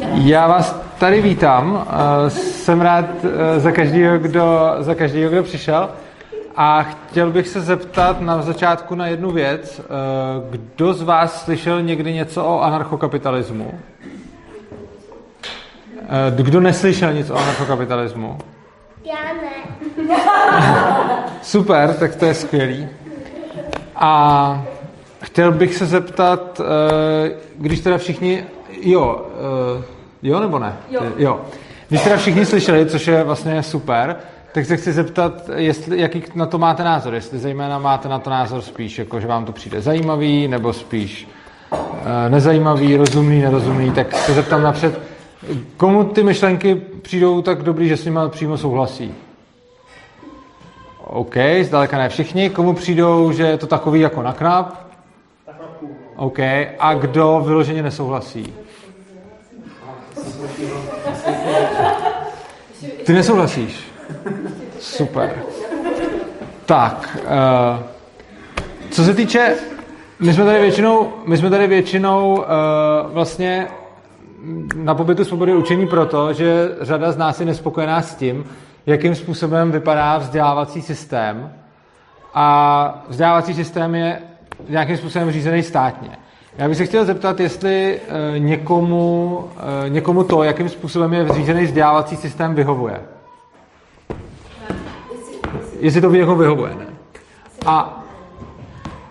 Já vás tady vítám. Eh, Jsem rád eh, za každého, kdo, za každého, kdo přišel. A chtěl bych se zeptat na začátku na jednu věc. Eh, Kdo z vás slyšel někdy něco o anarchokapitalismu? Kdo neslyšel nic o anarchokapitalismu? Já ne. Super, tak to je skvělý. A chtěl bych se zeptat, když teda všichni, jo, eh, jo nebo ne? Jo. jo. Když teda všichni slyšeli, což je vlastně super, tak se chci zeptat, jestli, jaký na to máte názor. Jestli zejména máte na to názor spíš, jako že vám to přijde zajímavý, nebo spíš eh, nezajímavý, rozumný, nerozumný, tak se zeptám napřed, komu ty myšlenky přijdou tak dobrý, že s nimi přímo souhlasí? OK, zdaleka ne všichni. Komu přijdou, že je to takový jako na knap? OK. A kdo vyloženě nesouhlasí? Ty nesouhlasíš? Super. Tak, uh, co se týče, my jsme tady většinou, my jsme tady většinou uh, vlastně na pobytu svobody učení proto, že řada z nás je nespokojená s tím, jakým způsobem vypadá vzdělávací systém. A vzdělávací systém je nějakým způsobem řízený státně. Já bych se chtěl zeptat, jestli eh, někomu, eh, někomu to, jakým způsobem je řízený vzdělávací systém, vyhovuje. Jestli to někomu vyhovuje, ne? A,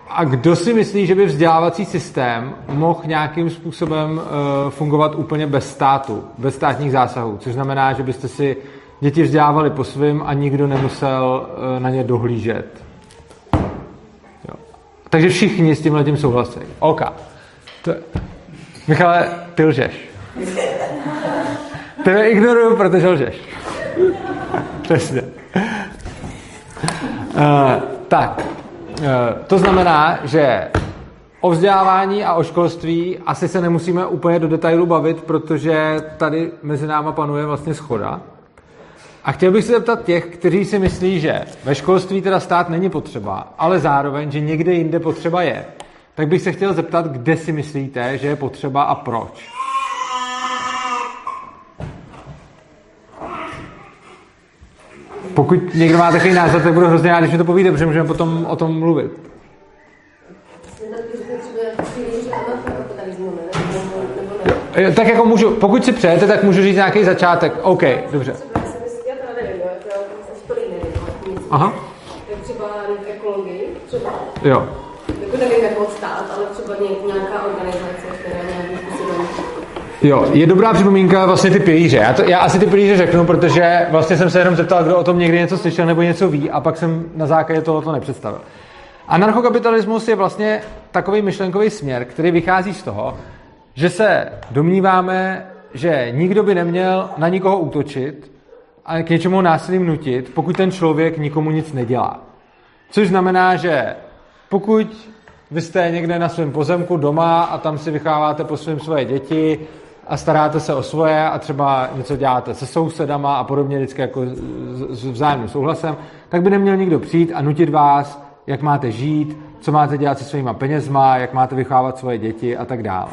a kdo si myslí, že by vzdělávací systém mohl nějakým způsobem uh, fungovat úplně bez státu, bez státních zásahů, což znamená, že byste si děti vzdělávali po svým a nikdo nemusel na ně dohlížet. Takže všichni s tímhle tím souhlasí. OK. To... Michale, ty lžeš. Tebe ignoruju, protože lžeš. Přesně. Uh, tak, uh, to znamená, že o vzdělávání a o školství asi se nemusíme úplně do detailu bavit, protože tady mezi náma panuje vlastně schoda. A chtěl bych se zeptat těch, kteří si myslí, že ve školství teda stát není potřeba, ale zároveň, že někde jinde potřeba je, tak bych se chtěl zeptat, kde si myslíte, že je potřeba a proč. Pokud někdo má takový názor, tak budu hrozně rád, když mi to povíde, protože můžeme potom o tom mluvit. Jo, Tak jako můžu, pokud si přejete, tak můžu říct nějaký začátek. OK, dobře. Aha, Tak třeba v ekologii, třeba, jo. Jako nevím jako stát, ale třeba ně- nějaká organizace, která nějakým způsobem Jo, je dobrá připomínka vlastně ty pilíře. Já, to, já asi ty pilíře řeknu, protože vlastně jsem se jenom zeptal, kdo o tom někdy něco slyšel nebo něco ví a pak jsem na základě toho to nepředstavil. Anarchokapitalismus je vlastně takový myšlenkový směr, který vychází z toho, že se domníváme, že nikdo by neměl na nikoho útočit a k něčemu násilím nutit, pokud ten člověk nikomu nic nedělá. Což znamená, že pokud vy jste někde na svém pozemku doma a tam si vychováváte po svém svoje děti a staráte se o svoje a třeba něco děláte se sousedama a podobně vždycky jako s vzájemným souhlasem, tak by neměl nikdo přijít a nutit vás, jak máte žít, co máte dělat se svýma penězma, jak máte vychovávat svoje děti a tak dále.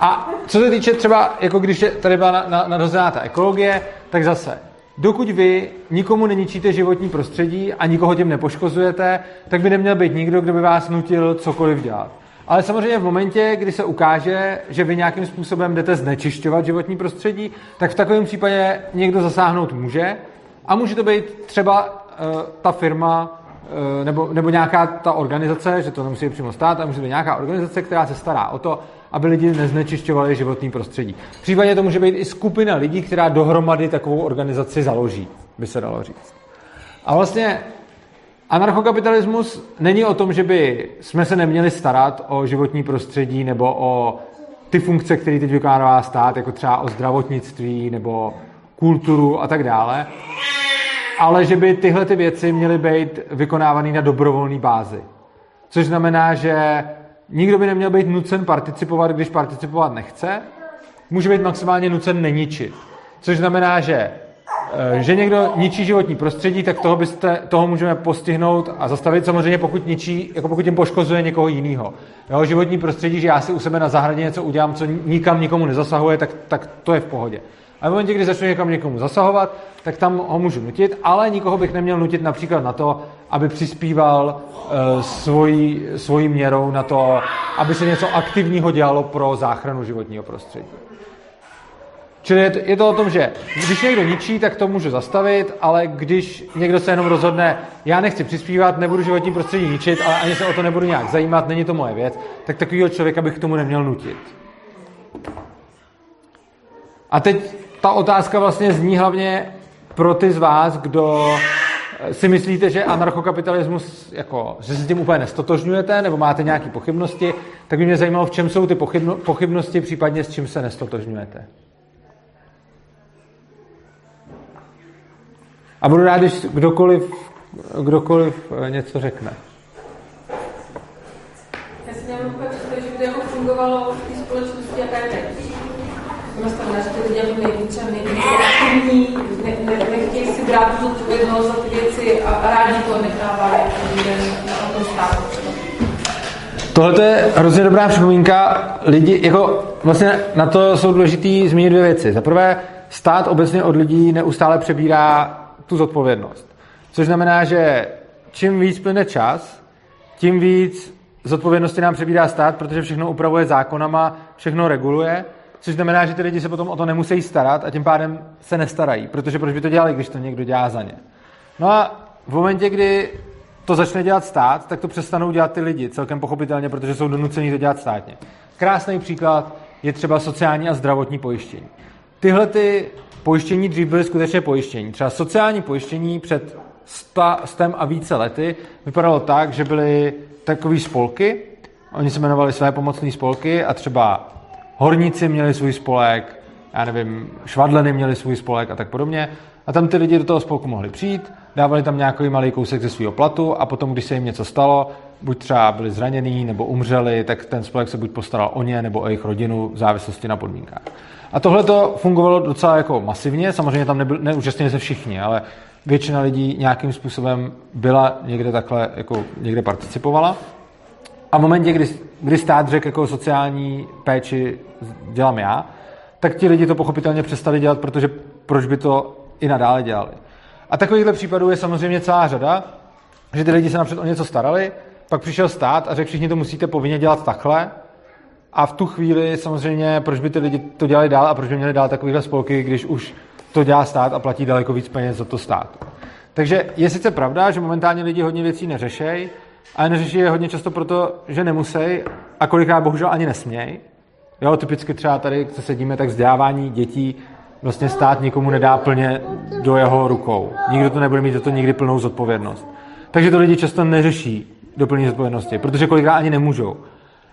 A co se týče třeba, jako když je tady byla na, na, nadhozená ta ekologie, tak zase, dokud vy nikomu neničíte životní prostředí a nikoho tím nepoškozujete, tak by neměl být nikdo, kdo by vás nutil cokoliv dělat. Ale samozřejmě v momentě, kdy se ukáže, že vy nějakým způsobem jdete znečišťovat životní prostředí, tak v takovém případě někdo zasáhnout může a může to být třeba uh, ta firma uh, nebo, nebo nějaká ta organizace, že to nemusí přímo stát, ale může být nějaká organizace, která se stará o to, aby lidi neznečišťovali životní prostředí. V případě to může být i skupina lidí, která dohromady takovou organizaci založí, by se dalo říct. A vlastně anarchokapitalismus není o tom, že by jsme se neměli starat o životní prostředí nebo o ty funkce, které teď vykonává stát, jako třeba o zdravotnictví nebo kulturu a tak dále, ale že by tyhle ty věci měly být vykonávané na dobrovolné bázi. Což znamená, že nikdo by neměl být nucen participovat, když participovat nechce, může být maximálně nucen neničit. Což znamená, že Eh, že někdo ničí životní prostředí, tak toho, byste, toho můžeme postihnout a zastavit samozřejmě, pokud ničí, jako pokud tím poškozuje někoho jiného. Jo, životní prostředí, že já si u sebe na zahradě něco udělám, co nikam nikomu nezasahuje, tak, tak to je v pohodě. A v momentě, kdy začnu někam někomu zasahovat, tak tam ho můžu nutit, ale nikoho bych neměl nutit například na to, aby přispíval uh, svojí, svojí měrou na to, aby se něco aktivního dělalo pro záchranu životního prostředí. Čili je to, je to o tom, že když někdo ničí, tak to můžu zastavit, ale když někdo se jenom rozhodne, já nechci přispívat, nebudu životní prostředí ničit, ale ani se o to nebudu nějak zajímat, není to moje věc, tak takového člověka bych k tomu neměl nutit. A teď ta otázka vlastně zní hlavně pro ty z vás, kdo si myslíte, že anarchokapitalismus, jako, že se s tím úplně nestotožňujete, nebo máte nějaké pochybnosti, tak by mě zajímalo, v čem jsou ty pochybnosti, případně s čím se nestotožňujete. A budu rád, když kdokoliv, kdokoliv eh, něco řekne. Já si nemám úplně představit, že by to jako fungovalo v té společnosti, jaká je teď. Nastavená, že ty lidi nejvíce, nejvíce aktivní, ne, ne, nechtějí si brát tu za ty věci a, a rádi to nechávají na tom státu. Tohle je hrozně dobrá připomínka. Lidi, jako vlastně na to jsou důležité zmínit dvě věci. Za prvé, stát obecně od lidí neustále přebírá tu zodpovědnost. Což znamená, že čím víc plyne čas, tím víc zodpovědnosti nám přebírá stát, protože všechno upravuje zákonama, všechno reguluje, což znamená, že ty lidi se potom o to nemusí starat a tím pádem se nestarají, protože proč by to dělali, když to někdo dělá za ně. No a v momentě, kdy to začne dělat stát, tak to přestanou dělat ty lidi, celkem pochopitelně, protože jsou donuceni to dělat státně. Krásný příklad je třeba sociální a zdravotní pojištění. Tyhle ty pojištění dřív byly skutečně pojištění. Třeba sociální pojištění před stem a více lety vypadalo tak, že byly takové spolky, oni se jmenovali své pomocné spolky a třeba horníci měli svůj spolek, já nevím, švadleny měli svůj spolek a tak podobně. A tam ty lidi do toho spolku mohli přijít, dávali tam nějaký malý kousek ze svého platu a potom, když se jim něco stalo, buď třeba byli zranění nebo umřeli, tak ten spolek se buď postaral o ně nebo o jejich rodinu v závislosti na podmínkách. A tohle to fungovalo docela jako masivně, samozřejmě tam nebyl, neúčastnili se všichni, ale většina lidí nějakým způsobem byla někde takhle, jako někde participovala. A v momentě, kdy, kdy stát řekl jako sociální péči dělám já, tak ti lidi to pochopitelně přestali dělat, protože proč by to i nadále dělali. A takovýchhle případů je samozřejmě celá řada, že ty lidi se napřed o něco starali, pak přišel stát a řekl, všichni to musíte povinně dělat takhle, a v tu chvíli samozřejmě, proč by ty lidi to dělali dál a proč by měli dál takovýhle spolky, když už to dělá stát a platí daleko víc peněz za to stát. Takže je sice pravda, že momentálně lidi hodně věcí neřešejí, ale neřeší je hodně často proto, že nemusí a kolikrát bohužel ani nesmějí. Jo, typicky třeba tady, co sedíme, tak vzdělávání dětí vlastně stát nikomu nedá plně do jeho rukou. Nikdo to nebude mít za to nikdy plnou zodpovědnost. Takže to lidi často neřeší do plné zodpovědnosti, protože kolikrát ani nemůžou.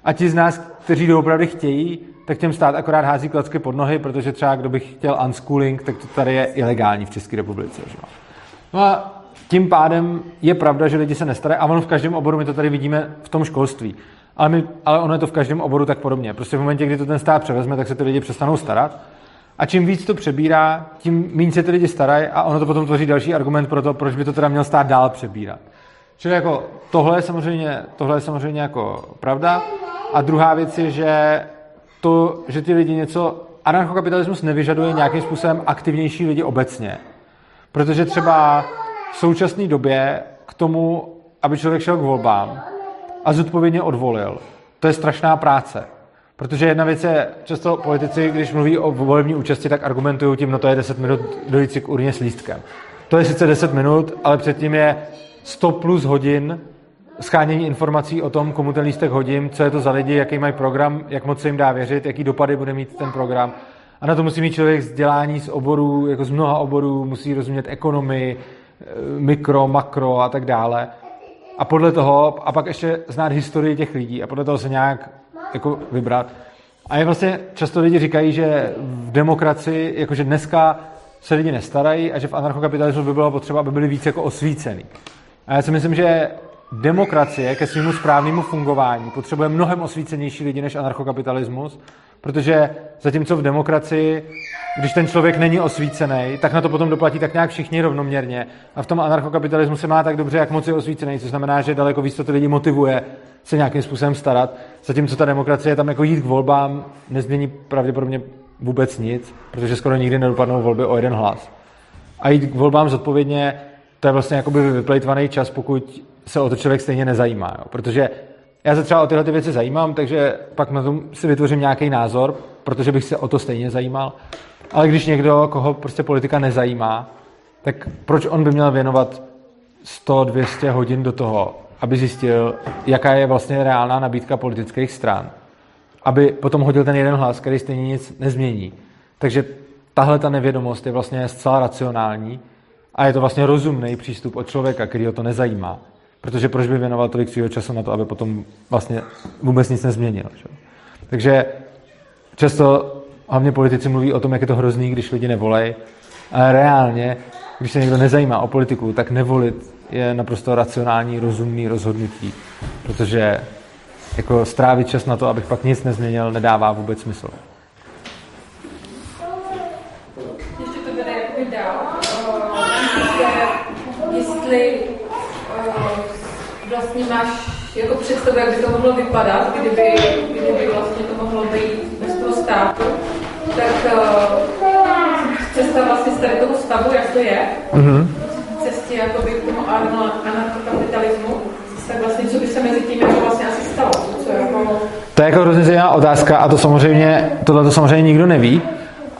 A ti z nás, kteří doopravdy chtějí, tak těm stát akorát hází klacky pod nohy, protože třeba kdo by chtěl unschooling, tak to tady je ilegální v České republice. Že? No a tím pádem je pravda, že lidi se nestarají a ono v každém oboru, my to tady vidíme v tom školství. Ale, my, ale ono je to v každém oboru tak podobně. Prostě v momentě, kdy to ten stát převezme, tak se ty lidi přestanou starat. A čím víc to přebírá, tím méně se ty lidi starají a ono to potom tvoří další argument pro to, proč by to teda měl stát dál přebírat. Čili jako tohle je samozřejmě, tohle je samozřejmě jako pravda. A druhá věc je, že to, že ty lidi něco, anarchokapitalismus nevyžaduje nějakým způsobem aktivnější lidi obecně. Protože třeba v současné době k tomu, aby člověk šel k volbám a zodpovědně odvolil, to je strašná práce. Protože jedna věc je, často politici, když mluví o volební účasti, tak argumentují tím, no to je 10 minut dojít si k urně s lístkem. To je sice 10 minut, ale předtím je 100 plus hodin schánění informací o tom, komu ten lístek hodím, co je to za lidi, jaký mají program, jak moc se jim dá věřit, jaký dopady bude mít ten program. A na to musí mít člověk vzdělání z oborů, jako z mnoha oborů, musí rozumět ekonomii, mikro, makro a tak dále. A podle toho, a pak ještě znát historii těch lidí a podle toho se nějak jako vybrat. A je vlastně, často lidi říkají, že v demokracii, jakože dneska se lidi nestarají a že v anarchokapitalismu by bylo potřeba, aby byli víc jako osvícený. A já si myslím, že demokracie ke svému správnému fungování potřebuje mnohem osvícenější lidi než anarchokapitalismus, protože zatímco v demokracii, když ten člověk není osvícený, tak na to potom doplatí tak nějak všichni rovnoměrně. A v tom anarchokapitalismu se má tak dobře, jak moc je osvícený, což znamená, že daleko víc to ty lidi motivuje se nějakým způsobem starat. Zatímco ta demokracie tam jako jít k volbám nezmění pravděpodobně vůbec nic, protože skoro nikdy nedopadnou volby o jeden hlas. A jít k volbám zodpovědně, to je vlastně jakoby vyplejtvaný čas, pokud se o to člověk stejně nezajímá. Jo. Protože já se třeba o tyhle ty věci zajímám, takže pak na tom si vytvořím nějaký názor, protože bych se o to stejně zajímal. Ale když někdo, koho prostě politika nezajímá, tak proč on by měl věnovat 100-200 hodin do toho, aby zjistil, jaká je vlastně reálná nabídka politických stran, aby potom hodil ten jeden hlas, který stejně nic nezmění. Takže tahle ta nevědomost je vlastně zcela racionální a je to vlastně rozumný přístup od člověka, který ho to nezajímá. Protože proč by věnoval tolik svého času na to, aby potom vlastně vůbec nic nezměnil. Že? Takže často hlavně politici mluví o tom, jak je to hrozný, když lidi nevolej, ale reálně, když se někdo nezajímá o politiku, tak nevolit je naprosto racionální, rozumný rozhodnutí, protože jako strávit čas na to, abych pak nic nezměnil, nedává vůbec smysl. Ještě to vede jakoby dál. Uh, jestli vlastně máš jako představu, jak by to mohlo vypadat, kdyby, kdyby vlastně to mohlo být bez toho státu, tak uh, cesta vlastně z tady toho stavu, jak to je, mm-hmm. cestě jakoby k tomu anarchokapitalismu, tak vlastně co by se mezi tím jako vlastně asi stalo? Co jako... To je jako hrozně zajímavá otázka a to samozřejmě, tohle to samozřejmě nikdo neví.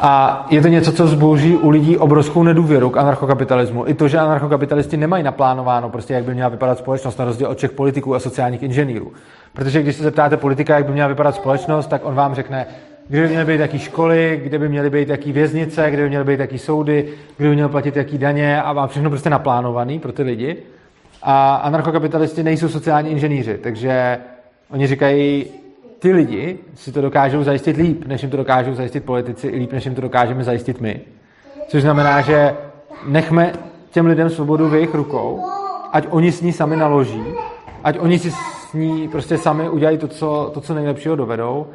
A je to něco, co zbouří u lidí obrovskou nedůvěru k anarchokapitalismu. I to, že anarchokapitalisti nemají naplánováno, prostě jak by měla vypadat společnost, na rozdíl od všech politiků a sociálních inženýrů. Protože když se zeptáte politika, jak by měla vypadat společnost, tak on vám řekne, kde by měly být jaký školy, kde by měly být jaký věznice, kde by měly být jaký soudy, kde by měl platit jaký daně a má všechno prostě naplánovaný pro ty lidi. A anarchokapitalisti nejsou sociální inženýři, takže oni říkají, ty lidi si to dokážou zajistit líp, než jim to dokážou zajistit politici, i líp, než jim to dokážeme zajistit my. Což znamená, že nechme těm lidem svobodu v jejich rukou, ať oni s ní sami naloží, ať oni si s ní prostě sami udělají to, co, to, co nejlepšího dovedou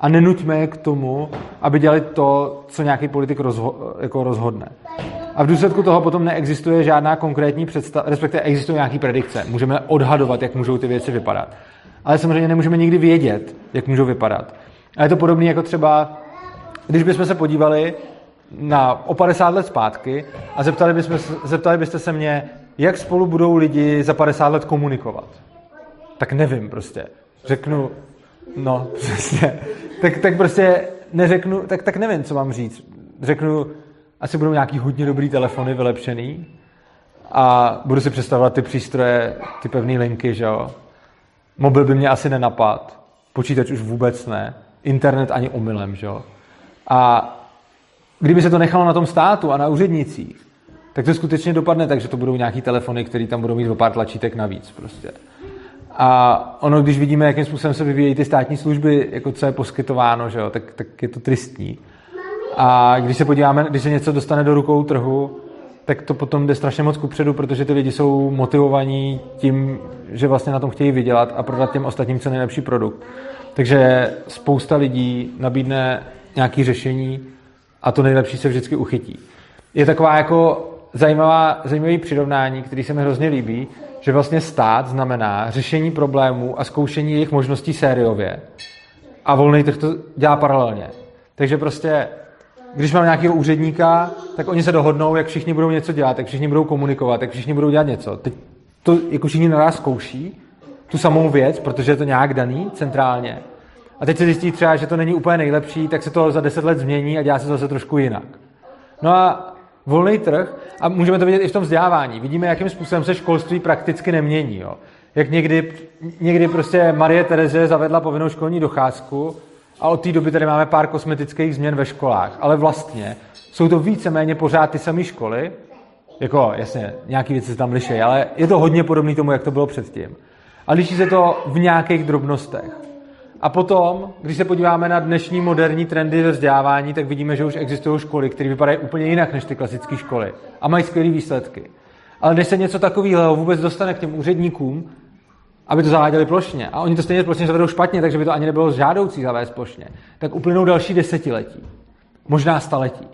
a nenuťme je k tomu, aby dělali to, co nějaký politik rozho- jako rozhodne. A v důsledku toho potom neexistuje žádná konkrétní představa, respektive existují nějaké predikce. Můžeme odhadovat, jak můžou ty věci vypadat. Ale samozřejmě nemůžeme nikdy vědět, jak můžou vypadat. A je to podobné jako třeba, když bychom se podívali na o 50 let zpátky a zeptali, bychom, zeptali byste se mě, jak spolu budou lidi za 50 let komunikovat. Tak nevím prostě. Řeknu, no, přesně. Tak, tak prostě neřeknu, tak, tak nevím, co mám říct. Řeknu, asi budou nějaký hodně dobrý telefony vylepšený a budu si představovat ty přístroje, ty pevné linky, že jo. Mobil by mě asi nenapad, počítač už vůbec ne, internet ani omylem, že jo. A kdyby se to nechalo na tom státu a na úřednicích, tak to skutečně dopadne tak, že to budou nějaký telefony, které tam budou mít o pár tlačítek navíc prostě. A ono, když vidíme, jakým způsobem se vyvíjejí ty státní služby, jako co je poskytováno, že jo, tak, tak je to tristní. A když se podíváme, když se něco dostane do rukou trhu, tak to potom jde strašně moc kupředu, protože ty lidi jsou motivovaní tím, že vlastně na tom chtějí vydělat a prodat těm ostatním co nejlepší produkt. Takže spousta lidí nabídne nějaké řešení a to nejlepší se vždycky uchytí. Je taková jako zajímavá, zajímavý přirovnání, který se mi hrozně líbí, že vlastně stát znamená řešení problémů a zkoušení jejich možností sériově a volný trh to dělá paralelně. Takže prostě když mám nějakého úředníka, tak oni se dohodnou, jak všichni budou něco dělat, jak všichni budou komunikovat, jak všichni budou dělat něco. Teď to jako všichni naraz zkouší, tu samou věc, protože je to nějak daný centrálně. A teď se zjistí třeba, že to není úplně nejlepší, tak se to za deset let změní a dělá se to zase trošku jinak. No a volný trh, a můžeme to vidět i v tom vzdělávání. Vidíme, jakým způsobem se školství prakticky nemění. Jo. Jak někdy, někdy prostě Marie Tereze zavedla povinnou školní docházku a od té doby tady máme pár kosmetických změn ve školách. Ale vlastně jsou to víceméně pořád ty samé školy, jako jasně, nějaké věci se tam liší, ale je to hodně podobné tomu, jak to bylo předtím. A liší se to v nějakých drobnostech. A potom, když se podíváme na dnešní moderní trendy ve vzdělávání, tak vidíme, že už existují školy, které vypadají úplně jinak než ty klasické školy a mají skvělé výsledky. Ale než se něco takového vůbec dostane k těm úředníkům, aby to zaváděli plošně. A oni to stejně plošně zavedou špatně, takže by to ani nebylo žádoucí zavést plošně. Tak uplynou další desetiletí. Možná staletí.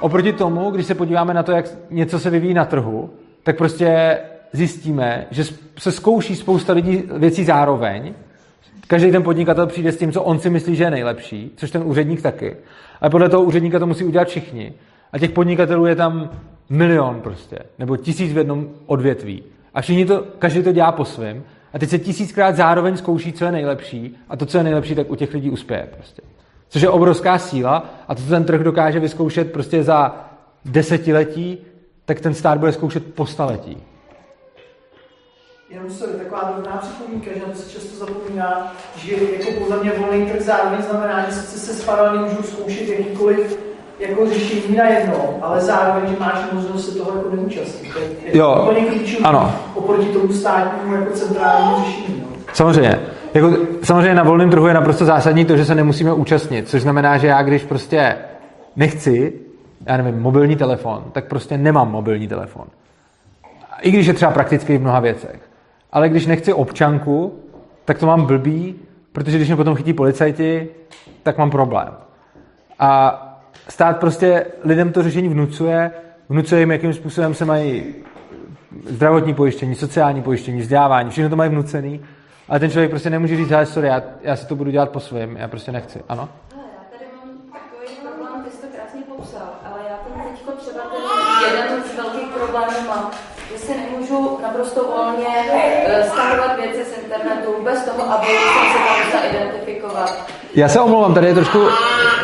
Oproti tomu, když se podíváme na to, jak něco se vyvíjí na trhu, tak prostě zjistíme, že se zkouší spousta lidí věcí zároveň. Každý ten podnikatel přijde s tím, co on si myslí, že je nejlepší, což ten úředník taky. Ale podle toho úředníka to musí udělat všichni. A těch podnikatelů je tam milion prostě, nebo tisíc v jednom odvětví. A všichni to, každý to dělá po svém. A teď se tisíckrát zároveň zkouší, co je nejlepší. A to, co je nejlepší, tak u těch lidí uspěje prostě. Což je obrovská síla. A to, co ten trh dokáže vyzkoušet prostě za desetiletí, tak ten stát bude zkoušet po staletí. Jenom sorry, taková dobrá připomínka, že to se často zapomíná, že jako podle mě volný trh zároveň znamená, že sice se paralelně můžu zkoušet jakýkoliv jako řešení na jedno, ale zároveň, že máš možnost se toho jako neúčastnit. Je jo, úplně ano. oproti tomu státnímu jako centrálnímu řešení. No. Samozřejmě. Jako, samozřejmě na volném trhu je naprosto zásadní to, že se nemusíme účastnit, což znamená, že já když prostě nechci, já nevím, mobilní telefon, tak prostě nemám mobilní telefon. I když je třeba praktický v mnoha věcech. Ale když nechci občanku, tak to mám blbý, protože když mě potom chytí policajti, tak mám problém. A stát prostě lidem to řešení vnucuje, vnucuje jim, jakým způsobem se mají zdravotní pojištění, sociální pojištění, vzdělávání, všechno to mají vnucený, ale ten člověk prostě nemůže říct, hele, sorry, já, já si to budu dělat po svém, já prostě nechci. Ano? já tady mám takový problém, ty jsi to krásně popsal, ale já tam teď třeba ten jeden z velkých problémů mám, že si nemůžu naprosto volně eh, stahovat věci z internetu bez toho, aby jsem se tam musela identifikovat. Já se omlouvám, tady je trošku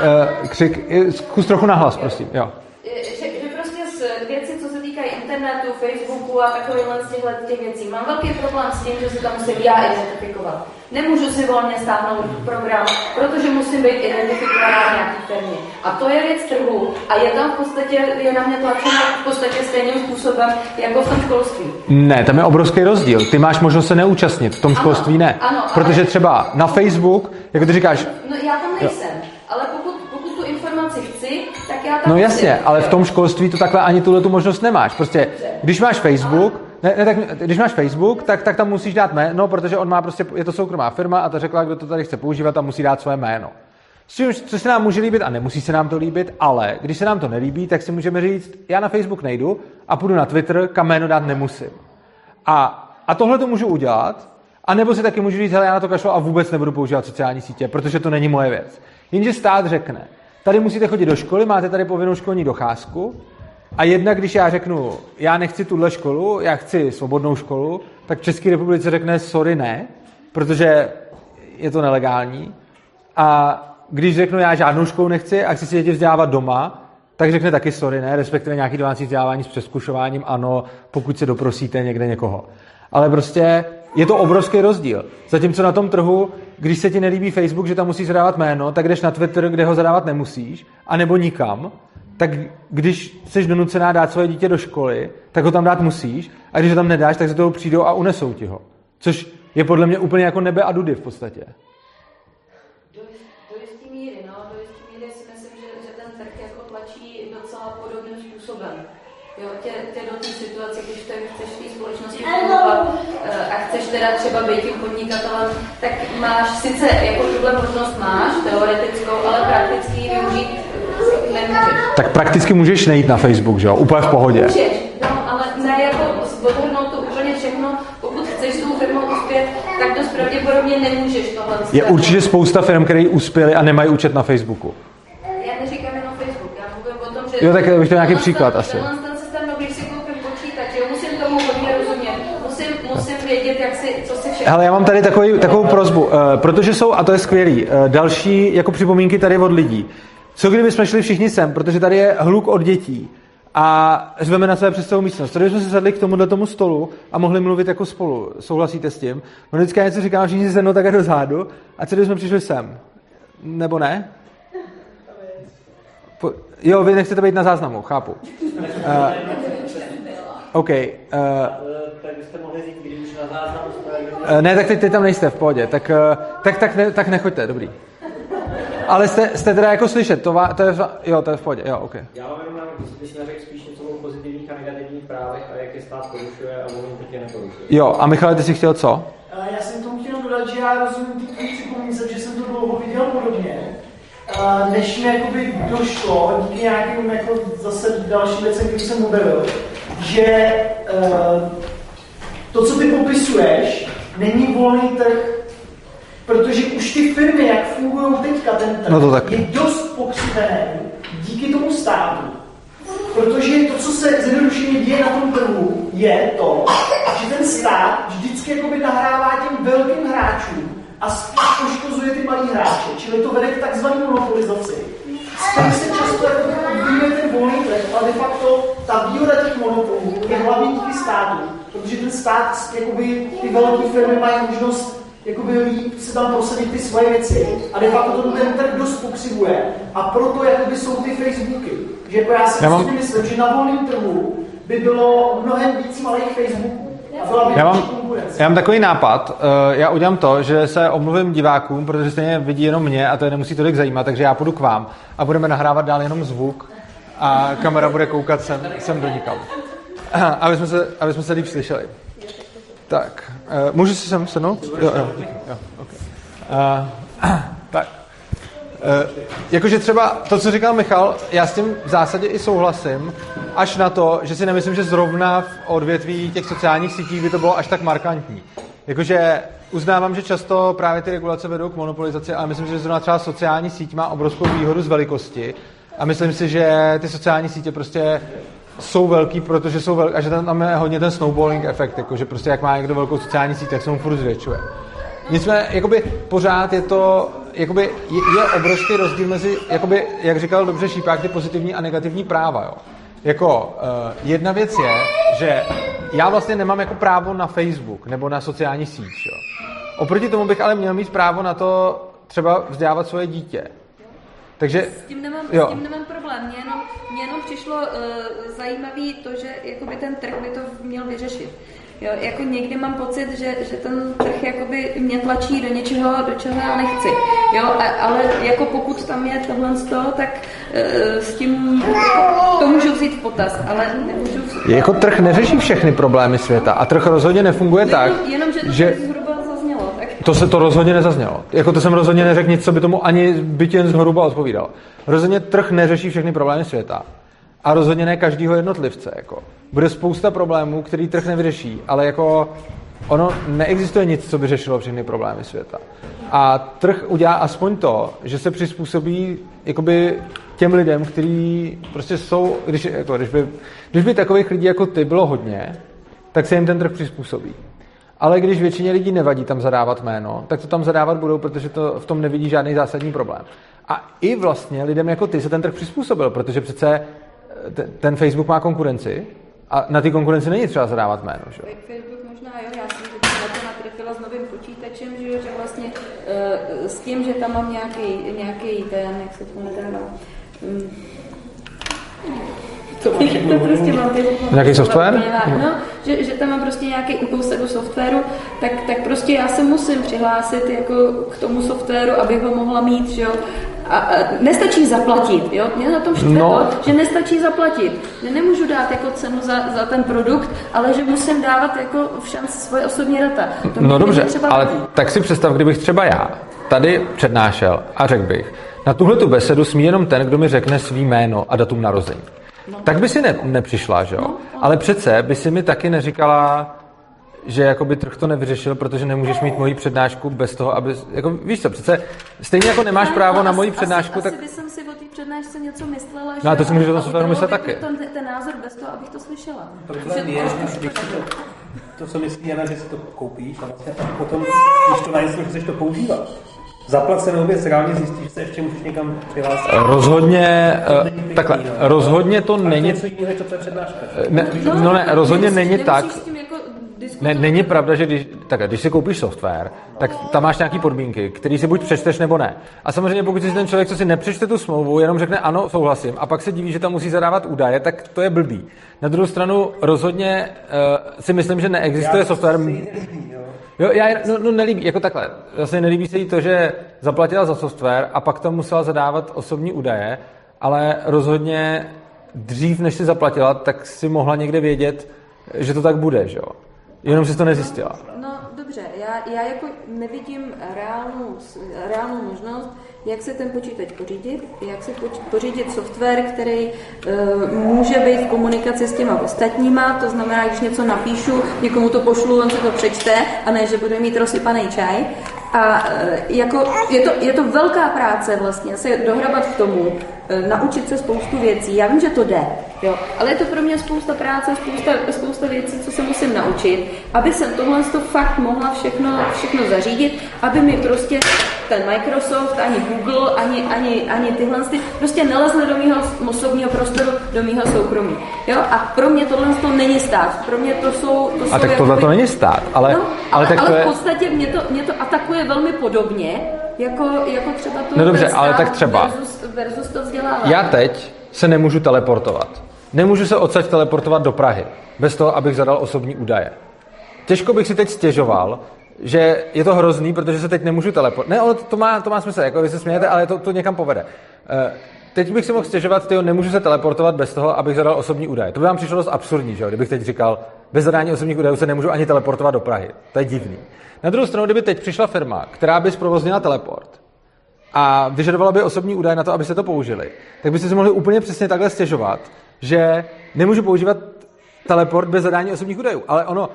uh, křik, zkus trochu nahlas, prosím, jo. Že, že prostě z věci, co se týkají internetu, Facebooku a takovýhle z těchto těch věcí, mám velký problém s tím, že se tam musím já identifikovat. Nemůžu si volně stáhnout program, protože musím být identifikovaná v nějaký firmě. A to je věc trhu a je tam v podstatě, je na mě tlačeno v podstatě stejným způsobem jako v tom školství. Ne, tam je obrovský rozdíl. Ty máš možnost se neúčastnit, v tom Ano, školství ne. ano, Protože ale- třeba na Facebook, jako ty říkáš, No já tam nejsem, já tam no jasně, ale v tom školství to takhle ani tuhle tu možnost nemáš. Prostě, když máš Facebook, ne, ne, tak, když máš Facebook, tak, tak tam musíš dát jméno, protože on má prostě, je to soukromá firma a ta řekla, kdo to tady chce používat a musí dát své jméno. S čím, co se nám může líbit a nemusí se nám to líbit, ale když se nám to nelíbí, tak si můžeme říct, já na Facebook nejdu a půjdu na Twitter, kam jméno dát nemusím. A, a tohle to můžu udělat, a nebo si taky můžu říct, hele, já na to kašlu a vůbec nebudu používat sociální sítě, protože to není moje věc. Jenže stát řekne, tady musíte chodit do školy, máte tady povinnou školní docházku, a jednak, když já řeknu, já nechci tuhle školu, já chci svobodnou školu, tak České republice řekne, sorry, ne, protože je to nelegální. A když řeknu, já žádnou školu nechci a chci si děti vzdělávat doma, tak řekne taky sorry, ne, respektive nějaký domácí vzdělávání s přeskušováním, ano, pokud se doprosíte někde někoho. Ale prostě je to obrovský rozdíl. Zatímco na tom trhu, když se ti nelíbí Facebook, že tam musíš zadávat jméno, tak jdeš na Twitter, kde ho zadávat nemusíš, anebo nikam, tak když jsi donucená dát svoje dítě do školy, tak ho tam dát musíš, a když ho tam nedáš, tak se toho přijdou a unesou ti ho. Což je podle mě úplně jako nebe a dudy v podstatě. Do, do jistý míry, no, do jistý míry si myslím, že, že ten trh jako tlačí docela podobným způsobem. Jo, tě, tě do té situace, když to chceš v té společnosti fungovat eh, a chceš teda třeba být tím podnikatelem, tak máš sice jako tuhle možnost máš, teoretickou, ale prakticky ji využít nemůžeš. Tak prakticky můžeš nejít na Facebook, že jo? Úplně v pohodě. Můžeš, no, ale ne jako odhrnout to úplně všechno, pokud chceš s tou firmou uspět, tak dost pravděpodobně nemůžeš tohle. Je určitě spousta firm, které uspěly a nemají účet na Facebooku. Já neříkám jenom Facebook, já mluvím o tom, že... Jo, tak bych to nějaký příklad asi. Tenhle ten systém, no, když si koupím počítač, jo, musím tomu hodně rozumět, musím, musím vědět, jak si, co si všechno... Hele, já mám tady takový, takovou prozbu, uh, protože jsou, a to je skvělý, uh, další jako připomínky tady od lidí. Co kdyby jsme šli všichni sem, protože tady je hluk od dětí a řveme na své celou místnost. Tady jsme se sedli k tomuhle tomu stolu a mohli mluvit jako spolu. Souhlasíte s tím? No vždycky něco říkám, všichni si sednou takhle do zádu a co kdyby jsme přišli sem? Nebo ne? Po, jo, vy nechcete být na záznamu, chápu. Uh, OK. Uh, tak byste mohli říct, když už na záznamu jsme, Eh, Ne, tak teď, teď tam nejste v pohodě. Tak, eh, tak, tak, ne, tak nechoďte, dobrý. ale jste, jste teda jako slyšet, to, vá, to je, jo, to je v pohodě, jo, ok. Já mám jenom návrh, jestli bys neřekl spíš něco o pozitivních a negativních právech a jak je stát porušuje a je neporušuje. Jo, a Michale, ty jsi chtěl co? Eh, Já jsem tomu chtěl dodat, že já rozumím ty připomínce, že jsem to dlouho viděl podobně. Eh, Než mi jakoby došlo, díky nějakým jako zase dalším věcem, který jsem objevil, že eh, to, co ty popisuješ, není volný trh, protože už ty firmy, jak fungují teďka, ten trh, No to taky. je dost pokřivený díky tomu státu. Protože to, co se zjednodušeně děje na tom trhu, je to, že ten stát vždycky jakoby nahrává těm velkým hráčům a spíš poškozuje ty malý hráče. Čili to vede k takzvané monopolizaci. Spíš se často jako obvinuje ten volný trh, ale de facto ta výhoda těch monopolů je hlavně díky státu. Protože ten stát, jakoby, ty velké firmy mají možnost jakoby líp se tam prosadit ty svoje věci. A de facto to ten trh dost pokřivuje. A proto jakoby jsou ty Facebooky. Že jako já si Já mám- myslím, že na volném trhu by bylo mnohem víc malých Facebooků. Já mám, já mám takový nápad, eh, já udělám to, že se omluvím divákům, protože stejně vidí jenom mě a to je nemusí tolik zajímat, takže já půjdu k vám a budeme nahrávat dál jenom zvuk a kamera bude koukat sem, sem do nikam. Aby jsme se, aby jsme se líp slyšeli. Tak, uh, můžu si sem sednout? Jo, jo, jo okay. uh, tak. Uh, jakože třeba to, co říkal Michal, já s tím v zásadě i souhlasím, až na to, že si nemyslím, že zrovna v odvětví těch sociálních sítí by to bylo až tak markantní. Jakože uznávám, že často právě ty regulace vedou k monopolizaci, ale myslím si, že zrovna třeba sociální síť má obrovskou výhodu z velikosti a myslím si, že ty sociální sítě prostě jsou velký, protože jsou velký, a že tam, je hodně ten snowballing efekt, jako že prostě jak má někdo velkou sociální síť, tak se mu furt zvětšuje. Nicméně, jakoby pořád je to, jakoby je, je obrovský rozdíl mezi, jakoby, jak říkal dobře Šípák, ty pozitivní a negativní práva, jo. Jako, uh, jedna věc je, že já vlastně nemám jako právo na Facebook nebo na sociální síť, jo. Oproti tomu bych ale měl mít právo na to třeba vzdělávat svoje dítě. Takže, S tím nemám, Jo. s tím nemám problém. Mně jenom, mně jenom přišlo uh, zajímavý to, že jakoby ten trh by to měl vyřešit. Jo, jako někdy mám pocit, že, že ten trh jakoby mě tlačí do něčeho, do čeho já nechci. Jo, a, ale jako pokud tam je tohle z toho, tak uh, s tím to můžu vzít v potaz, ale nemůžu... jako trh neřeší všechny problémy světa a trh rozhodně nefunguje tak, jenom, jenom, že to že že... zhruba zaznělo. Tak To se to rozhodně nezaznělo. Jako to jsem rozhodně neřekl nic, co by tomu ani byť jen zhruba odpovídal. Rozhodně trh neřeší všechny problémy světa. A rozhodně ne každýho jednotlivce. Jako. Bude spousta problémů, který trh nevyřeší, ale jako ono neexistuje nic, co by řešilo všechny problémy světa. A trh udělá aspoň to, že se přizpůsobí jakoby těm lidem, kteří prostě jsou, když, jako, když, by, když by takových lidí jako ty bylo hodně, tak se jim ten trh přizpůsobí. Ale když většině lidí nevadí tam zadávat jméno, tak to tam zadávat budou, protože to v tom nevidí žádný zásadní problém. A i vlastně lidem jako ty se ten trh přizpůsobil, protože přece eh, te- ten Facebook má konkurenci a na ty konkurenci není třeba zadávat jméno. Že? Facebook možná jo, já jsem na to natrefila s novým počítačem, že, že vlastně uh, s tím, že tam mám nějaký, nějaký ten, jak se to nedává, um, to, to prostě mám ty, Nějaký software? No, že, že tam mám prostě nějaký kousek do softwaru, tak, tak prostě já se musím přihlásit jako k tomu softwaru, abych ho mohla mít, že jo. A, a nestačí zaplatit, jo? Mě na tom štve No. to, že nestačí zaplatit. Že nemůžu dát jako cenu za, za ten produkt, ale že musím dávat jako v šanci svoje osobní data. To No dobře, třeba ale vadí. tak si představ, kdybych třeba já tady přednášel a řekl bych, na tuhle tu besedu smí jenom ten, kdo mi řekne svý jméno a datum narození. Tak by si ne, nepřišla, že jo? Ale přece by si mi taky neříkala, že jakoby trh to nevyřešil, protože nemůžeš mít moji přednášku bez toho, aby... Jako, víš co, přece stejně jako nemáš právo ale na moji přednášku, asi, tak... Asi by jsem si o té přednášce něco myslela, No a to že si můžeš o tom myslet taky. Ten, ten názor bez toho, abych to slyšela. Problém Že je, že když to, to, co myslí Jana, že si to koupíš a vlastně potom, když to nainstalluješ, chceš to používat. Zaplacenou věc reálně zjistíš, že se ještě můžeš někam přihlásit. Rozhodně, To eh, není takhle, pěkný, no. rozhodně to Ale to není... je něco jiného, to, co je přednáška. Ne, no ne, rozhodně není tak, nemusíš s tím jako Ne, není pravda, že když, tak, když si koupíš software, tak tam máš nějaké podmínky, který si buď přečteš nebo ne. A samozřejmě pokud si ten člověk, co si nepřečte tu smlouvu, jenom řekne ano, souhlasím, a pak se diví, že tam musí zadávat údaje, tak to je blbý. Na druhou stranu rozhodně uh, si myslím, že neexistuje Já to software. Jo. Já, no, no nelíbí, jako takhle. Vlastně nelíbí se jí to, že zaplatila za software a pak tam musela zadávat osobní údaje, ale rozhodně dřív, než si zaplatila, tak si mohla někde vědět, že to tak bude, že jo? Jenom si to nezjistila. No dobře, já, já jako nevidím reálnou, reálnou možnost, jak se ten počítač pořídit, jak se pořídit software, který uh, může být v komunikaci s těma ostatníma, to znamená, když něco napíšu, někomu to pošlu, on se to přečte, a ne, že bude mít rozsypaný čaj. A uh, jako, je, to, je to velká práce vlastně se dohrabat k tomu, uh, naučit se spoustu věcí. Já vím, že to jde, jo, ale je to pro mě spousta práce, spousta, spousta věcí, co se musím naučit, aby jsem tohle to fakt mohla všechno, všechno zařídit, aby mi prostě ten Microsoft, ani Google, ani, ani, ani tyhle ty, prostě nelezly do mého osobního prostoru, do mého soukromí. Jo? A pro mě tohle to není stát. Pro mě to jsou... To A jsou tak tohle to není stát, ale, no, ale, ale, tak to ale je... v podstatě mě to, mě to atakuje velmi podobně, jako, jako třeba to No dobře, ale tak třeba. Versus, versus to vzdělávání. Já teď se nemůžu teleportovat. Nemůžu se odsaď teleportovat do Prahy, bez toho, abych zadal osobní údaje. Těžko bych si teď stěžoval, že je to hrozný, protože se teď nemůžu teleportovat. Ne, ono to má, to má smysl, jako vy se smějete, ale to, to někam povede. Eh, Teď bych si mohl stěžovat, tyjo, nemůžu se teleportovat bez toho, abych zadal osobní údaje. To by vám přišlo dost absurdní, že jo? Kdybych teď říkal, bez zadání osobních údajů se nemůžu ani teleportovat do Prahy. To je divný. Na druhou stranu, kdyby teď přišla firma, která by zprovoznila teleport, a vyžadovala by osobní údaje na to, aby se to použili, tak byste si mohli úplně přesně takhle stěžovat, že nemůžu používat teleport bez zadání osobních údajů. Ale ono,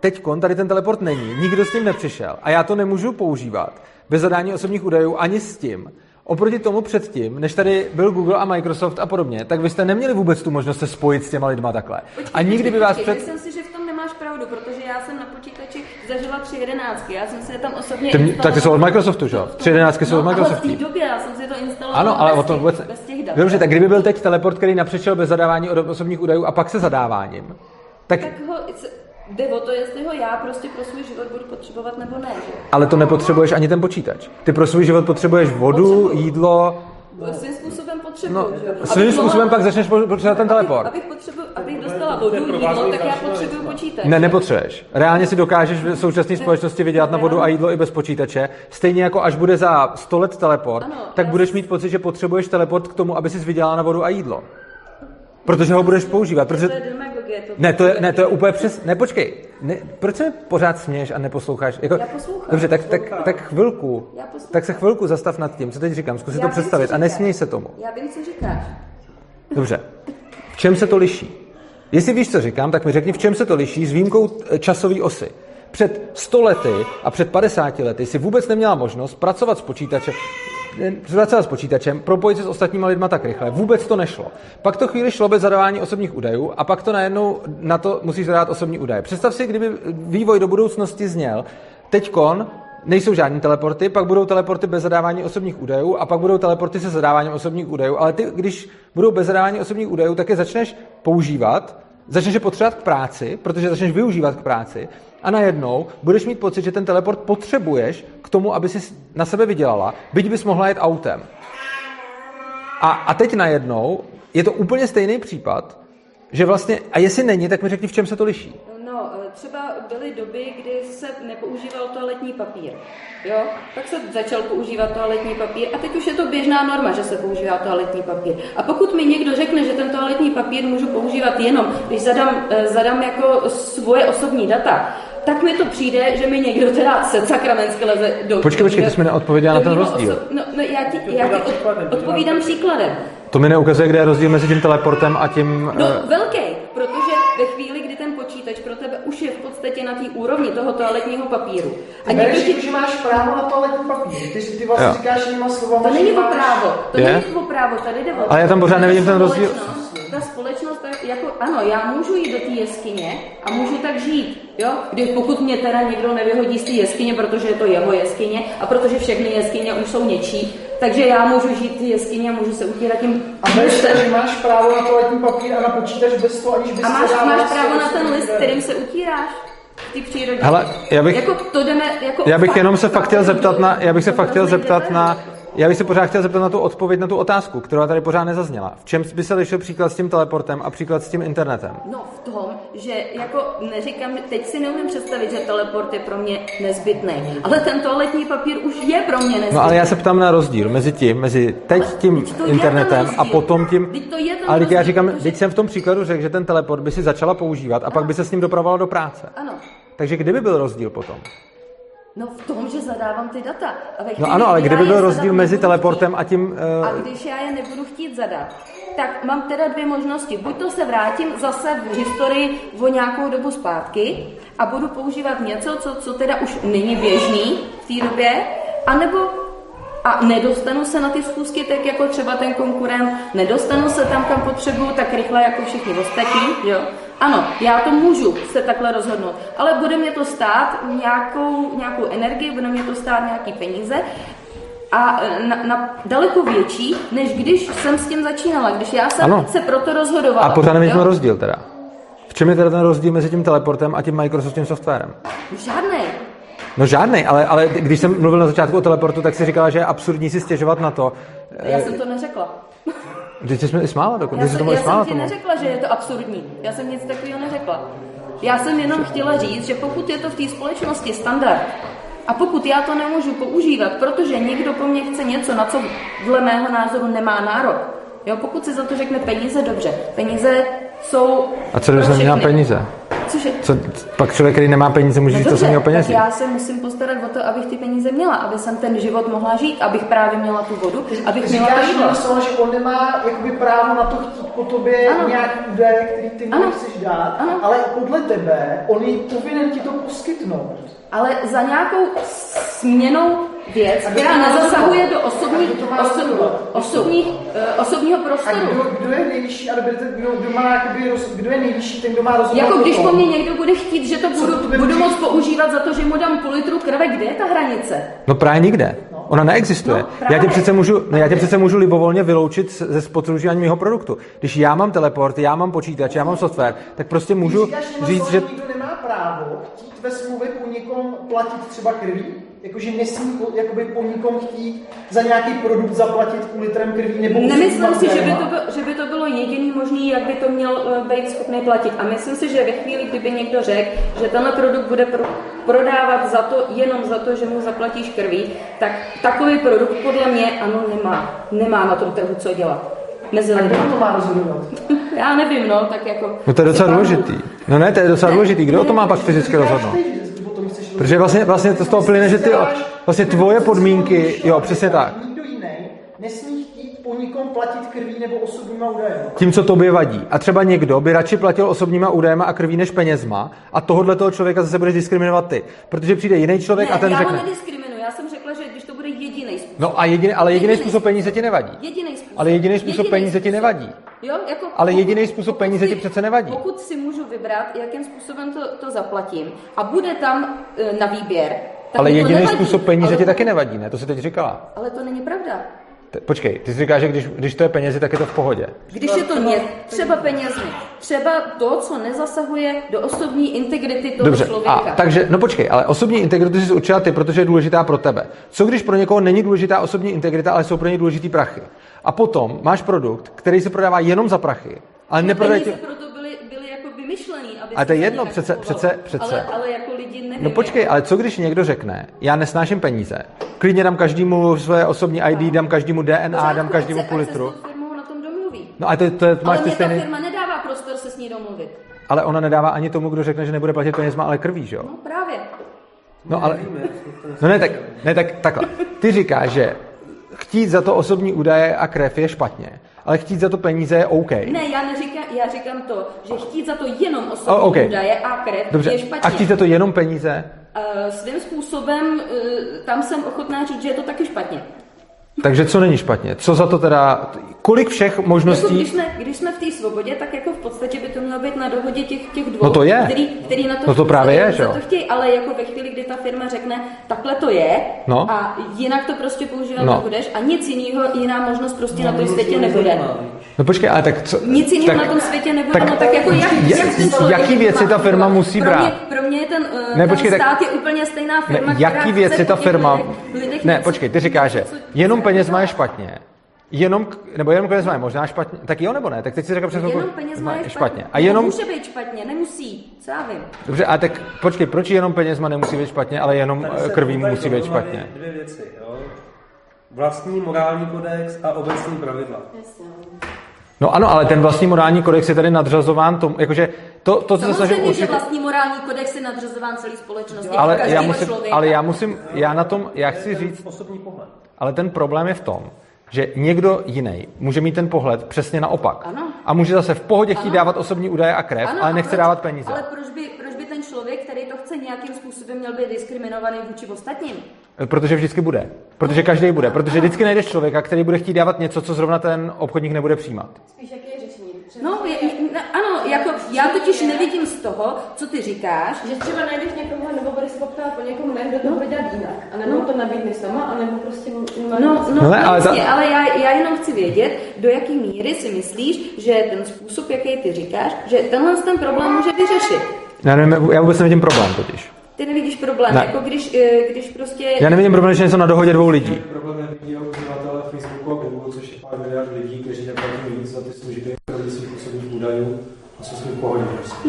teď tady ten teleport není, nikdo s tím nepřišel a já to nemůžu používat bez zadání osobních údajů ani s tím. Oproti tomu předtím, než tady byl Google a Microsoft a podobně, tak vy jste neměli vůbec tu možnost se spojit s těma lidma takhle. Počkej, A nikdy by vás počkej, před... Myslím si, že v tom nemáš pravdu, protože já jsem na počítači zažila tři jedenáctky. Já jsem si je tam osobně Ty, instalovala. tak ty jsou od Microsoftu, že jo? Tři jedenáctky jsou no, od ale Microsoftu. v té době já jsem si to instalovala Ano, ale bez o tom vůbec... bez těch dat. Dobře, tak kdyby byl teď teleport, který napřišel bez zadávání od osobních údajů a pak se zadáváním, tak, Tak ho, jde o to, jestli ho já prostě pro svůj život budu potřebovat nebo ne, že? ale to nepotřebuješ ani ten počítač. Ty pro svůj život potřebuješ vodu, Potřebuju. jídlo, svým způsobem potřebuju, no, že? svým způsobem mohla- pak začneš po- potřebovat ten teleport. Abych, abych, potřebu, abych dostala vodu, jídlo, tak já potřebuju počítač. Ne, nepotřebuješ. Reálně si dokážeš v současné společnosti vydělat na vodu a jídlo i bez počítače. Stejně jako až bude za 100 let teleport, Ano, tak já budeš mít pocit, že potřebuješ teleport k tomu, aby si vydělala na vodu a jídlo. Protože ho budeš používat. Protože... Demagogie. To Ne, to je, ne, to je úplně přes... Ne, počkej. Ne, proč se pořád směješ a neposloucháš? Jako, Já poslouchám. Dobře, tak, tak, tak chvilku. Já poslouchám. Tak se chvilku zastav nad tím, co teď říkám. Zkus si to představit a nesměj se tomu. Já vím, co říkáš. Dobře. V čem se to liší? Jestli víš, co říkám, tak mi řekni, v čem se to liší s výjimkou eh, časové osy. Před 100 lety a před 50 lety si vůbec neměla možnost pracovat s počítačem, pracovat s počítačem, propojit se s ostatníma lidma tak rychle. Vůbec to nešlo. Pak to chvíli šlo bez zadávání osobních údajů a pak to najednou na to musíš zadávat osobní údaje. Představ si, kdyby vývoj do budoucnosti zněl, teďkon nejsou žádné teleporty, pak budou teleporty bez zadávání osobních údajů a pak budou teleporty se zadáváním osobních údajů. Ale ty, když budou bez zadávání osobních údajů, tak je začneš používat, začneš je potřebovat k práci, protože začneš využívat k práci a najednou budeš mít pocit, že ten teleport potřebuješ k tomu, aby si na sebe vydělala, byť bys mohla jet autem. A, a teď najednou je to úplně stejný případ, že vlastně, a jestli není, tak mi řekni, v čem se to liší. No, eh, třeba byly doby, kdy se nepoužíval toaletní papír. Jo? Pak se začal používat toaletní papír a teď už je to běžná norma, že se používá toaletní papír. A pokud mi někdo řekne, že ten toaletní papír můžu používat jenom, když zadám, eh, zadám jako svoje osobní data, tak mi to přijde, že mi někdo teda se sakramentsky leze do... Počkej, počkej, ty jsi mi neodpověděla na ten rozdíl. Oso... No, no, já ti, já ti od, odpovídám příkladem. To mi neukazuje, kde je rozdíl mezi tím teleportem a tím... No, eh, velký, protože ve chvíli, kdy ten počítač pro tebe už je v podstatě na té úrovni toho toaletního papíru. A Ty bereš, ti... jako, že máš právo na toaletní papír. Ty, ty vlastně Jo. říkáš jinýma slovama, To není o právo, to Je? není o právo, tady jde o Ale já tam pořád nevidím ten rozdíl. společnost- Ta společnost, jako, ano, já můžu jít do té jeskyně a můžu tak žít, jo? Když pokud mě teda někdo nevyhodí z té jeskyně, protože je to jeho jeskyně a protože všechny jeskyně už jsou něčí, takže já můžu žít v té jeskyni a můžu se utírat tím A že máš právo na toaletní papír a na počítač bez toho, aniž bys A máš, máš právo na ten list, kterým se utíráš přírodě. Hele, já bych- Jako to jdeme, jako Já bych fakt- jenom se fakt chtěl zeptat na, já bych se fakt chtěl zeptat na já bych se pořád chtěl zeptat na tu odpověď na tu otázku, která tady pořád nezazněla. V čem by se lišil příklad s tím teleportem a příklad s tím internetem? No v tom, že jako neříkám, teď si neumím představit, že teleport je pro mě nezbytný, ale ten toaletní papír už je pro mě nezbytný. No ale já se ptám na rozdíl mezi tím, mezi teď tím to je internetem a rozdíl. potom tím... Vždyť to je ten ale teď já rozdíl, říkám, protože- teď jsem v tom příkladu řekl, že ten teleport by si začala používat a pak by se s ním dopravovala do práce. Ano. Takže kdyby byl rozdíl potom? No v tom, že zadávám ty data. A ve No ano, ale kdy kdyby byl rozdíl mezi teleportem chtít, a tím... A Uh, když já je nebudu chtít zadat, tak mám teda dvě možnosti. Buď to se vrátím zase v historii o nějakou dobu zpátky a budu používat něco, co, co teda už není běžný v té době, anebo a nedostanu se na ty schůzky tak jako třeba ten konkurent, nedostanu se tam, kam potřebuju, tak rychle jako všichni ostatní, jo. Ano, já to můžu se takhle rozhodnout, ale bude mě to stát nějakou, nějakou energii, bude mě to stát nějaký peníze a e, na, na daleko větší, než když jsem s tím začínala, když já jsem Ano. se proto rozhodovala. a pořád nevidíme jo? rozdíl teda. V čem je teda ten rozdíl mezi tím teleportem a tím Microsoftovým softwarem? Žádnej. No žádný, ale, ale když jsem mluvil na začátku o teleportu, tak si říkala, že je absurdní si stěžovat na to. Já jsem to neřekla. Když jsi mi smála, dokud, Já, jsem, tomu já smála jsem ti tomu. neřekla, že je to absurdní. Já jsem nic takového neřekla. Já jsem jenom chtěla říct, že pokud je to v té společnosti standard a pokud já to nemůžu používat, protože někdo po mně chce něco, na co dle mého názoru nemá nárok, jo, pokud si za to řekne peníze, dobře. Peníze jsou A co když jsem měla peníze? Cože? Co, pak člověk, který nemá peníze, může No říct, to dobře, jsem měl tak penězi. já se musím postarat o to, abych ty peníze měla, aby jsem ten život mohla žít, abych právě měla tu vodu, abych měla to Říkáš jídlo. jenom slovo, že on nemá jakoby právo na to chtít po tobě Ano. nějaký údaje, který ty mu Ano. chceš dát, Ano. ale podle tebe on je povinen ti to poskytnout. Ale za nějakou směnou věc, A která nezasahuje do osobních, A osobní, osobních, eh, osobního A prostoru. kdo, kdo je nejvyšší arbitr, kdo, kdo, má, jakoby, roz- kdo je nejvyšší, ten, kdo má rozhodovat Jako když po mně někdo bude chtít, že to budu, to budu moc používat za to, že mu dám půl litru krve, kde je ta hranice? No právě nikde. Ona neexistuje. No, já, tě přece můžu, no, já tě přece můžu libovolně vyloučit ze spotřebování mého produktu. Když já mám teleport, já mám počítač, já mám software, tak prostě můžu Když říkáš, říct, že... nikdo nemá právo chtít ve smlouvě po někom platit třeba krví, jakože nesmí po, jakoby po někom chtít za nějaký produkt zaplatit půl litrem krví nebo Nemyslím si, že by, to bylo, že by to bylo jediný možný, jak by to měl eh, být schopný platit. A myslím si, že ve chvíli, kdyby někdo řekl, že tenhle produkt bude pro, prodávat za to, jenom za to, že mu zaplatíš krví, tak takový produkt podle mě ano nemá. Nemá na tom trhu co dělat. Mezi A kdo lidmi. to má rozhodovat? Já nevím, no, tak jako... No to je docela důležitý. No ne, to je docela Ne, důležitý. Kdo o tom má ne, pak fyzicky rozhodnout? Protože vlastně, vlastně to z toho plyne, že ty, vlastně tvoje podmínky, jo, přesně tak. Nikdo jiný nesmí chtít po nikom platit krví nebo osobníma údajema. Tím, co tobě vadí. A třeba někdo by radši platil osobníma údajema a krví než penězma a tohohle toho člověka zase budeš diskriminovat ty. Protože přijde jiný člověk Ne, a ten já řekne. ho nediskriminuji, já jsem řekla, že když to bude jediný způsob. No a jediný, ale jediný způsob peníze ti nevadí. Jediný způsob. Ale jediný způsob peníze ti nevadí. Jo, jako Ale jediný způsob pokud peníze ti přece nevadí. Pokud si můžu vybrat, jakým způsobem to, to zaplatím a bude tam e, na výběr, tak Ale jediný způsob peníze ale, ti taky nevadí, ne? To si teď říkala. Ale to není pravda. Počkej, ty jsi říkáš, že když, když to je penězi, tak je to v pohodě. Když je to ně, třeba penězmi, třeba to, co nezasahuje do osobní integrity toho Dobře, člověka. a takže, no počkej, ale osobní integritu jsi určila ty, protože je důležitá pro tebe. Co když pro někoho není důležitá osobní integrita, ale jsou pro něj důležitý prachy? A potom máš produkt, který se prodává jenom za prachy, ale peníze ti... proto byly, byly jako vymyšlený, aby Ale se to je jedno, přece- přece- přece. Ale, ale jako lidi nevím. No počkej, ale co když někdo řekne, já nesnáším peníze, klidně dám každému své osobní ID, dám každému DNA, dám každému půl litru. No a to, to, to máš Ale ty mě ta stejný... firma nedává prostor se s ní domluvit. Ale ona nedává ani tomu, kdo řekne, že nebude platit penězma, ale krví, že jo? No právě. No ale... No ne, tak, ne, tak takhle. Ty říkáš, že chtít za to osobní údaje a krev je špatně, ale chtít za to peníze je OK. Ne, já neříkám, já říkám to, že chtít za to jenom osobní Oh, okay. údaje a krev Dobře, je špatně. a chtít za to jenom peníze, Uh, svým způsobem uh, tam jsem ochotná říct, že je to taky špatně. Takže co není špatně? Co za to teda... Kolik všech Jako možností... když, jsme, když jsme v té svobodě, tak jako v podstatě by to mělo být na dohodě těch, těch dvou, No to je. Který, který na to, No to právě je, že jo. to chtějí, ale jako ve chvíli, kdy ta firma řekne, takhle to je No. a jinak to prostě používat No. nebudeš a nic jiného, jiná možnost prostě na tom světě nebude. No počkej, ale tak co? Nic jiného tak, na tom světě nebude, tak- no tak jako jak, Ja- jak ten člověk jaký věci má ta firma fungovat? musí pro brát? Mě, pro mě je ten, uh, Ne, ten počkej, tak- stát je úplně stejná firma, Ne, jaký věci ta firma... Ne, počkej, ty říkáš, že jenom peněz má je špatně, jenom, nebo jenom peněz má je možná špatně, tak jo nebo ne? Tak teď si řekl přes Jenom peněz má je špatně. A No, jenom, Může být špatně, nemusí, co já vím. dobře, a tak počkej, proč jenom peněz má nemusí být špatně, ale jenom eh, krví musí být špatně? Dvě věci, jo. Vlastní morální kodex a obecní pravidla. No ano, ale ten vlastní morální kodex je tady nadřazován tomu, jakože to, to co se snažím Samozřejmě, že určitě... vlastní morální kodex je nadřazován celý společnosti. Ale každého já, musím, člověka. ale já musím, já na tom, já chci říct, Osobní pohled. Ale ten problém je v tom, že někdo jiný může mít ten pohled přesně naopak. Ano. A může zase v pohodě chtít Ano. dávat osobní údaje a krev, Ano, ale nechce proč- dávat peníze. Ale proč by, proč by ten člověk, který to chce nějakým způsobem, měl být diskriminovaný vůči ostatním? Protože vždycky bude. Protože každý bude. Protože vždycky najdeš člověka, který bude chtít dávat něco, co zrovna ten obchodník nebude přijímat. Spíš jaký je řešení? Třeba No, je, ne, ano, jako já totiž nevidím z toho, co ty říkáš, Že třeba najdeš někoho, nebo budeš se poptát po někom, ne, kdo to bude dělat jinak. A nebo to nabídne sama, anebo prostě... No, no, No no ale jasně, ta- ale já, já jenom chci vědět, do jaký míry si myslíš, že ten způsob, jaký ty říkáš, že tenhle ten problém může vyřešit. Já, nevím, já vůbec nevidím problém totiž. Ty nevidíš problém, Ne. jako když, eh, když prostě... Já nevidím problém, že je něco na dohodě dvou lidí. Problém uživatele Facebooku a Google, což je pár miliard lidí, kteří neplatí nic za ty služby, kromě svých osobních údajů a jsou s tím pohodě. prostě.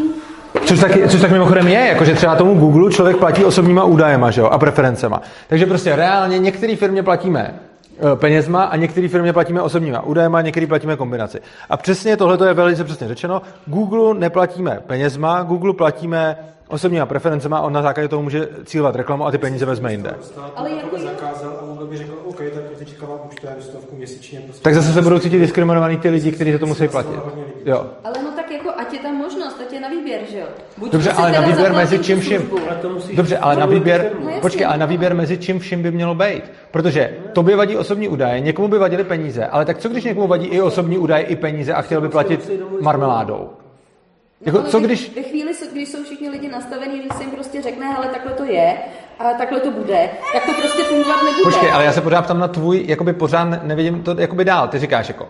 Což tak, což tak mimochodem je, jakože třeba tomu Google člověk platí osobníma údajema že jo, a preferencema. Takže prostě reálně některé firmě platíme eh, penězma a některé firmě platíme osobníma údajema, některé platíme kombinaci. A přesně tohle je velice přesně řečeno. Google neplatíme penězma, Google platíme osobníma preferencema a on na základě toho může cílovat reklamu a ty peníze vezme jinde. Ale jako zakázal a Google by řekl, OK, tak teďka vám účtujeme stovku měsíčně. Prostě Tak zase se budou cítit diskriminovaný ty lidi, kteří za to musí platit. Jo. Ale no tak jako, ať je tam možnost, ať je na výběr, že jo? Buď Dobře, ale na výběr mezi čím vším. to. Dobře, ale na výběr. No počkej, ale na výběr mezi čím vším by mělo být. Protože tobě vadí osobní údaje, někomu by vadily peníze, ale tak co když někomu vadí i osobní údaje, i peníze a chtěl by platit marmeládou? Jako, No, ale co když, Ve chvíli, když jsou všichni lidi nastavení, když se jim prostě řekne, hele, takhle to je a takhle to bude, tak to prostě fungovat nebude. počkej, ale já se pořád ptám na tvůj, jakoby pořád ne- nevidím to jakoby dál. Ty říkáš jako,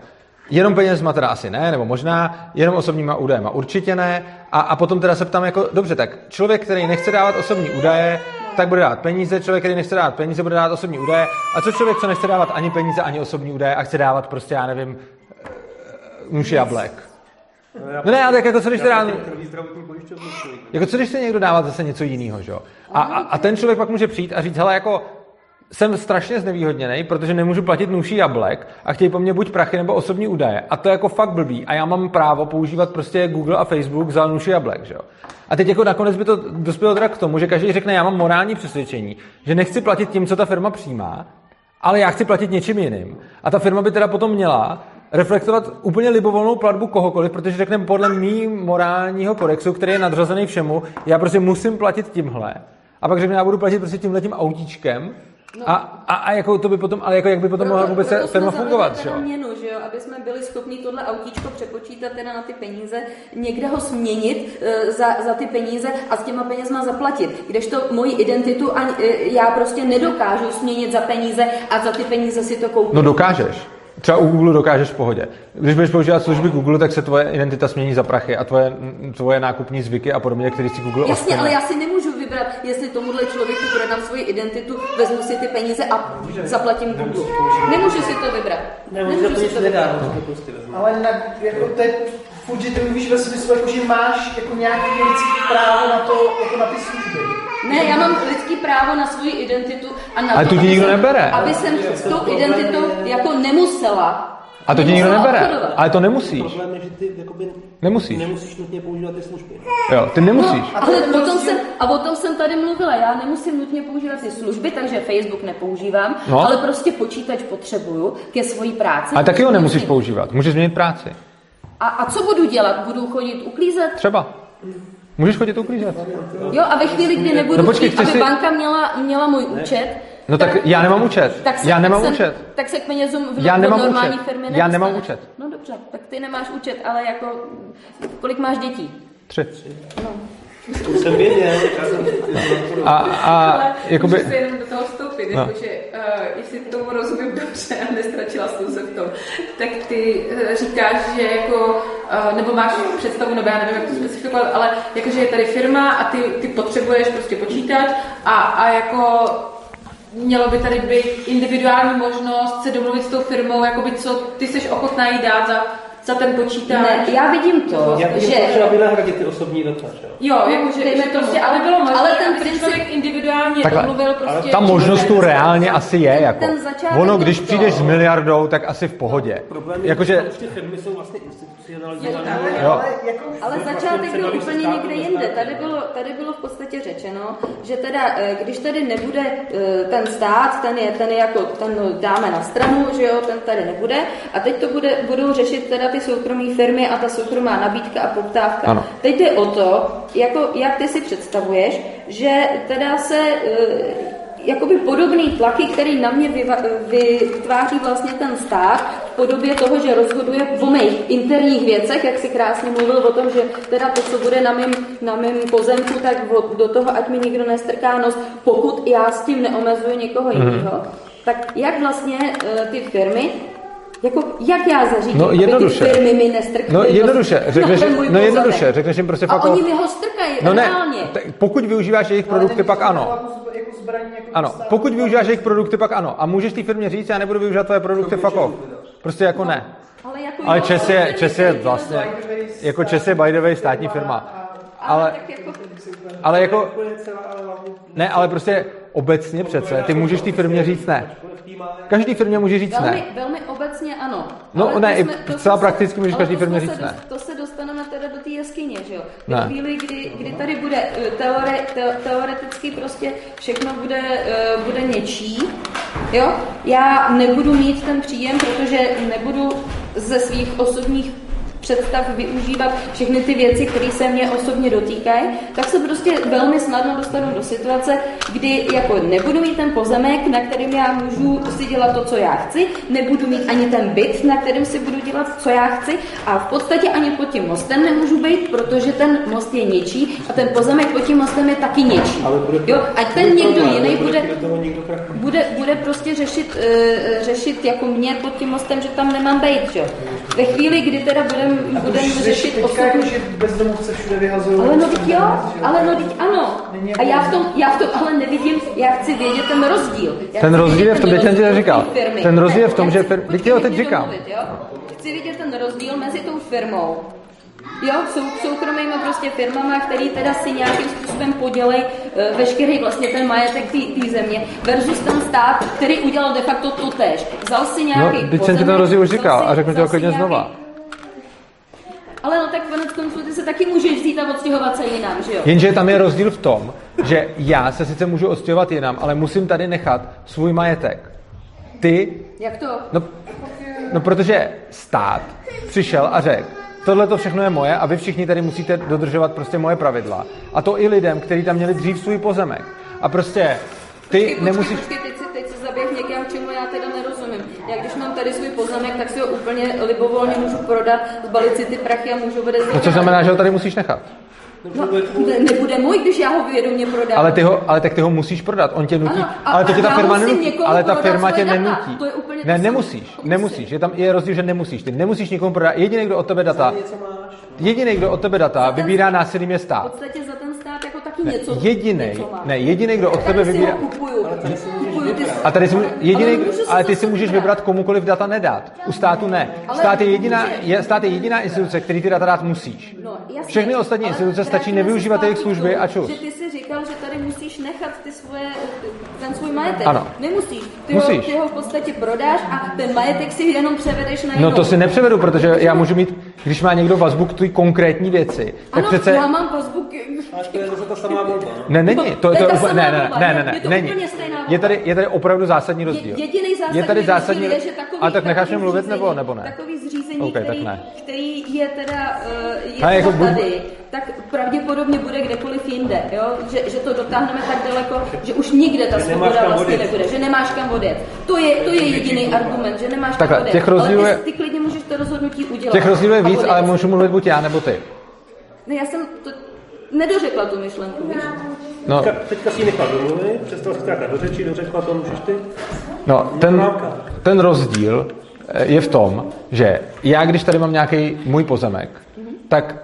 jenom penězma teda asi ne, nebo možná, jenom osobníma údajema určitě ne. A, a potom teda se ptám jako, dobře, tak člověk, který nechce dávat osobní údaje, tak bude dát peníze, člověk, který nechce dávat peníze, bude dát osobní údaje. A co člověk, co nechce dávat ani peníze, ani osobní údaje a chce dávat prostě, já nevím, eh, nůž jablek. No ne, ale tak jako co když teda... Jako co když chce někdo dávat zase něco jiného, že jo? A, a, a, ten člověk pak může přijít a říct, hele, jako jsem strašně znevýhodněný, protože nemůžu platit nůší jablek a chtějí po mně buď prachy nebo osobní údaje. A to je jako fakt blbý. A já mám právo používat prostě Google a Facebook za nůší jablek, že jo? A teď jako nakonec by to dospělo teda k tomu, že každý řekne, já mám morální přesvědčení, že nechci platit tím, co ta firma přijímá, ale já chci platit něčím jiným. A ta firma by teda potom měla reflektovat úplně libovolnou platbu kohokoliv, protože řekne podle mý morálního kodexu, který je nadřazený všemu, já prostě musím platit tímhle. A pak řekne, já budu platit prostě tímhle tím autíčkem. A, a, a, jako to by potom, ale jako jak by potom mohla vůbec proto firma fungovat, že jo? měnu, že jo, aby jsme byli schopni tohle autíčko přepočítat teda na ty peníze, někde ho směnit uh, za, za ty peníze a s těma penězma zaplatit. Kdežto moji identitu ani, uh, já prostě nedokážu směnit za peníze a za ty peníze si to koupit. No dokážeš. Třeba u Google dokážeš v pohodě. Když budeš používat služby Google, tak se tvoje identita smění za prachy a tvoje, tvoje nákupní zvyky a podobně, který si Google Jasně, odstane. ale já si nemůžu vybrat, jestli tomuhle člověku identitu, vezmu si ty peníze a zaplatím Google. Nemůžu si to vybrat. Nemůžu to nic nedá, můžu to prostě vezmu. Ale na, jako to je, furt, že ty mluvíš ve smyslu, jako, že máš jako nějaký lidský právo na to, jako na ty služby. Ne, já mám lidský právo na svoji identitu a na Ale to, tu ti aby nikdo jsem- nebere. Aby jsem s tou identitou jako nemusela. A to ti nikdo nebere. obchodovat. Ale to nemusíš. Problém je, že ty jakoby Nemusíš. nemusíš nutně používat ty služby. Jo, ty nemusíš. No, ale o tom jsem, a o tom jsem tady mluvila. Já nemusím nutně používat ty služby, takže Facebook nepoužívám, No. ale prostě počítač potřebuju ke svojí práci. Ale taky ho nemusíš používat. Můžeš změnit práci. A, a co budu dělat? Budu chodit uklízet? Třeba. Můžeš chodit uklízet. Jo, a ve chvíli, kdy nebudu No počkej, chtít, aby si- banka měla, měla můj účet, No tak já nemám účet. tak se, Já nemám tak se, účet. Tak se k penězům v, Já nemám normální účet. firmy Já nemám účet. No dobře, tak ty nemáš účet, ale jako, kolik máš dětí? Tři. To už jsem věděl. já jsem- A, a Ale jakoby... můžu se jenom do toho vstoupit, No. jakože uh, jestli tomu rozumím dobře a nestračila jsem se v tom, tak ty uh, říkáš, že jako, uh, nebo máš představu, nebo já nevím, jak to specifikovat, ale jakože je tady firma a ty, ty potřebuješ prostě počítač a, a jako mělo by tady být individuální možnost se domluvit s tou firmou, jakoby co ty jsi ochotná jí dát za, za ten počítač. Ne, já vidím to, Já vidím že... to, že aby nahradit ty osobní data, že jo? Jakože Dejme že tomu. prostě, ale bylo možné, Ale ten aby princip- člověk individuálně Takhle, domluvil prostě... Ta možnost tu reálně asi je, jako. Ten Ono, když to. přijdeš s miliardou, tak asi v pohodě. Problém je, Jakože, že ty firmy jsou vlastně institucionalizované. Ale jako Ale Vlastně začátek byl úplně někde jinde. Tady bylo, tady bylo v podstatě řečeno, že teda, eh, když tady nebude eh, ten stát, ten je, ten je jako, ten dáme na stranu, že jo, ten tady nebude. A teď to bude, budou řešit teda ty soukromé firmy a ta soukromá nabídka a poptávka. Ano. Teď jde o to, jako, jak ty si představuješ, že teda se eh, jakoby podobný tlaky, který na mě vyva- vytváří vlastně ten stát v podobě toho, že rozhoduje o mých interních věcech, jak si krásně mluvil o tom, že teda to, co bude na mém, na mém pozemku, tak do toho, ať mi nikdo nestrká nos, pokud já s tím neomezuji někoho jiného, tak jak vlastně eh, ty firmy jako, jak já zařídím, No, aby jednoduše. ty firmy mi nestrkaly no jednoduše, řekneš, ten můj no jednoduše, řekneš jim prostě A fakt, oni mi ho strkají, no ne, reálně. t- pokud využíváš jejich produkty, pak ano. Jako zbraní, jako Ano, stát- pokud využíváš jejich produkty, pak ano. A můžeš té firmě říct, já nebudu využívat tvoje produkty, fuck off. Prostě jako ne. Ale, jako Ale jo, Čes je, Čes je vlastně, jako Čes je by the way státní firma. Ale, Ale, jako, ale jako, ne, ale prostě obecně přece, ty můžeš té firmě říct ne. Každý firmě může říct velmi, ne. velmi obecně ano. No, Ale to ne, i to zcela se- prakticky můžeš ale každý firmě jsme říct se ne. To se dostaneme teda do té jeskyně, že jo? Ve Ne. chvíli, kdy, kdy tady bude eh, teore, te, teoreticky prostě všechno bude, eh, bude něčí, jo? Já nebudu mít ten příjem, protože nebudu ze svých osobních představ využívat všechny ty věci, které se mě osobně dotýkají, tak se prostě velmi snadno dostanu do situace, kdy jako nebudu mít ten pozemek, na kterým já můžu si dělat to, co já chci, nebudu mít ani ten byt, na kterém si budu dělat, co já chci a v podstatě ani pod tím mostem nemůžu být, protože ten most je něčí a ten pozemek pod tím mostem je taky něčí. Jo? Ať ten někdo jiný bude bude, bude, prostě řešit, uh, řešit jako mě pod tím mostem, že tam nemám být, že? jo. Ve chvíli, kdy teda budem, budem Už řešit teďka jako, osobní... že bezdomovce všude vyhazují. Ale no teď jo, ale no teď ano. Není A jako- já v tom, já v tom ale nevidím, já chci vědět ten rozdíl. Já Ten rozdíl je v tom, ten teď jsem ti rozdíl říkal. Ten rozdíl je v tom, já že teď ti ho teď říkám. Chci vidět ten rozdíl mezi tou firmou, Jo, sou, soukromými prostě firmama, který teda si nějakým způsobem podělej uh, veškerý vlastně ten majetek té země versus ten stát, který udělal de facto to tež. Vzal si nějaký No, teď jsem ti ten rozdíl už říkal si- a řeknu ti ho klidně nějaký- znova. Ale no tak konec konců ty se taky můžeš vzít a odstěhovat se jinam, že jo? Jenže tam je rozdíl v tom, že já se sice můžu odstěhovat jinam, ale musím tady nechat svůj majetek. Ty, Jak to? no, no protože stát přišel a řekl, tohle to všechno je moje a vy všichni tady musíte dodržovat prostě moje pravidla. A to i lidem, kteří tam měli dřív svůj pozemek. A prostě ty Počkej, nemusíš... Počkej, teď si zaběh někam, čemu já teda nerozumím. Já když mám tady svůj pozemek, tak si ho úplně libovolně můžu prodat, zbalit si ty prachy a můžu vede No což znamená, že ho tady musíš nechat. No, ne, nebude můj, když já ho vědomě prodám. Ale, ty ho, ale tak ty ho musíš prodat, on tě nutí, Ano, a- ale to tě ta firma nenutí, ale ta firma tě data. nenutí. To je úplně to ne, nemusíš, Musím. nemusíš, je tam je rozdíl, že nemusíš, ty nemusíš nikomu prodat, jediný, kdo od tebe data, jediný, kdo od tebe data vybírá násilím je V podstatě za ten stát jako taky něco Jediný, něco má. ne, jediný, kdo od tebe si vybírá, ho kupuju. A tady si, jediný, Ale ale ty si můžeš vybrat. komukoliv data nedat. U státu ne. Stát je jediná, je, stát je jediná instituce, který ty data dát musíš. No, Všechny ostatní instituce stačí nevyužívat jejich služby a čus. Že ty si říkal, že tady musíš nechat ty svoje, majetek. Ano. Nemusíš. Ty, Musíš. Ho, ty ho v podstatě prodáš a ten majetek si jenom převedeš na No jinou. to si nepřevedu, protože já můžu mít, když má někdo vazbu k tvý konkrétní věci, tak ano, přece... já mám vazbu k... Ale to je zase ta samá volba. no. Ne, není. To, to, To je je ta úplně, ne, ne, ne, je- ne, ne, je to není. úplně stejná volba. Je tady, je tady opravdu zásadní rozdíl. Jediný zásadní je tady rozdíl zásadní je, že takový, Ale tak necháš mě mluvit, nebo, nebo ne? Takový zřízení, OK, tak který, ne. který je teda, uh, je jako buď- tady, tak pravděpodobně bude kdekoliv jinde, jo? Že, že to dotáhneme tak daleko, že už nikde ta svoboda vlastně nebude, že nemáš kam odjet. To je, to je jediný argument, že nemáš Takhle, kam odjet. těch rozdílů ale je- ty, ty klidně můžeš to rozhodnutí udělat. Těch rozdílů je víc, ale můžu mluvit buď já, nebo ty. Ne, já jsem to nedořekla tu myšlenku, víš? No. Teďka, teďka si ji nechal domluvit, přestal se tak do řeči, dořekla to můžeš ty. No, ten, ten rozdíl eh, je v tom, že já, když tady mám nějaký můj pozemek, tak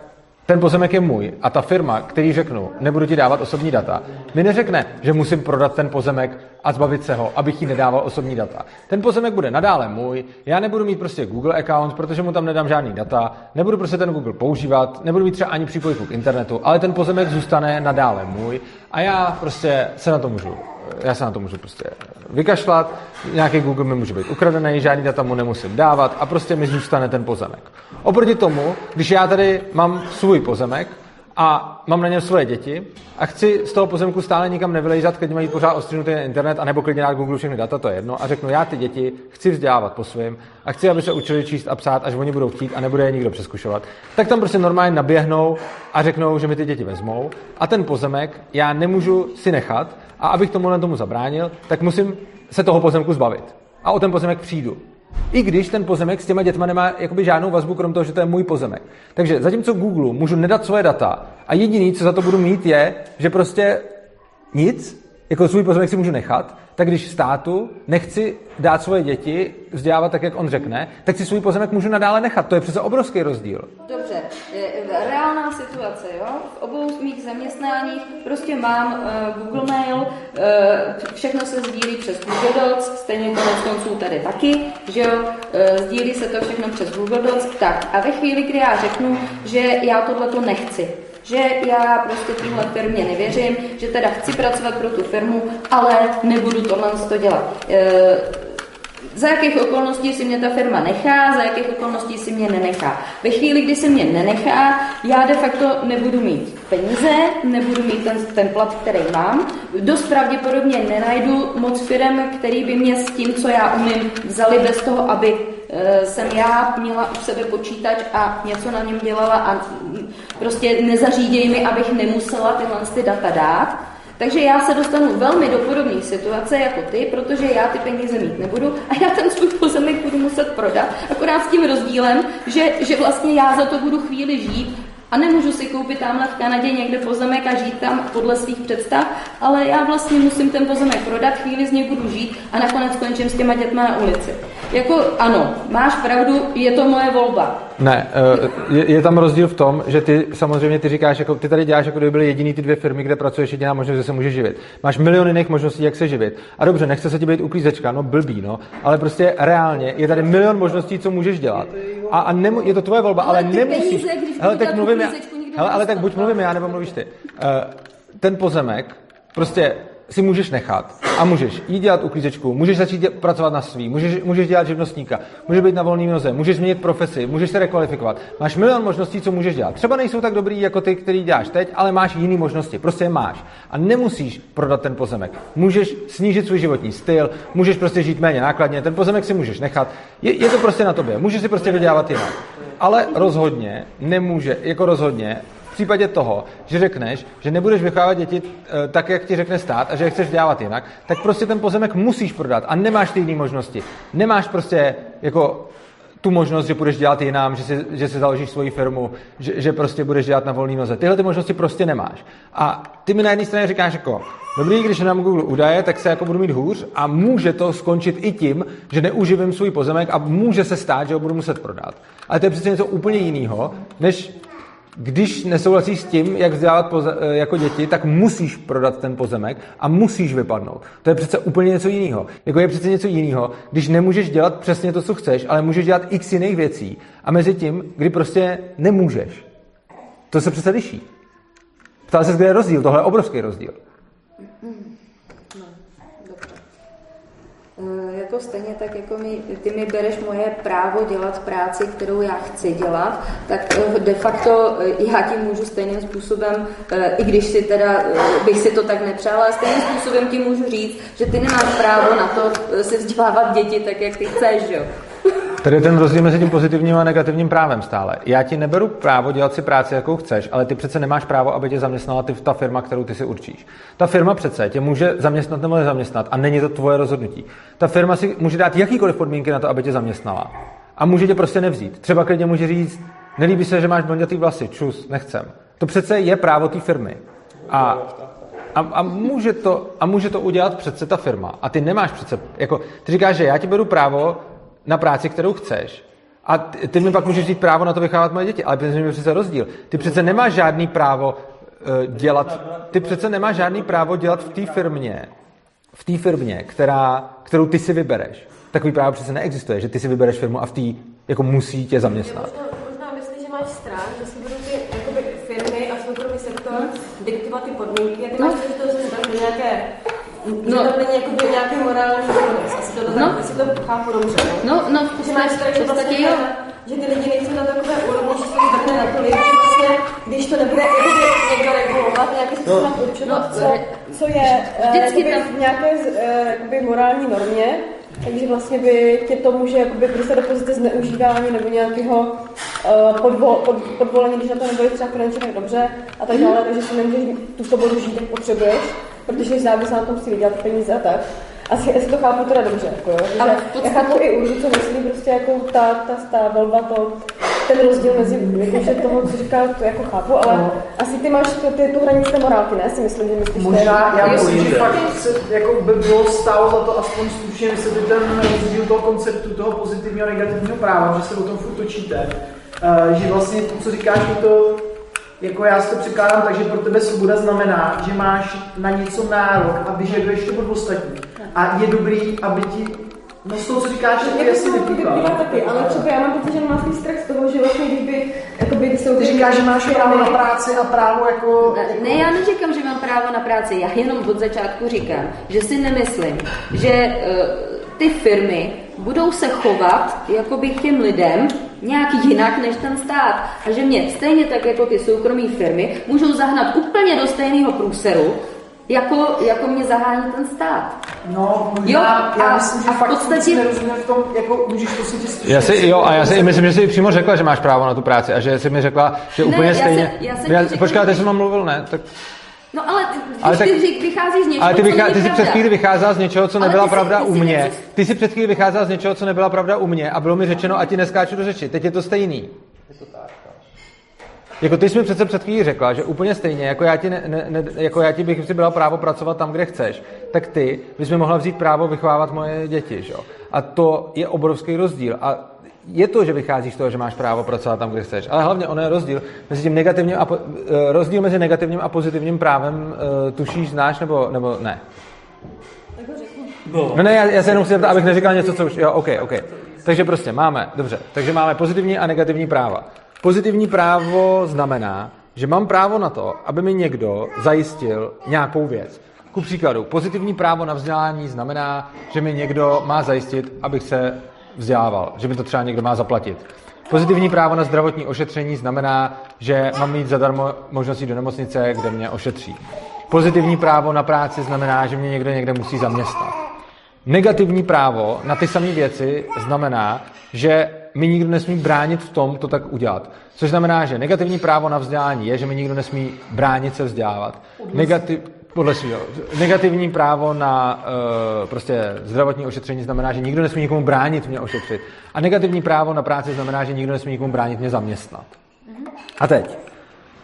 ten pozemek je můj a ta firma, který řeknu, nebudu ti dávat osobní data, mi neřekne, že musím prodat ten pozemek a zbavit se ho, abych jí nedával osobní data. Ten pozemek bude nadále můj, já nebudu mít prostě Google account, protože mu tam nedám žádný data, nebudu prostě ten Google používat, nebudu mít třeba ani přípojku k internetu, ale ten pozemek zůstane nadále můj a já prostě se na to můžu já se na to můžu prostě vykašlat, nějaký Google mi může být ukradený, žádný data mu nemusím dávat a prostě mi zůstane ten pozemek. Oproti tomu, když já tady mám svůj pozemek a mám na něm svoje děti a chci z toho pozemku stále nikam nevylejzat, když mají pořád ostřinutý internet, anebo klidně dát Google všechny data, to je jedno, a řeknu, já ty děti chci vzdělávat po svém a chci, aby se učili číst a psát, až oni budou chtít a nebude je nikdo přeskušovat, tak tam prostě normálně naběhnou a řeknou, že mi ty děti vezmou a ten pozemek já nemůžu si nechat a abych tomu tomu zabránil, tak musím se toho pozemku zbavit. A o ten pozemek přijdu. I když ten pozemek s těma dětma nemá jakoby žádnou vazbu, krom toho, že to je můj pozemek. Takže zatímco Google můžu nedat svoje data a jediný, co za to budu mít, je, že prostě nic, jako svůj pozemek si můžu nechat, tak když státu nechci dát svoje děti vzdělávat tak, jak on řekne, tak si svůj pozemek můžu nadále nechat. To je přece obrovský rozdíl. Dobře, reálná situace, jo? V obou mých zaměstnáních prostě mám uh, Google Mail, uh, všechno se sdílí přes Google Docs, stejně konec konců tady taky, že jo? Uh, sdílí se to všechno přes Google Docs. Tak a ve chvíli, kdy já řeknu, že já tohle nechci, že já prostě téhle firmě nevěřím, že teda chci pracovat pro tu firmu, ale nebudu tohle to dělat. E, za jakých okolností si mě ta firma nechá, za jakých okolností si mě nenechá. Ve chvíli, kdy si mě nenechá, já de facto nebudu mít peníze, nebudu mít ten, ten plat, který mám. Dost pravděpodobně nenajdu moc firm, který by mě s tím, co já umím, vzali bez toho, aby jsem já měla u sebe počítač a něco na něm dělala a prostě nezaříděj mi, abych nemusela tyhle ty data dát. Takže já se dostanu velmi do podobné situace jako ty, protože já ty peníze mít nebudu a já ten svůj pozemek budu muset prodat, akorát s tím rozdílem, že, že vlastně já za to budu chvíli žít a nemůžu si koupit tamhle v Kanadě někde pozemek a žít tam podle svých představ, ale já vlastně musím ten pozemek prodat, chvíli z něj budu žít a nakonec skončím s těma dětma na ulici. Jako ano, máš pravdu, je to moje volba. Ne, eh, je, je tam rozdíl v tom, že ty samozřejmě ty říkáš, jako, ty tady děláš, jako kdyby byly jediný ty dvě firmy, kde pracuješ jediná možnost, že se může živit. Máš miliony jiných možností, jak se živit. A dobře, nechce se ti být uklízečka, no blbý, no, ale prostě reálně je tady milion možností, co můžeš dělat. A, a nemu, je to tvoje volba, ale, ale nemusíš. Peníze, když hele, tak mluvím já, hele, ale tak buď mluvím já, nebo mluvíš ty. Uh, ten pozemek, prostě si můžeš nechat a můžeš jít dělat uklízečku, můžeš začít dě- pracovat na svý, můžeš, můžeš dělat živnostníka, můžeš být na volný noze, můžeš změnit profesi, můžeš se rekvalifikovat. Máš milion možností, co můžeš dělat. Třeba nejsou tak dobrý jako ty, který děláš teď, ale máš jiné možnosti. Prostě je máš. A nemusíš prodat ten pozemek. Můžeš snížit svůj životní styl, můžeš prostě žít méně nákladně, ten pozemek si můžeš nechat. Je, je to prostě na tobě. Můžeš si prostě vydělávat jinak. Ale rozhodně nemůže, jako rozhodně, případě toho, že řekneš, že nebudeš vychovávat děti e, tak, jak ti řekne stát a že je chceš dělat jinak, tak prostě ten pozemek musíš prodat a nemáš ty jiné možnosti. Nemáš prostě jako tu možnost, že budeš dělat jinam, že si, že si založíš svoji firmu, že, že prostě budeš dělat na volné noze. Tyhle ty možnosti prostě nemáš. A ty mi na jedné straně říkáš jako, dobrý, když nám Google údaje, tak se jako budu mít hůř a může to skončit i tím, že neuživím svůj pozemek a může se stát, že ho budu muset prodat. Ale to je přece něco úplně jiného, než když nesouhlasíš s tím, jak vzdělávat poze- eh, jako děti, tak musíš prodat ten pozemek a musíš vypadnout. To je přece úplně něco jiného. Jako je přece něco jiného, když nemůžeš dělat přesně to, co chceš, ale můžeš dělat x jiných věcí. A mezi tím, kdy prostě nemůžeš. To se přece liší. Ptal se, kde je rozdíl. Tohle je obrovský rozdíl. Jako stejně tak, jako mi, ty mi bereš moje právo dělat práci, kterou já chci dělat, tak eh, de facto eh, já ti můžu stejným způsobem, i když si teda bych si to tak nepřála, stejným způsobem ti můžu říct, že ty nemáš právo na to si vzdělávat děti tak, jak ty chceš, jo. Tady je ten rozdíl mezi tím pozitivním a negativním právem stále. Já ti neberu právo dělat si práci, jakou chceš, ale ty přece nemáš právo, aby tě zaměstnala ty, ta firma, kterou ty si určíš. Ta firma přece tě může zaměstnat nebo nezaměstnat a není to tvoje rozhodnutí. Ta firma si může dát jakýkoliv podmínky na to, aby tě zaměstnala. A může tě prostě nevzít. Třeba klidně může říct, nelíbí se, že máš blondětý vlasy, čus, nechcem. To přece je právo té firmy. A A, a, může to, a může to udělat přece ta firma. A ty nemáš přece, jako, ty říkáš, že já ti beru právo na práci, kterou chceš. A ty, ty mi pak můžeš říct právo na to vychovávat moje děti. Ale je přece rozdíl. Ty přece nemáš žádný právo uh, dělat, ty přece nemáš žádný právo dělat v té firmě, v té firmě, která, kterou ty si vybereš. Takový právo přece neexistuje, že ty si vybereš firmu a v té jako musí tě zaměstnat. Možná, možná myslíš, že máš strach, že si budou ty jakoby, firmy a soukromý sektor diktovat ty podmínky. Jak No. máš to, že to nějaké No. no. že to není jakoby nějaký morální kodex. Asi to, No. no. to chápu dobře. No? No, no, v Že máš strach, že, podstatě vlastně, jo. že ty lidi nejsou na takové úrovni, že se to vrne na to, že vlastně, když to nebude někdo regulovat, nějakým způsobem no. určovat, No, co, co je eh, vždycky jakoby tam- v nějaké eh, jakoby morální normě, takže vlastně by tě to může jakoby dostat do pozice zneužívání nebo nějakého uh, podvo, pod, podvolení, když na to nebyli třeba finančně tak dobře a tak dále, takže si nemůžeš tu svobodu žít, jak potřebuješ, protože jsi závislá na tom si vydělat peníze a tak. Asi, asi to chápu teda dobře, jako jo. Ale Ale v podstatě- já chápu i Urzu, co myslí, prostě jako ta, ta, ta volba, to, ten rozdíl mezi jakože toho, co říká, to jako chápu, ale No. asi ty máš tu, ty, tu hranici té morálky, ne? Si myslím, že myslíš, Možná, já myslím, že fakt se, jako by bylo stálo za to aspoň slušně vysvětlit ten rozdíl toho konceptu toho pozitivního a negativního práva, že se o tom furt točíte. Uh, že vlastně to, co říkáš, je to, jako já si to překládám tak, že pro tebe svoboda znamená, že máš na něco nárok a vyžaduješ to od ostatní. A je dobrý, aby ti, no z toho, co říkáš, Jako jasně to vyplývá vyplývá. taky, ale třeba já mám pocit, že máš spíš strach z toho, že vlastně kdyby, jakoby jsou Ty říkáš, že máš právo na práci a právo jako... Ne, já neříkám, že mám právo na práci, já jenom od začátku říkám, že si nemyslím, že uh, ty firmy budou se chovat jakoby k těm lidem nějak jinak než ten stát. A že mě stejně tak jako ty soukromé firmy můžou zahnat úplně do stejného průseru, jako, jako mě zahání ten stát. No, Jo, já a- myslím, že a v fakt podstatě- si nerozumím v tom, jako můžeš to si těst- Já si, jo, a já si i myslím, že jsi přímo řekla, že máš právo na tu práci a že jsi mi řekla, že Ne, úplně já stejně. já jsem ti řekla, počkej, že- ty jsi mluvil, ne? Tak, No ale Ale tak- ty řík- vycházíš z něčeho, ale ty, co vychá, ty jsi před chvíli vycházela z něčeho, co Ale nebyla ty si- pravda ty u mě. něco- Ty jsi před chvíli vycházela z něčeho, co nebyla pravda u mě a bylo mi řečeno, a ti neskáču do řeči. Teď je to stejný. Jako ty jsi mi přece před chvílí řekla, že úplně stejně, jako já ti, ne, ne, ne, jako já ti bych si byla právo pracovat tam, kde chceš, tak ty bys mi mohla vzít právo vychovávat moje děti, že? jo? A to je obrovský rozdíl. A je to, že vycházíš z toho, že máš právo pracovat tam, kde chceš, ale hlavně ono je rozdíl mezi tím negativním a, po- eh, rozdíl mezi negativním a pozitivním právem eh, tušíš, znáš nebo, nebo ne? No, No ne, já, já se jenom chci zeptat, abych neříkal něco, co už... Jo, OK, OK. Takže prostě máme, dobře, takže máme pozitivní a negativní práva. Pozitivní právo znamená, že mám právo na to, aby mi někdo zajistil nějakou věc. Ku příkladu, pozitivní právo na vzdělání znamená, že mi někdo má zajistit, abych se vzdělával, že mi to třeba někdo má zaplatit. Pozitivní právo na zdravotní ošetření znamená, že mám mít zadarmo možnost jít do nemocnice, kde mě ošetří. Pozitivní právo na práci znamená, že mě někdo někde musí zaměstnat. Negativní právo na ty samé věci znamená, že mi nikdo nesmí bránit v tom to tak udělat. Což znamená, že negativní právo na vzdělání je, že mi nikdo nesmí bránit se vzdělávat. Negativ, podle svého. Negativní právo na uh, prostě zdravotní ošetření znamená, že nikdo nesmí nikomu bránit mě ošetřit. A negativní právo na práci znamená, že nikdo nesmí nikomu bránit mě zaměstnat. A teď.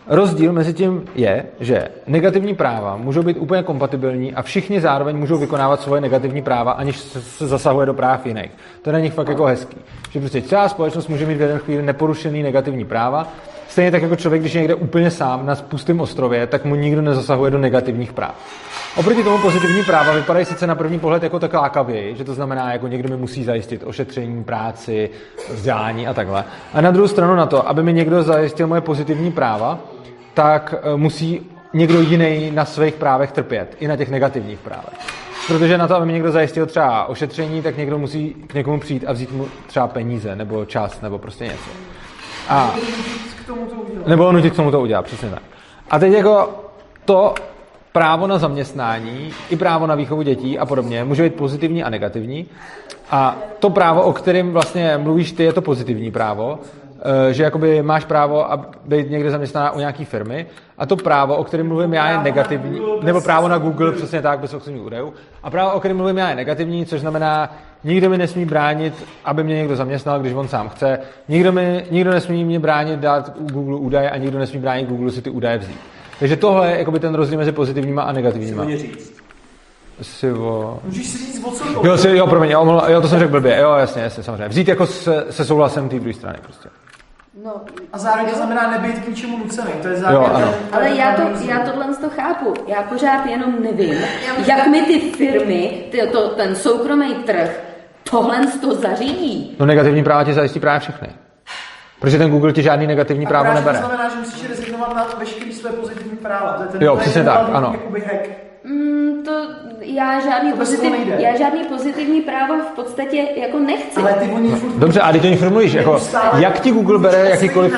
Rozdíl mezi tím je, že negativní práva můžou být úplně kompatibilní a všichni zároveň můžou vykonávat svoje negativní práva, aniž se, zasahuje do práv jiných. To je na nich fakt jako hezký. Že prostě celá společnost může mít v jedné chvíli neporušený negativní práva, stejně tak jako člověk, když je někde úplně sám na pustém ostrově, tak mu nikdo nezasahuje do negativních práv. Oproti tomu pozitivní práva vypadají sice na první pohled jako tak lákavěji, že to znamená, jako někdo mi musí zajistit ošetření, práci, vzdělání a takhle. A na druhou stranu na to, aby mi někdo zajistil moje pozitivní práva, tak eh, musí někdo jiný na svých právech trpět, i na těch negativních právech. Protože na to, aby mi někdo zajistil třeba ošetření, tak někdo musí k někomu přijít a vzít mu třeba peníze, nebo čas, nebo prostě něco. A tomu to udělat. nebo ho nutit k tomu to udělat, přesně tak. A teď jako to právo na zaměstnání i právo na výchovu dětí a podobně může být pozitivní a negativní. A to právo, o kterém vlastně mluvíš ty, je to pozitivní právo, že jakoby máš právo a být někde zaměstnaná u nějaké firmy a to právo, o kterém mluvím já, je negativní, nebo právo na Google, přesně tak, bez osobních údajů. A právo, o kterém mluvím já, je negativní, což znamená, nikdo mi nesmí bránit, aby mě někdo zaměstnal, když on sám chce. Nikdo, mi, nikdo nesmí mě bránit dát Google údaje a nikdo nesmí bránit Google si ty údaje vzít. Takže tohle je jakoby ten rozdíl mezi pozitivníma a negativníma. Říct. Sivo... Můžeš si říct o co Jo, si, jo, promiň, jo, jo, to jsem řekl blbě, jo, jasně, jasně, samozřejmě. Vzít jako se, se souhlasem té druhé strany prostě. No, A zároveň to znamená nebýt k ničemu nucený. To je Jo, zároveň ano. ten- Ale já, to, já tohle to chápu. Já pořád jenom nevím, jak mi ty firmy, ty, to, ten soukromý trh, tohle to zařídí. No negativní práva ti zajistí právě všechny. Protože ten Google ti žádný negativní právo nebere. To znamená, že musíš rezignovat na veškerý své pozitivní práva. To je ten Jo, přesně tak, ano. Jakoby hack. Mm, to já žádný, To pozitiv, já žádný pozitivní právo v podstatě jako nechci. Ale ty o nich furt Dobře, a teď to nich jako, jak ti Google bere jakýkoliv...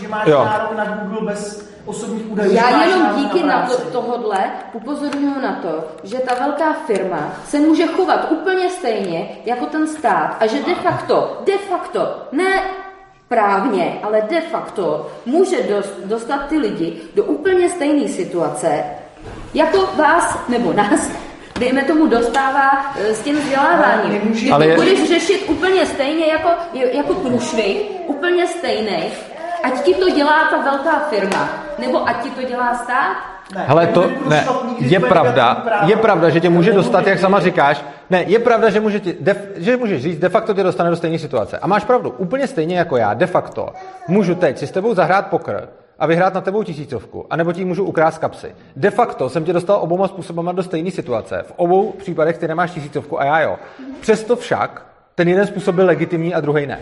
že máš Jo. nárok na Google bez osobních údajů. Já jenom díky na to, práci. tohodle upozorňuji na to, že ta velká firma se může chovat úplně stejně jako ten stát a že de facto, de facto, ne právně, ale de facto může dost, dostat ty lidi do úplně stejné situace, jako vás nebo nás, dejme tomu, dostává eh, s tím vzděláváním. Ale to je- budeš řešit úplně stejně jako, jako průšvih, úplně stejný, ať ti to dělá ta velká firma, nebo ať ti to dělá stát, Ne, Hele, to ne, je pravda, je pravda, že tě může dostat, jak tě- sama říkáš. Ne, je pravda, že, může ti, de, že můžeš říct, de facto tě dostane do stejné situace. A máš pravdu, úplně stejně jako já, de facto, můžu teď si s tebou zahrát pokr a vyhrát na tebou tisícovku, anebo ti můžu ukrást kapsy. De facto jsem tě dostal oboma způsobama do stejné situace. V obou případech ty nemáš tisícovku a já jo. Přesto však ten jeden způsob byl legitimní a druhý ne.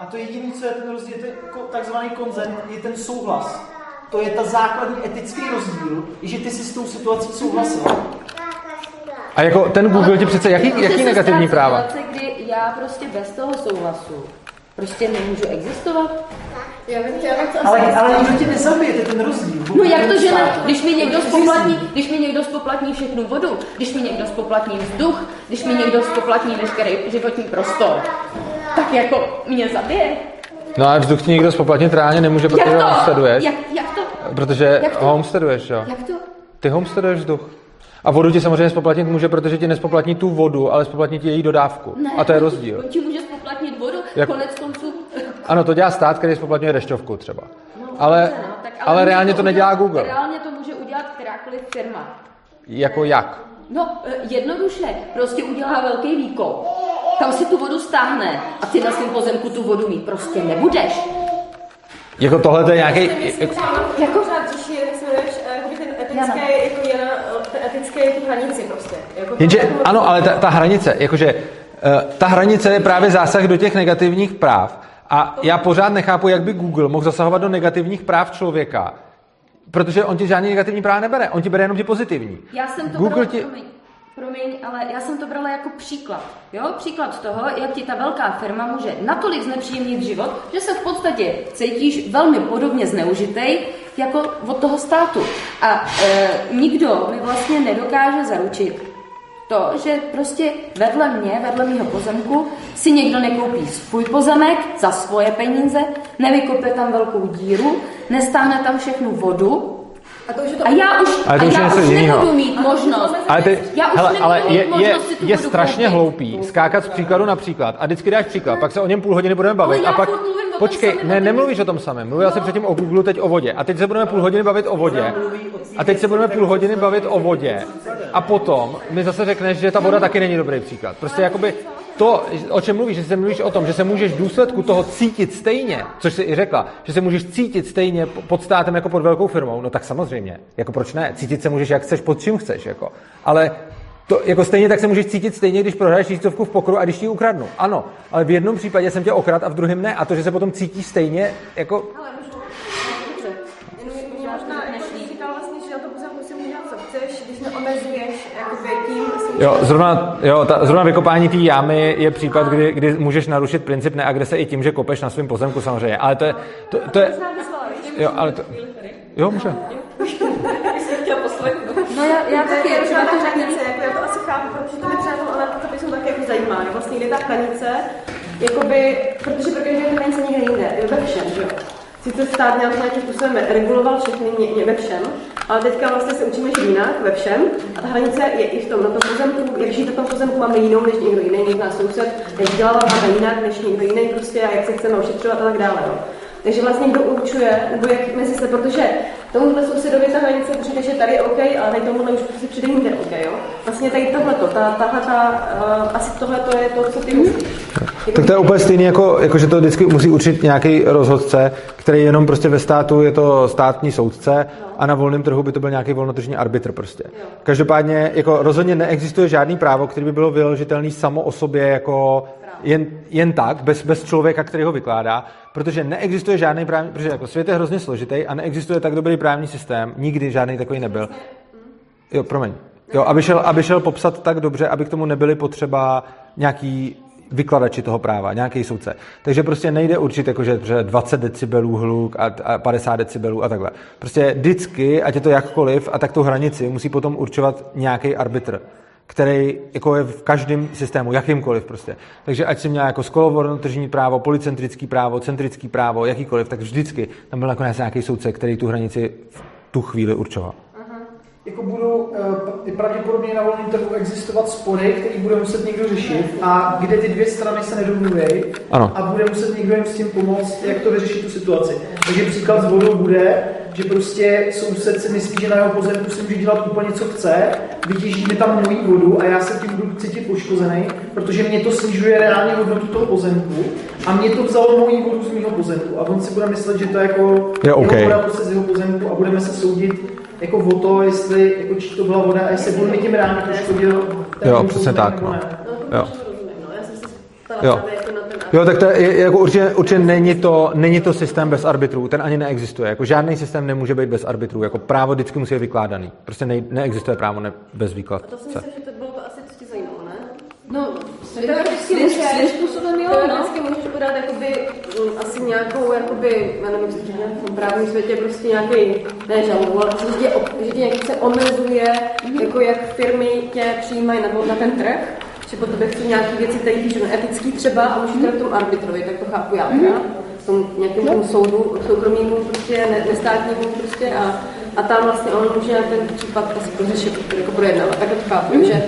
A to jediné, co je ten rozdíl, je ten takzvaný konzent, je ten souhlas. To je ta základní etický rozdíl, že ty si s tou situací souhlasil. A jako ten Google ti přece, jaký, jaký negativní práva? Situace, kdy já prostě bez toho souhlasu prostě nemůžu existovat. Já bych chtěla to Ale, asi ale nikdo tě nezabije, to je ten rozdíl. No jak to, že ne? Když mi někdo spoplatní, když mi někdo spoplatní všechnu vodu, když mi někdo spoplatní vzduch, když mi někdo spoplatní veškerý životní prostor, tak jako mě zabije. No a vzduch ti někdo spoplatnit reálně nemůže, protože Jak to? homesteaduješ. Jak, jak to? Protože Jak to? homesteaduješ, jo. Jak to? Ty homesteaduješ vzduch. A vodu ti samozřejmě spoplatnit může, protože ti nespoplatní tu vodu, ale spoplatní ti její dodávku. Ne, A to je rozdíl. On ti může Jak- konec konců. Ano, to dělá stát, který spoplatňuje dešťovku třeba. Ale, Dobře, no, tak ale může reálně to nedělá udělat- Google. Reálně to může udělat kterákoliv firma. Jako jak? No, eh, jednoduše, prostě udělá velký výkop. Tam si tu vodu stáhne a ty na svém pozemku tu vodu mít prostě nebudeš. Jako tohle to je nějaký... Jako pořád řeší, jak se jmenuješ, jakoby ten etický, jako je na, ten etický tu hranici prostě. Jako to- Jenže, jako- ano, ale ta, ta hranice, jakože ta hranice je právě zásah do těch negativních práv. A já pořád nechápu, jak by Google mohl zasahovat do negativních práv člověka, protože on ti žádný negativní práva nebere, on ti bere jenom ti pozitivní. Já jsem to Google brala, ti- promiň, promiň, ale já jsem to brala jako příklad. Jo? Příklad toho, jak ti ta velká firma může natolik znepříjemnit život, že se v podstatě cítíš velmi podobně zneužitej jako od toho státu. A e, nikdo mi vlastně nedokáže zaručit to, že prostě vedle mě, vedle mého pozemku, si někdo nekoupí svůj pozemek za svoje peníze, nevykope tam velkou díru, nestáhne tam všechnu vodu, A to už je to a já už, Ale to a už já už nebudu mít možnost. Ale, ty, já už hele, ale mít je, je, je strašně koupit. hloupý skákat z příkladu na příklad a vždycky dáš příklad, pak se o něm půl hodiny budeme bavit Ale já a pak... mluvím o Počkej, samém, ne, nemluvíš o tom samém. Mluvila jsem předtím o Google, teď o vodě. A teď se budeme půl hodiny bavit o vodě. A teď se budeme půl hodiny bavit o vodě. A potom mi zase řekneš, že ta voda taky není dobrý příklad. Prostě jakoby to, o čem mluvíš, že se mluvíš o tom, že se můžeš v důsledku toho cítit stejně, což jsi i řekla, že se můžeš cítit stejně pod státem jako pod velkou firmou, no tak samozřejmě. Jako proč ne? Cítit se můžeš jak chceš, pod čím chceš, jako. Ale to, jako stejně tak se můžeš cítit stejně, když prohraješ tisícovku v pokru a když ti ji ukradnu. Ano, ale v jednom případě jsem tě okrad a v druhém ne. A to, že se potom cítíš stejně, jako Jenom mě možná jsi říkal vlastně, že na to pozemku si můžeš dělat, co chceš, když neomezuješ jakoby tím svým Jo, zrovna, jo, ta, zrovna vykopání té jámy je případ, kdy, kdy můžeš narušit princip neagrese i tím, že kopeš na svém pozemku samozřejmě. Ale to je, to, to je, jo, ale to, jo, může. No já, já taky, je třeba třeba to ta řekne. hranice, jako já to asi chápu, protože to nepřátel, ale to by jsou zajímá, že vlastně je ta hranice, jakoby, protože pro každého hranice někde jinde, je ve všem, jo. Sice stát nějak nějakým způsobem reguloval všechny ně, ně, ve všem, ale teďka vlastně se učíme žít jinak ve všem a ta hranice je i v tom, na tom pozemku, jak žít na tom pozemku máme jinou než někdo jiný, než náš soused, jak dělávat máme jinak než někdo jiný prostě a jak se chceme ošetřovat a tak dále. Jo. Takže vlastně kdo určuje, nebo jak mezi se, protože tomuhle sousedovi ta hranice přijde, že tady je OK, ale tady tomuhle už prostě přijde jinde OK, jo? Vlastně tady tohleto, ta, tahle ta, uh, asi tohle to je to, co ty myslíš. Tak to je úplně stejný, jako, jako že to vždycky musí určit nějaký rozhodce, který jenom prostě ve státu je to státní soudce a na volném trhu by to byl nějaký volnotržní arbitr prostě. Každopádně jako rozhodně neexistuje žádný právo, který by bylo vyložitelný samo o sobě jako jen, jen tak, bez, bez člověka, který ho vykládá, protože neexistuje žádný právní, protože jako svět je hrozně složitý a neexistuje tak dobrý právní systém, nikdy žádný takový nebyl. Jo, promiň. Jo, aby šel, aby šel popsat tak dobře, aby k tomu nebyly potřeba nějaký vykladači toho práva, nějaký soudce. Takže prostě nejde určit, jako, že 20 decibelů hluk a, a 50 decibelů a takhle. Prostě vždycky, ať je to jakkoliv, a tak tu hranici musí potom určovat nějaký arbitr který jako je v každém systému, jakýmkoliv prostě. Takže ať si měl jako skolovorno-tržní právo, policentrický právo, centrický právo, jakýkoliv, tak vždycky tam byl nakonec nějaký soudce, který tu hranici v tu chvíli určoval. Jako budou e, pravděpodobně na volném trhu existovat spory, které bude muset někdo řešit? A kde ty dvě strany se nedomluví a bude muset někdo jim s tím pomoct, jak to vyřešit tu situaci. Takže příklad s vodou bude, že prostě soused si myslí, že na jeho pozemku si může dělat úplně co chce, vytěží mi tam moji vodu a já se tím budu cítit poškozený, protože mě to snižuje reálně hodnotu toho pozemku a mě to vzalo moji vodu z mého pozemku a on si bude myslet, že to je jako je okay. voda prostě z jeho pozemku a budeme se soudit jako o to, jestli jako či to byla voda a jestli on mi tím ráno poškodil. Jo, přesně tak. No. Jo. Jo. Jo, tak to je, jako určitě, určitě není, to, není to systém bez arbitrů, ten ani neexistuje. Jako žádný systém nemůže být bez arbitrů. Jako právo vždycky musí být vykládaný. Prostě ne, neexistuje právo ne, bez výkladu. A to si myslím, že to bylo to asi, co tě zajímalo, ne? No, svým způsobem jo, no. Vždycky můžeš podat jakoby, um, asi nějakou, jakoby, já nevím, co říkám, v právním světě prostě nějaký, ne žalobu, ale prostě, že, tě, že tě nějak se omezuje, mm-hmm. jako jak firmy tě přijímají na, na ten trh, že po tebe chci nějaké věci, které píšu etický třeba a můžu teda v tom arbitrovi, tak to chápu já, mm-hmm. v tom nějakém tom soudu, soukromému, prostě ne, nestátnímu prostě a, a tam vlastně on může ten případ asi pořešit, jako projednávat, tak to chápu, mm-hmm. že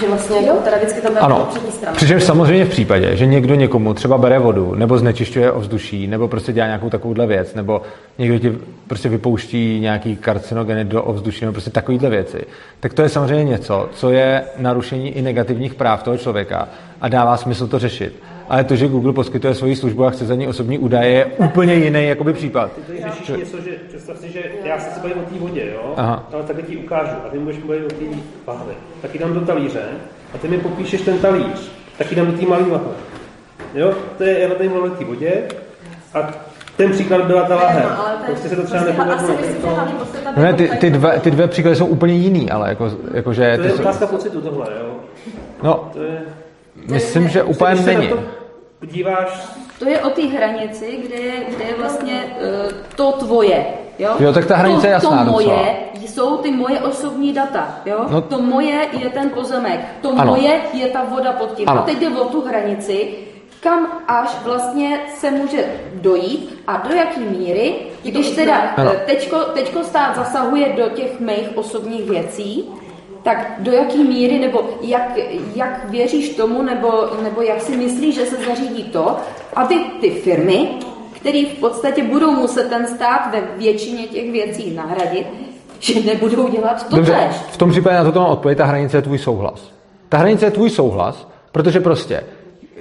že vlastně jo. teda vždycky tam ano. Přičemž samozřejmě v případě, že někdo někomu třeba bere vodu, nebo znečišťuje ovzduší, nebo prostě dělá nějakou takovouhle věc, nebo někdo ti prostě vypouští nějaký karcinogeny do ovzduší, nebo prostě takovýhle věci, tak to je samozřejmě něco, co je narušení i negativních práv toho člověka a dává smysl to řešit ale to, že Google poskytuje svoji službu a chce za ní osobní údaje, je úplně jiný jakoby případ. Ty tady řešíš něco, že představ si, že já se bavím o té vodě, jo? Aha. ale takhle ti ukážu a ty můžeš mluvit o té lahve. Tak ji dám do talíře a ty mi popíšeš ten talíř, tak ji dám do té malé lahve. Jo? To je, já tady mluvím o té vodě a ten příklad byla ta lahev. No, prostě se to třeba prostě nepovedlo. Ne, ty, ty, dvě, ty dvě příklady jsou úplně jiný, ale jako, jako že... To je otázka pocitu tohle, jo? No, to je... Myslím, že úplně není. Podíváš... To je o té hranici, kde je, kde je vlastně uh, to tvoje. Jo? jo, tak ta hranice to, je jasná To moje docela. jsou ty moje osobní data. Jo? No, to moje je ten pozemek. To ano. moje je ta voda pod tím. Ano. A teď jde o tu hranici, kam až vlastně se může dojít a do jaký míry, když teda eh, teďko, teďko stát zasahuje do těch mých osobních věcí, tak do jaký míry, nebo jak, jak věříš tomu, nebo, nebo jak si myslíš, že se zařídí to, aby ty firmy, které v podstatě budou muset ten stát ve většině těch věcí nahradit, že nebudou dělat to Dobře, v tom případě na to mám odpověď, ta hranice je tvůj souhlas. Ta hranice je tvůj souhlas, protože prostě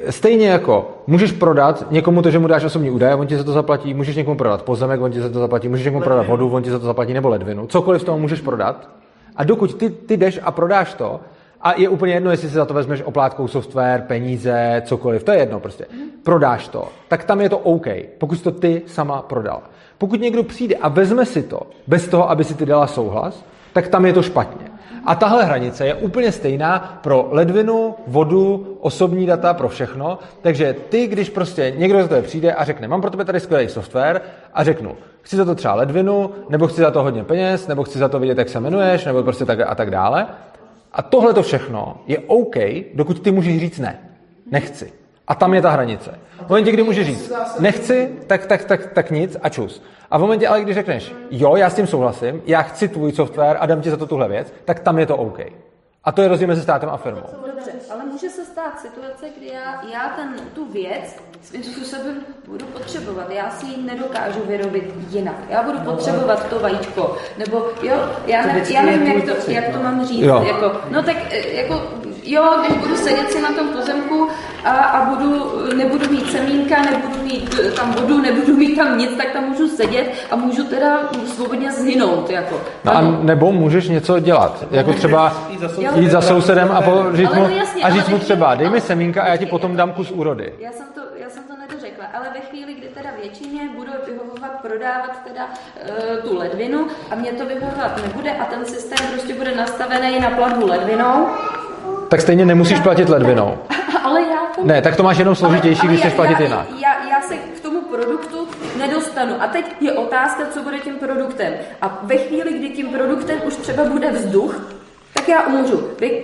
Stejně jako můžeš prodat někomu to, že mu dáš osobní údaje, on ti za to zaplatí, můžeš někomu prodat pozemek, on ti za to zaplatí, můžeš někomu prodat vodu, on ti za to zaplatí, nebo ledvinu. Cokoliv z toho můžeš prodat, a dokud ty, ty jdeš a prodáš to, a je úplně jedno, jestli si za to vezmeš oplátkou software, peníze, cokoliv, to je jedno prostě. Prodáš to, tak tam je to OK, pokud to ty sama prodala. Pokud někdo přijde a vezme si to, bez toho, aby si ty dala souhlas, tak tam je to špatně. A tahle hranice je úplně stejná pro ledvinu, vodu, osobní data, pro všechno. Takže ty, když prostě někdo za tebe přijde a řekne, mám pro tebe tady skvělý software a řeknu, chci za to třeba ledvinu, nebo chci za to hodně peněz, nebo chci za to vidět, jak se jmenuješ, nebo prostě tak a tak dále. A tohle to všechno je OK, dokud ty můžeš říct ne. Nechci. A tam je ta hranice. V momentě, kdy můžeš říct nechci, tak, tak, tak, tak nic a čus. A v momentě, ale když řekneš jo, já s tím souhlasím, já chci tvůj software a dám ti za to tuhle věc, tak tam je to OK. A to je rozdíl mezi státem a firmou. Dobře, ale může se stát situace, kdy já, já ten, tu věc svým způsobem budu potřebovat. Já si ji nedokážu vyrobit jinak. Já budu potřebovat to vajíčko. Nebo jo, já, ne, já nevím, jak to, jak to mám říct. Jo. Jako, no tak eh, jako jo, když budu sedět si na tom pozemku a, a budu, nebudu mít semínka, nebudu mít tam vodu, nebudu mít tam nic, tak tam můžu sedět a můžu teda svobodně zhynout. Jako. No a nebo můžeš něco dělat, jako třeba jít za sousedem a, říct mu, no jasně, a říct mu třeba, dej mi semínka a já ti potom dám kus úrody. Já jsem to, já jsem to nedořekla, ale ve chvíli, kdy teda většině budu vyhovovat, prodávat teda uh, tu ledvinu a mě to vyhovovat nebude a ten systém prostě bude nastavený na platbu ledvinou, tak stejně nemusíš platit ledvinou. Ale já to... Ne, tak to máš jenom složitější, ale, ale když chceš platit jinak. Já, já se k tomu produktu nedostanu. A teď je otázka, co bude tím produktem. A ve chvíli, kdy tím produktem už třeba bude vzduch, tak já umřu.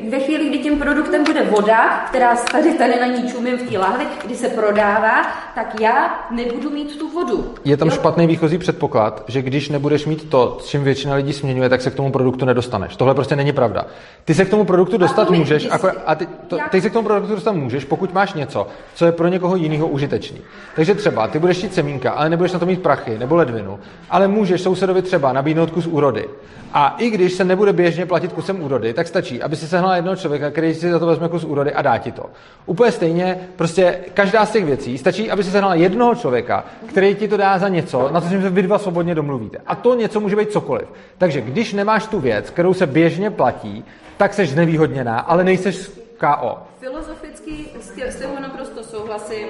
Ve, chvíli, kdy tím produktem bude voda, která tady, tady na ní čumím v té lahvi, kdy se prodává, tak já nebudu mít tu vodu. Je tam jo? špatný výchozí předpoklad, že když nebudeš mít to, s čím většina lidí směňuje, tak se k tomu produktu nedostaneš. Tohle prostě není pravda. Ty se k tomu produktu dostat a můžeš, jako, a ty, to, ty se k tomu produktu dostat můžeš, pokud máš něco, co je pro někoho jiného užitečný. Takže třeba ty budeš chtít semínka, ale nebudeš na to mít prachy nebo ledvinu, ale můžeš sousedovi třeba nabídnout kus úrody. A i když se nebude běžně platit kusem úrody, tak stačí, aby si sehnal jednoho člověka, který si za to vezme kus úrody a dá ti to. Úplně stejně, prostě každá z těch věcí stačí, aby si sehnal jednoho člověka, který ti to dá za něco, na co si vy dva svobodně domluvíte. A to něco může být cokoliv. Takže když nemáš tu věc, kterou se běžně platí, tak seš znevýhodněná, ale nejseš KO. Filozoficky s tebou naprosto souhlasím.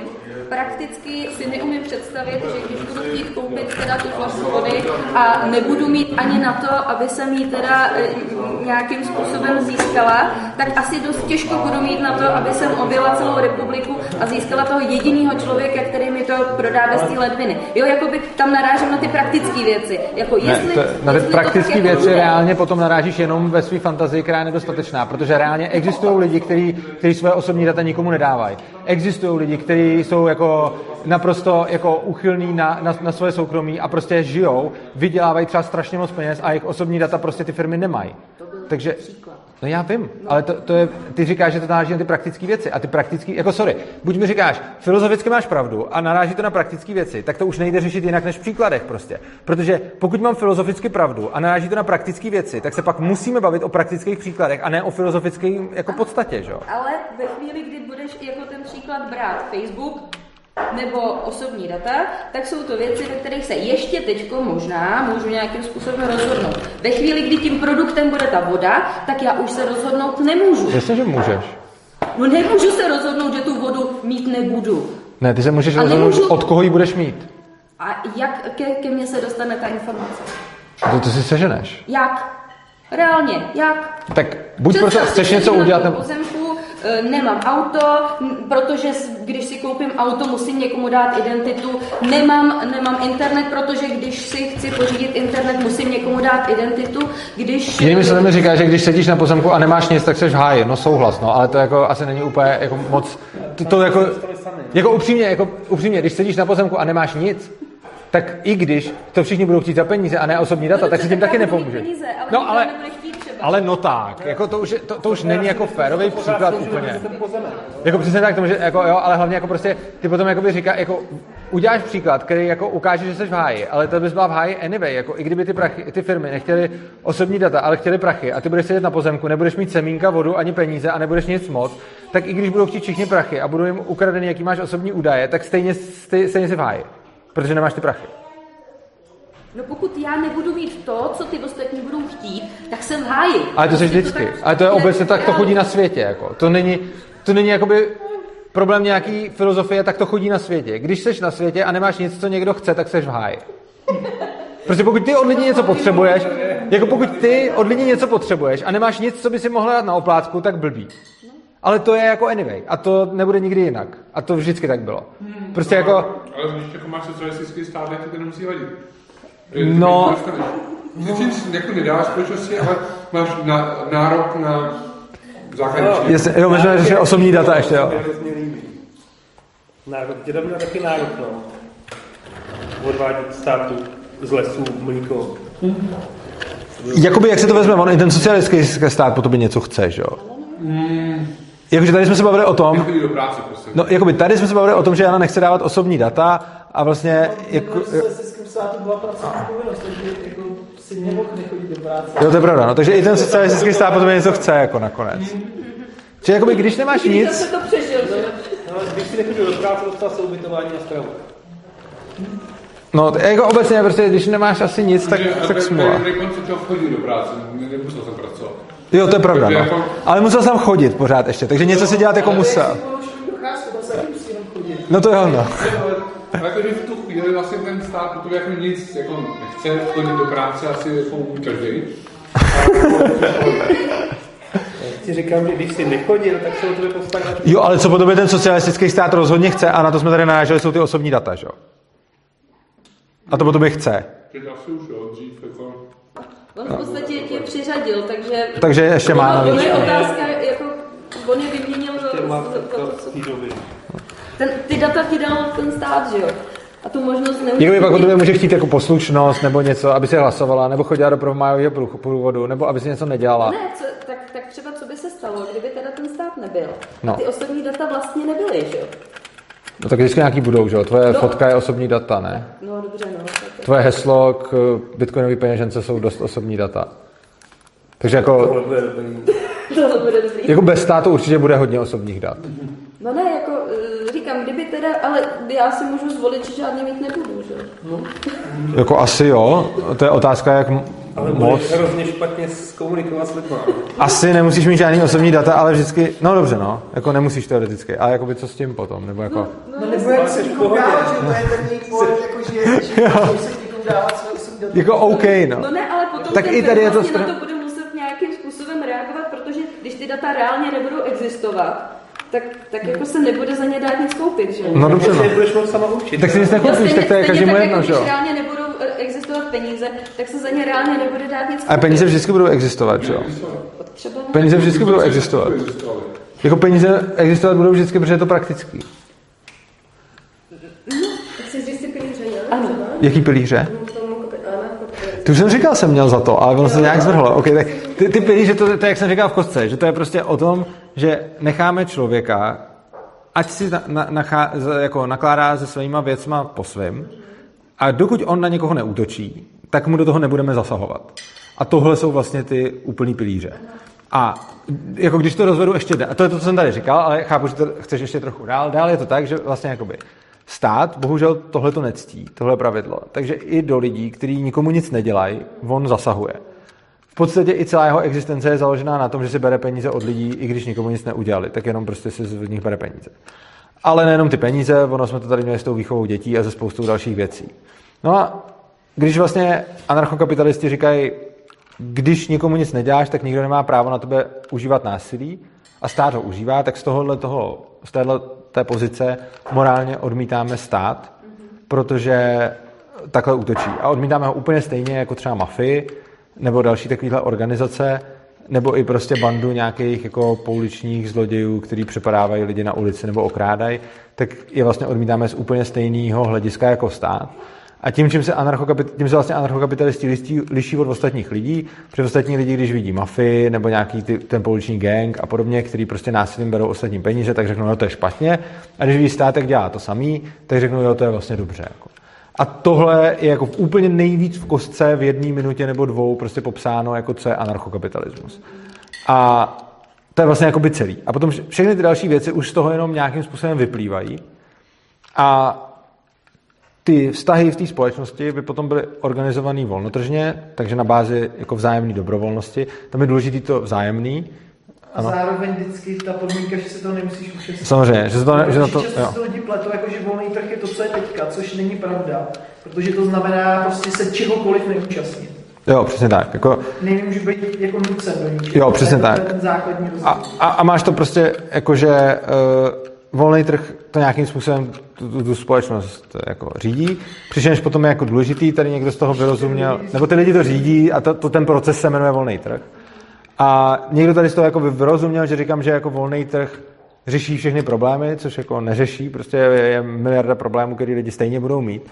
Prakticky si neumím představit, že když budu chtít koupit teda tu flašku vody a nebudu mít ani na to, aby jsem ji teda e, nějakým způsobem získala, tak asi dost těžko budu mít na to, aby jsem objela celou republiku a získala toho jediného člověka, který mi to prodá bez té ledviny. Jo, jakoby tam narážím na ty praktické věci. Jako jestli, ne, to, na ty praktické jako věci reálně potom narážíš jenom ve své fantazii, která je nedostatečná, protože reálně existují lidi, kteří své osobní data nikomu nedávají. Existují lidi, kteří jsou jako naprosto jako uchylní na, na, na svoje soukromí a prostě žijou, vydělávají třeba strašně moc peněz a jejich osobní data prostě ty firmy nemají. Takže, no já vím, ale to, to je, ty říkáš, že to naráží na ty praktické věci a ty praktické, jako sorry, buď mi říkáš, filozoficky máš pravdu a naráží to na praktické věci, tak to už nejde řešit jinak než v příkladech prostě. Protože pokud mám filozoficky pravdu a naráží to na praktické věci, tak se pak musíme bavit o praktických příkladech a ne o filozofické jako podstatě, že? Ale ve chvíli, kdy budeš jako ten příklad brát Facebook, nebo osobní data, tak jsou to věci, ve kterých se ještě teďko možná můžu nějakým způsobem rozhodnout. Ve chvíli, kdy tím produktem bude ta voda, tak já už se rozhodnout nemůžu. Jasně, že můžeš. No nemůžu se rozhodnout, že tu vodu mít nebudu. Ne, ty se můžeš rozhodnout, nemůžu... od koho ji budeš mít. A jak ke, ke mně se dostane ta informace? To, to si seženeš. Jak? Reálně, jak? Tak buď proto chceš něco udělat, nebo... Pozemku, nemám auto, protože když si koupím auto, musím někomu dát identitu, nemám, nemám internet, protože když si chci pořídit internet, musím někomu dát identitu, když... Jinými slovy říká, že když sedíš na pozemku a nemáš nic, tak jsi v háji, no souhlas, no, ale to jako asi není úplně jako moc, to, to jako, jako upřímně, jako upřímně, když sedíš na pozemku a nemáš nic, tak i když to všichni budou chtít za peníze a ne osobní data, no, tak si tím taky nepomůže. Peníze, ale no, ale, ale no tak, jako to už, to, to už není jako férový příklad úplně. Jako přesně tak, tomu, že jako jo, ale hlavně jako prostě ty potom jako by říká, jako uděláš příklad, který jako ukáže, že jsi v háji, ale to bys byla v háji anyway, jako i kdyby ty, prachy, ty firmy nechtěly osobní data, ale chtěly prachy a ty budeš sedět na pozemku, nebudeš mít semínka, vodu ani peníze a nebudeš nic moc, tak i když budou chtít všichni prachy a budou jim ukradený, jaký máš osobní údaje, tak stejně, stejně, stejně jsi v háji, protože nemáš ty prachy. No pokud já nebudu mít to, co ty ostatní budou chtít, tak jsem v háji. Ale to se prostě vždycky. To Ale to je obecně tak, to chodí na světě. Jako. To není, to není jakoby problém nějaký filozofie, tak to chodí na světě. Když jsi na světě a nemáš nic, co někdo chce, tak jsi v háji. Prostě pokud ty od lidí něco potřebuješ, jako pokud ty od lidí něco potřebuješ a nemáš nic, co by si mohla dát na oplátku, tak blbý. Ale to je jako anyway. A to nebude nikdy jinak. A to vždycky tak bylo. Prostě jako... Ale když jako máš socialistický stát, tak to nemusí vadit. No... Nic jako nedáš společnosti, ale máš na, nárok na základní no, jo, možná řešit osobní data ještě, jo. Nárok, děda měl taky nárok, no. Odvádět státu z lesů mlíko. Jakoby, jak se to vezme, on i ten socialistický stát po tobě něco chce, že jo? Mm. Jakože tady jsme se bavili o tom... do práce, prostě. No, jakoby tady jsme se bavili o tom, že Jana nechce dávat osobní data a vlastně... No, jako, socialistickém státu byla pracovní povinnost, takže jako si nemohl nechodit do práce. Jo, to je pravda, no. Takže i ten socialistický stát potom něco chce, jako nakonec. Čiže jakoby, když nemáš nic... Když to přežil, že? No, když si nechodil do práce, dostal se ubytování a stravu. No, to, jako obecně, prostě, když nemáš asi nic, tak, tak smůla. Chodil do práce, nemusel jsem pracovat. Jo, to je pravda, no. jako- Ale musel jsem chodit pořád ještě, takže něco si dělat jako musel. No to jo, no. Ale jakože v tu chvíli vlastně ten stát, protože jako nic jako nechce chodit do práce, asi jako každý. Ti říkám, že když jsi nechodil, tak se o tebe postarají. Jo, ale co potom ten socialistický stát rozhodně chce, a na to jsme tady naráželi, jsou ty osobní data, že jo? A to potom je chce. Teď asi už jo, dřív jako... On v podstatě tě přiřadil, takže... Takže ještě má navíc. je otázka, jako on je vyměnil za, Má to, době. Ten, ty data ti dal ten stát, že jo? A tu možnost Někdo by neužít. pak od tebe může chtít jako poslušnost nebo něco, aby si hlasovala, nebo chodila do promájového průvodu, nebo aby si něco nedělala. Ne, co, tak, tak třeba co by se stalo, kdyby teda ten stát nebyl? No. A ty osobní data vlastně nebyly, že jo? No tak vždycky nějaký budou, že jo? Tvoje No. fotka je osobní data, ne? No dobře, no. Tak, Tvoje heslo k eh, bitcoinové peněžence jsou dost osobní data. Takže jako, to bude dobrý. jako bez státu určitě bude hodně osobních dat. No ne, jako eh, říkám, kdyby teda, ale já si můžu zvolit, že žádný mít nebudu, že jo? Jako asi jo, to je otázka, jak Ale moc. hrozně špatně komunikovat s lidmi. Asi nemusíš mít žádný osobní data, ale vždycky, no dobře, no, jako nemusíš teoreticky, ale jako by co s tím potom, nebo jako, No nebo jak se někomu dávat, že to je ten její pohled, jako že, že se někomu dávat své osobní data. jako OK, no. No ne, ale potom Tak ten i tady je to vlastně stran- na to bude muset nějakým způsobem reagovat, protože když ty data reálně nebudou existovat, tak, tak jako se nebude za ně dát nic koupit, že jo? No dobře, no. budeš moct sama učit. Tak si nic nekoupíš, tak to je stejně každému tak, jedno, jako že jo. Reálně nebudou eh, existovat peníze, tak se za ně reálně nebude dát nic A peníze vždycky budou existovat, že jo. Peníze vždycky budou existovat. Jako peníze existovat budou vždycky, protože je to praktický. Ne? Ano. Jaký pilíře? Ty už jsem říkal, jsem měl za to, ale ono se nějak zvrhlo. Okay, tak ty, ty pilíře, to, to, je, jak jsem říkal v kostce, že to je prostě o tom, že necháme člověka, ať si na, na, nachá, jako nakládá se svýma věcma po svém, a dokud on na někoho neútočí, tak mu do toho nebudeme zasahovat. A tohle jsou vlastně ty úplný pilíře. A jako když to rozvedu ještě dál, a to je to, co jsem tady říkal, ale chápu, že to chceš ještě trochu dál. Dál je to tak, že vlastně jakoby stát bohužel tohle to nectí, tohle pravidlo. Takže i do lidí, kteří nikomu nic nedělají, on zasahuje. V podstatě i celá jeho existence je založená na tom, že si bere peníze od lidí, i když nikomu nic neudělali, tak jenom prostě si z nich bere peníze. Ale nejenom ty peníze, ono jsme to tady měli s tou výchovou dětí a ze spoustou dalších věcí. No a když vlastně anarchokapitalisti říkají, když nikomu nic neděláš, tak nikdo nemá právo na tebe užívat násilí a stát ho užívá, tak z tohohle toho, z téhle té pozice morálně odmítáme stát, protože takhle útočí. A odmítáme ho úplně stejně jako třeba mafii nebo další takovéhle organizace, nebo i prostě bandu nějakých jako pouličních zlodějů, který přepadávají lidi na ulici nebo okrádají, tak je vlastně odmítáme z úplně stejného hlediska jako stát. A tím, čím se, anarchokapit- tím se vlastně anarchokapitalisti liší, liší od ostatních lidí, protože ostatní lidi, když vidí mafii nebo nějaký ty, ten pouliční gang a podobně, který prostě násilím berou ostatní peníze, tak řeknou, no to je špatně. A když vidí státek dělá to samý, tak řeknou, jo, to je vlastně dobře. Jako. A tohle je jako úplně nejvíc v kostce v jedné minutě nebo dvou prostě popsáno, jako co je anarchokapitalismus. A to je vlastně jakoby celý. A potom vše- všechny ty další věci už z toho jenom nějakým způsobem vyplývají. A ty vztahy v té společnosti by potom byly organizované volnotržně, takže na bázi jako vzájemné dobrovolnosti. Tam je důležité to vzájemný. A zároveň vždycky ta podmínka, že se to nemusíš účastnit. Samozřejmě, že se to ne- že na to- Často jo. si to lidi pletou, jako že volný trh je to, co je teďka, což není pravda. Protože to znamená prostě se čehokoliv neúčastnit. Jo, přesně tak. Jako, Nemůžu být jako nucen do ničeho. Jo, přesně To je tak. a, a, a máš to prostě jako, že uh, volný trh to nějakým způsobem tu, tu, tu společnost jako řídí, přičemž potom je jako důležitý, tady někdo z toho vyrozuměl, nebo ty lidi to řídí a to, to ten proces se jmenuje volný trh. A někdo tady z toho jako vyrozuměl, že říkám, že jako volný trh řeší všechny problémy, což jako neřeší, prostě je, miliarda problémů, které lidi stejně budou mít.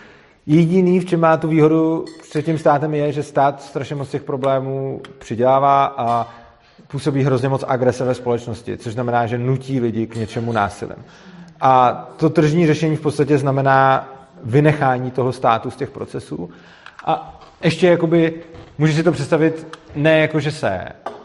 Jediný, v čem má tu výhodu před tím státem, je, že stát strašně moc těch problémů přidělává a působí hrozně moc agrese ve společnosti, což znamená, že nutí lidi k něčemu násilím. A to tržní řešení v podstatě znamená vynechání toho státu z těch procesů. A ještě jakoby, můžeš si to představit ne jako, že se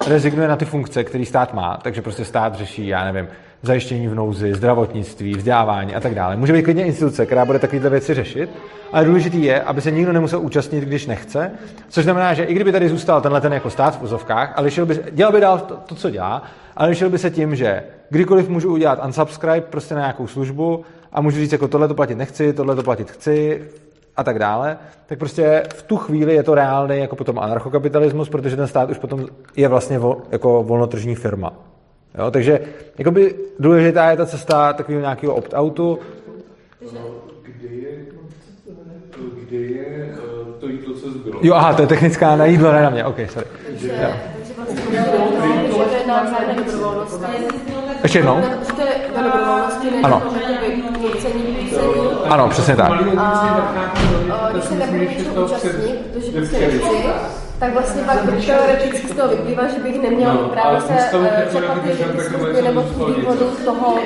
rezignuje na ty funkce, které stát má, takže prostě stát řeší, já nevím, zajištění v nouzi, zdravotnictví, vzdělávání a tak dále. Může být klidně instituce, která bude takovéhle věci řešit, ale důležitý je, aby se nikdo nemusel účastnit, když nechce, což znamená, že i kdyby tady zůstal tenhle ten jako stát v uzovkách, ale by, dělal by dál to, to, co dělá, ale lišil by se tím, že kdykoliv můžu udělat unsubscribe prostě na nějakou službu a můžu říct, jako tohle to platit nechci, tohle to platit chci, a tak dále, tak prostě v tu chvíli je to reálný jako potom anarchokapitalismus, protože ten stát už potom je vlastně vol, jako volnotržní firma. Jo, takže jakoby důležitá je ta cesta takového nějakého opt-outu. Kdy je, kdy je eh, to jídlo, co zbylo? Jo, aha, to je technická na jídlo, ne na mě, ok, sorry. Jo. Ještě jednou? Ano. Ano, přesně tak. A když se nebudu účastnit, protože prostě nechci, tak vlastně pak teoreticky z toho vyplývá, že bych neměl no, právě se eh, přeplatit služby nebo výhodu toho,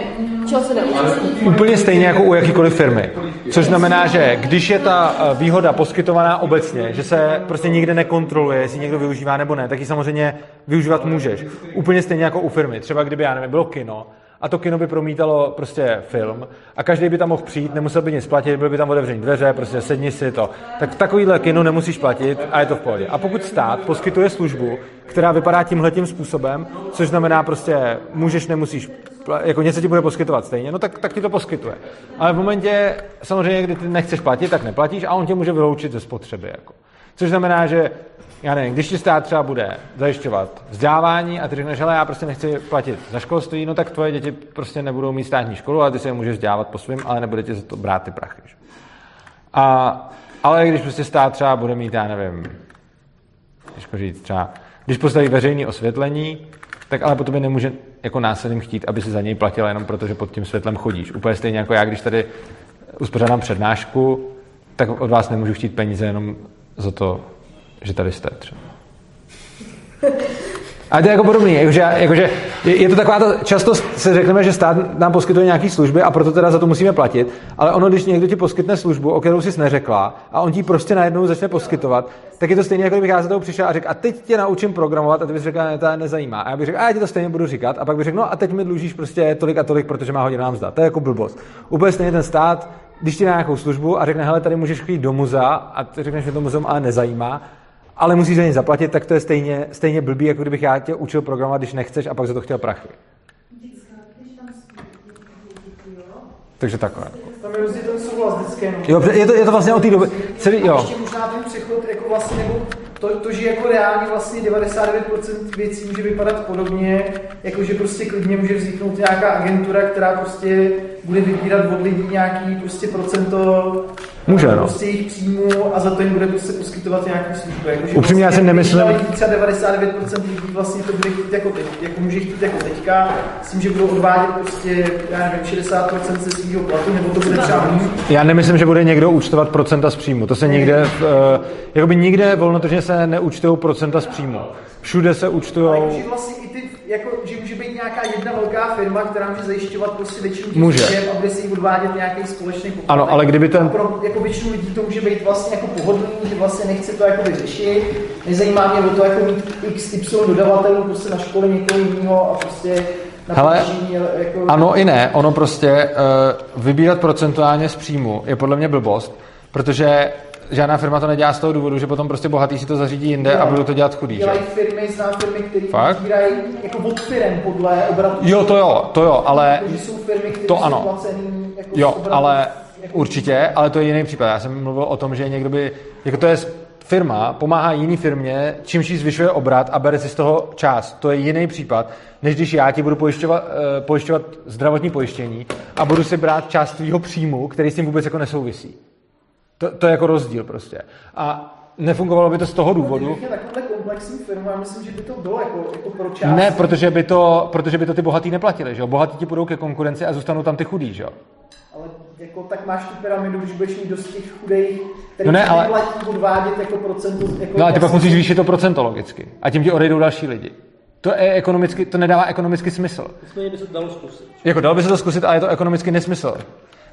čeho se neúčastní. Úplně stejně jako u jakýkoliv firmy. Což znamená, že když je ta eh, výhoda poskytovaná obecně, že se prostě nikde nekontroluje, jestli někdo využívá nebo ne, tak ji samozřejmě využívat můžeš. Úplně stejně jako u firmy. Třeba kdyby, já nevím, bylo kino a to kino by promítalo prostě film a každý by tam mohl přijít, nemusel by nic platit, byly by tam otevřený dveře, prostě sedni si to. Tak takovýhle kino nemusíš platit a je to v pohodě. A pokud stát poskytuje službu, která vypadá tímhle tím způsobem, což znamená prostě můžeš, nemusíš, jako něco ti bude poskytovat stejně, no tak, tak ti to poskytuje. Ale v momentě, samozřejmě, kdy ty nechceš platit, tak neplatíš a on tě může vyloučit ze spotřeby. Jako. Což znamená, že já nevím, když ti stát třeba bude zajišťovat vzdělávání a ty řekneš, že já prostě nechci platit za školství, no tak tvoje děti prostě nebudou mít státní školu, ale ty se je můžeš vzdělávat po svým, ale nebude ti za to brát ty prachy. Že? A, ale když prostě stát třeba bude mít, já nevím, těžko říct, třeba, když postaví veřejné osvětlení, tak ale potom nemůže jako následným chtít, aby si za něj platil jenom proto, že pod tím světlem chodíš. Úplně stejně jako já, když tady uspořádám přednášku, tak od vás nemůžu chtít peníze jenom za to, že tady jste třeba. A to je jako podobný, jakože, jakože je to taková, to, často se řekneme, že stát nám poskytuje nějaké služby a proto teda za to musíme platit, ale ono, když někdo ti poskytne službu, o kterou jsi neřekla a on ti prostě najednou začne poskytovat, tak je to stejně, jako kdybych já za toho přišel a řekl, a teď tě naučím programovat a ty bys řekl, ne, to nezajímá. A já bych řekl, a já ti to stejně budu říkat a pak bych řekl, no a teď mi dlužíš prostě tolik a tolik, protože má hodinu nám zda. To je jako blbost. Úplně stejně ten stát, když ti dá nějakou službu a řekne, hele, tady můžeš chodit do muzea a ty řekneš, že to muzeum ale nezajímá, ale musíš za ně zaplatit, tak to je stejně, stejně blbý, jako kdybych já tě učil programovat, když nechceš a pak za to chtěl prachy. Takže takhle. Tam je rozdíl ten souhlas vždycky. Jo, je to, je to vlastně o té době. Celý, jo. Ještě možná ten přechod jako vlastně, nebo to, to, že jako reálně vlastně 99% věcí může vypadat podobně, jako že prostě klidně může vzniknout nějaká agentura, která prostě bude vybírat od lidí nějaký prostě procento Může, no. prostě jejich příjmu a za to jim bude prostě poskytovat nějaký službu. Jako, Upřímně vlastně, já si nemyslím... Třeba 99% lidí vlastně to bude chtít jako teď, jako může chtít jako teďka, s tím, že budou odvádět prostě, já nevím, 60% ze svého platu, nebo to bude třeba Já nemyslím, že bude někdo účtovat procenta z příjmu. To se nikde, uh, jakoby nikde volnotržně se neúčtují procenta z příjmu. Všude se účtují... Vlastně i ty, jako, že může být nějaká jedna velká firma, která může zajišťovat prostě většinu těch může. a bude si odvádět nějaký společný poplatek. Ano, ale kdyby ten... A pro jako většinu lidí to může být vlastně jako pohodlný, že vlastně nechce to jako řešit. Nezajímá mě o to jako mít XY dodavatelů prostě na škole někoho jiného a prostě Hele, jako... ano i ne, ono prostě uh, vybírat procentuálně z příjmu je podle mě blbost, protože žádná firma to nedělá z toho důvodu, že potom prostě bohatý si to zařídí jinde jo. a budou to dělat chudý. Dělají že? firmy, znám firmy, které vybírají jako od firm podle obratu. Jo, to jo, to jo, ale jako, jsou firmy, které to jsou ano. placený jako jo, ale jako určitě, ale to je jiný případ. Já jsem mluvil o tom, že někdo by, jako to je firma, pomáhá jiný firmě, čímž jí zvyšuje obrat a bere si z toho část. To je jiný případ, než když já ti budu pojišťovat, uh, pojišťovat zdravotní pojištění a budu si brát část tvýho příjmu, který s tím vůbec jako nesouvisí. To, to je jako rozdíl prostě. A nefungovalo by to z toho důvodu. Takovou komplexní firmu, já myslím, že by to bylo jako, jako pro část. Ne, protože by, to, protože by to ty bohatý neplatili, že jo? Bohatí ti půjdou ke konkurenci a zůstanou tam ty chudí, že jo? Ale jako, tak máš tu pyramidu, když budeš mít dost těch chudých, který no ne, ale... platí odvádět jako procento. Jako no ale ty pak musíš zvýšit to procento logicky. A tím ti odejdou další lidi. To, je ekonomicky, to nedává ekonomický smysl. Nicméně by se to dalo zkusit. Jako dalo by se to zkusit, ale je to ekonomicky nesmysl.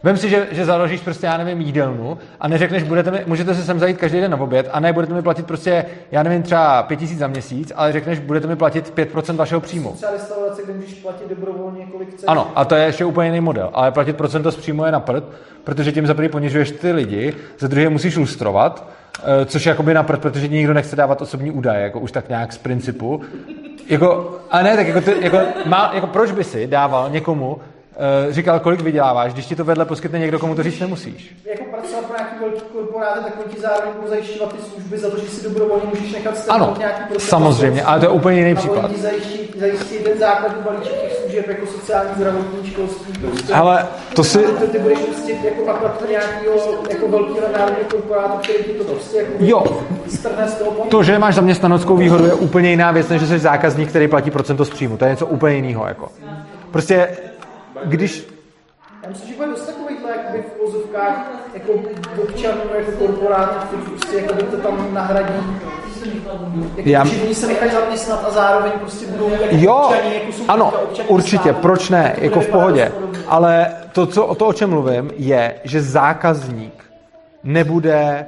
Vem si, že, že založíš prostě, já nevím, jídelnu a neřekneš, budete mi, můžete se sem zajít každý den na oběd a ne, budete mi platit prostě, já nevím, třeba 5000 za měsíc, ale řekneš, budete mi platit 5% vašeho příjmu. Třeba restaurace, kde můžeš platit dobrovolně, kolik chceš. Ano, a to je ještě úplně jiný model, ale platit procento z příjmu je na prd, protože tím za prvý ponižuješ ty lidi, za druhé musíš lustrovat, eh, což je jakoby na prd, protože nikdo nechce dávat osobní údaje, jako už tak nějak z principu. Jako, a ne, tak jako, ty, jako, má, jako proč by si dával někomu říkal, kolik vyděláváš, když ti to vedle poskytne někdo, komu to říct nemusíš. Jako pracovat pro nějaký velký korporáty, tak oni ti zároveň budou zajišťovat ty služby za to, že si dobrovolně můžeš nechat ano, nějaký prostě samozřejmě, ale to je úplně jiný případ. A oni ti zajistí, zajistí ten základní balíček těch služeb, jako sociální zdravotní školství. Prostě. Ale to si... Ty, ty budeš prostě jako akvat nějakého jako velkého národního korporátu, který ti to prostě jako jo. strne z toho To, že máš zaměstnaneckou výhodu, je úplně jiná věc, než že jsi zákazník, který platí procento z příjmu. To je něco úplně jiného. Jako. Prostě když... Já myslím, že bude dost takovýchhle jakoby v vozovkách jako občanů, jako korporátů, kteří prostě jako to tam nahradí jako Já... všichni se nechají zaměstnat a zároveň prostě budou jako jo, občaní, jako jsou ano, určitě, státu, proč ne, jako v pohodě. Ale to, co, o to, o čem mluvím, je, že zákazník nebude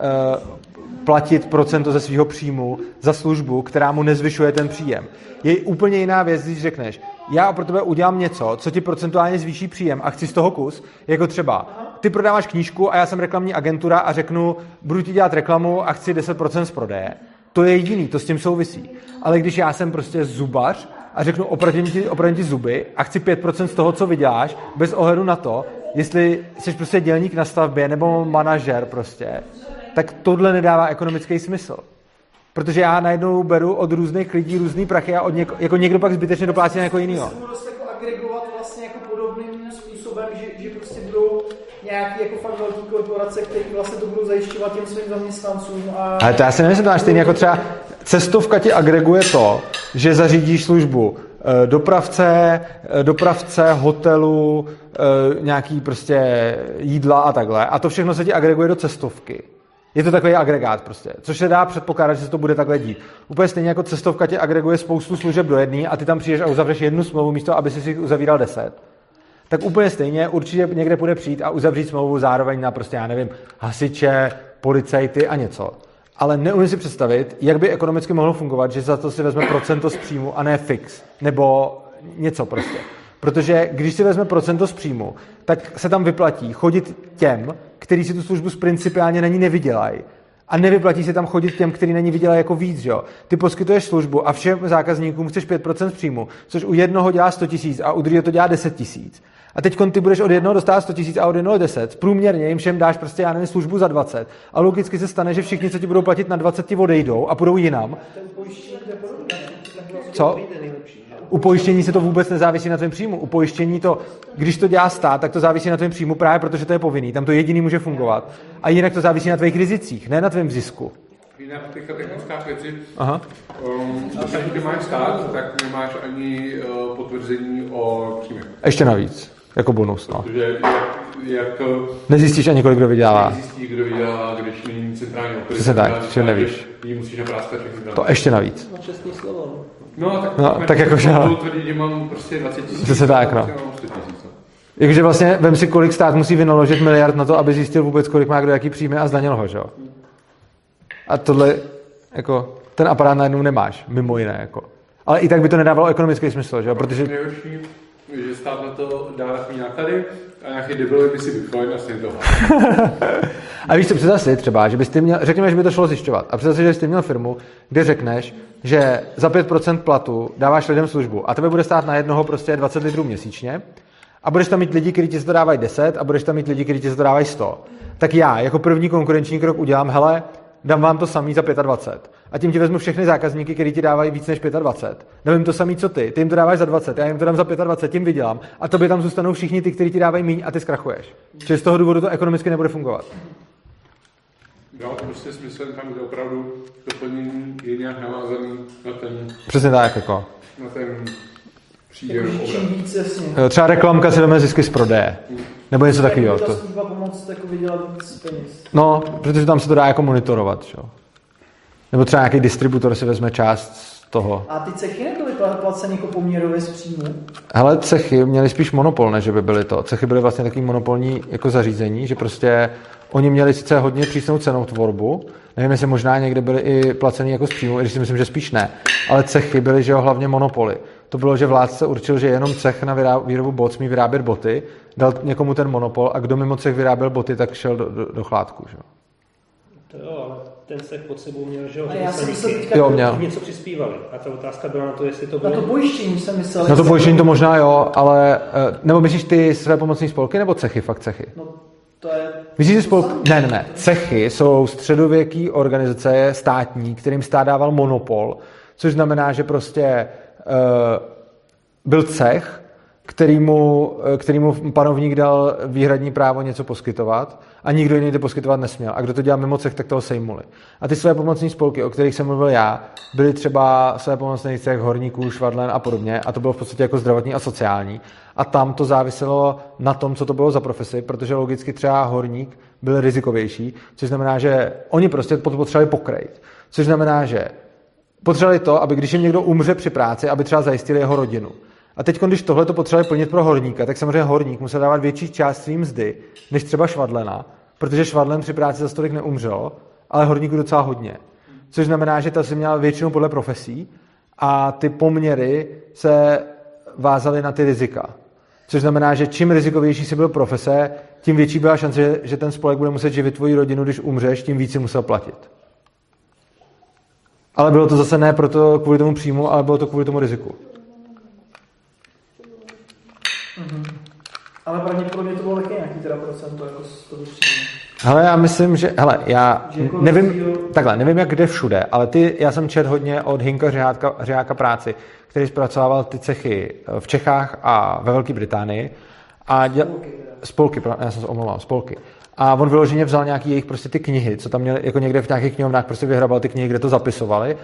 uh, platit procento ze svého příjmu za službu, která mu nezvyšuje ten příjem. Je úplně jiná věc, když řekneš, já pro tebe udělám něco, co ti procentuálně zvýší příjem a chci z toho kus, jako třeba ty prodáváš knížku a já jsem reklamní agentura a řeknu, budu ti dělat reklamu a chci 10% z prodeje. To je jediný, to s tím souvisí. Ale když já jsem prostě zubař a řeknu, opravím ti, opravím ti zuby a chci 5% z toho, co vyděláš, bez ohledu na to, jestli jsi prostě dělník na stavbě nebo manažer prostě, tak tohle nedává ekonomický smysl. Protože já najednou beru od různých lidí různý prachy a od něko, jako někdo pak zbytečně doplácí na jinýho. Se jako agregovat vlastně jako podobným způsobem, že, že prostě budou nějaký jako fakt velký korporace, které vlastně to budou zajišťovat těm svým zaměstnancům. A... Ale to já si nemyslím, máš stejně jako třeba cestovka ti agreguje to, že zařídíš službu eh, dopravce, eh, dopravce, hotelu, eh, nějaký prostě jídla a takhle. A to všechno se ti agreguje do cestovky. Je to takový agregát prostě, což se dá předpokládat, že se to bude takhle dít. Úplně stejně jako cestovka tě agreguje spoustu služeb do jedné a ty tam přijdeš a uzavřeš jednu smlouvu místo, aby si si uzavíral deset. Tak úplně stejně určitě někde bude přijít a uzavřít smlouvu zároveň na prostě, já nevím, hasiče, policajty a něco. Ale neumím si představit, jak by ekonomicky mohlo fungovat, že za to si vezme procento z příjmu a ne fix. Nebo něco prostě. Protože když si vezme procento z příjmu, tak se tam vyplatí chodit těm, kteří si tu službu z principiálně na ní nevydělají. A nevyplatí se tam chodit těm, kteří na ní vydělají jako víc, jo. Ty poskytuješ službu a všem zákazníkům chceš 5% z příjmu, což u jednoho dělá 100 tisíc a u druhého to dělá 10 tisíc. A teď ty budeš od jednoho dostávat 100 tisíc a od jednoho 10. Průměrně jim všem dáš prostě, já nevím, službu za 20. A logicky se stane, že všichni, co ti budou platit na 20, ti odejdou a půjdou jinam. Co? U pojištění se to vůbec nezávisí na tvém příjmu. U pojištění to, když to dělá stát, tak to závisí na tvém příjmu právě protože to je povinný. Tam to jediný může fungovat. A jinak to závisí na tvých rizicích, ne na tvém zisku. Jiná teďka technická věci. Aha. Um, když máš stát, tak nemáš ani uh, potvrzení o příjmech. Ještě navíc, jako bonus. No. Protože jak, jak Nezjistíš ani, kolik kdo vydělává. Nezjistíš, kdo vydělává, když není centrální operace. Přesně tak, že nevíš. musíš napráskat všechny To ještě navíc. No, čestný slovo. No, tak, no, tak jako že... tvrdit, že mám prostě 20 tisíc. Přesně tak, no. Jakože vlastně vem si, kolik stát musí vynaložit miliard na to, aby zjistil vůbec, kolik má kdo jaký příjmy a zdanil ho, že jo? A tohle, jako, ten aparát najednou nemáš, mimo jiné, jako. Ale i tak by to nedávalo ekonomický smysl, že jo? Protože... Nejhorší, že stát na to dá takový náklady a nějaký debil by si vychoval a stejně toho. a víš co, představ si třeba, že byste měl, řekněme, že by to šlo zjišťovat. A představ si, že byste měl firmu, kde řekneš, že za 5% platu dáváš lidem službu a tebe bude stát na jednoho prostě 20 litrů měsíčně a budeš tam mít lidi, kteří ti to dávají 10 a budeš tam mít lidi, kteří ti to dávají 100. Tak já jako první konkurenční krok udělám, hele, dám vám to samý za 25. A tím ti vezmu všechny zákazníky, kteří ti dávají víc než 25. Dám jim to samý, co ty. Ty jim to dáváš za 20, já jim to dám za 25, tím vydělám. A tobě tam zůstanou všichni ty, kteří ti dávají míň a ty zkrachuješ. Čili z toho důvodu to ekonomicky nebude fungovat. Jo, prostě smysl tam, kde opravdu doplnění je nějak navázaný na ten... Přesně tak, jako. Na ten příjem Jo, třeba reklamka si vezme zisky z prodeje. Hmm. Nebo něco takového. To služba pomoct jako vydělat víc peněz. No, protože tam se to dá jako monitorovat. Čo? Nebo třeba nějaký distributor si vezme část toho. A ty cechy nebyly placeny jako poměrově z příjmu? Hele, cechy měly spíš monopol, než by byly to. Cechy byly vlastně takový monopolní jako zařízení, že prostě oni měli sice hodně přísnou cenou tvorbu, nevím, jestli možná někde byly i placený jako z příjmu, i když si myslím, že spíš ne, ale cechy byly, že jo, hlavně monopoly. To bylo, že vládce určil, že jenom cech na výrobu bot smí vyrábět boty, dal někomu ten monopol a kdo mimo cech vyráběl boty, tak šel do, do, do chládku. Že? To jo, ale ten cech pod sebou měl, že jo, já jsem myslel, jo, měl. něco přispívali. A ta otázka byla na to, jestli to bylo... Na to pojištění jsem myslel. Na to pojištění to možná jo, ale... Eh, nebo myslíš ty své pomocní spolky nebo cechy, fakt cechy? No, to je... Myslíš, spolky... Ne, ne, ne. Cechy jsou středověký organizace státní, kterým stát dával monopol, což znamená, že prostě byl cech, kterýmu, kterýmu panovník dal výhradní právo něco poskytovat a nikdo jiný to poskytovat nesměl. A kdo to dělal mimo cech, tak toho sejmuli. A ty své pomocní spolky, o kterých jsem mluvil já, byly třeba své pomocné cech horníků, švadlen a podobně. A to bylo v podstatě jako zdravotní a sociální. A tam to záviselo na tom, co to bylo za profesi, protože logicky třeba horník byl rizikovější, což znamená, že oni prostě potřebovali pokrejt. Což znamená, že potřebovali to, aby když jim někdo umře při práci, aby třeba zajistili jeho rodinu. A teď, když tohle to potřebovali plnit pro horníka, tak samozřejmě horník musel dávat větší část svým mzdy, než třeba švadlena, protože švadlen při práci za stolik neumřel, ale horníku docela hodně. Což znamená, že ta se měla většinou podle profesí a ty poměry se vázaly na ty rizika. Což znamená, že čím rizikovější si byl profese, tím větší byla šance, že ten spolek bude muset živit tvoji rodinu, když umřeš, tím víc si musel platit. Ale bylo to zase ne proto kvůli tomu příjmu, ale bylo to kvůli tomu riziku. Mm-hmm. Ale pravděpodobně to bylo taky nějaký teda procento jako z toho příjmu. Hele, já myslím, že, hele, já jako nevím, rozdíl... takhle, nevím, jak kde všude, ale ty, já jsem čet hodně od Hinka Řeháka, Řeháka práci, který zpracovával ty cechy v Čechách a ve Velké Británii. A děl... spolky, spolky, já jsem se omlouval, spolky. A on vyloženě vzal nějaký jejich prostě ty knihy, co tam měli, jako někde v nějakých knihovnách prostě vyhrabal ty knihy, kde to zapisovali.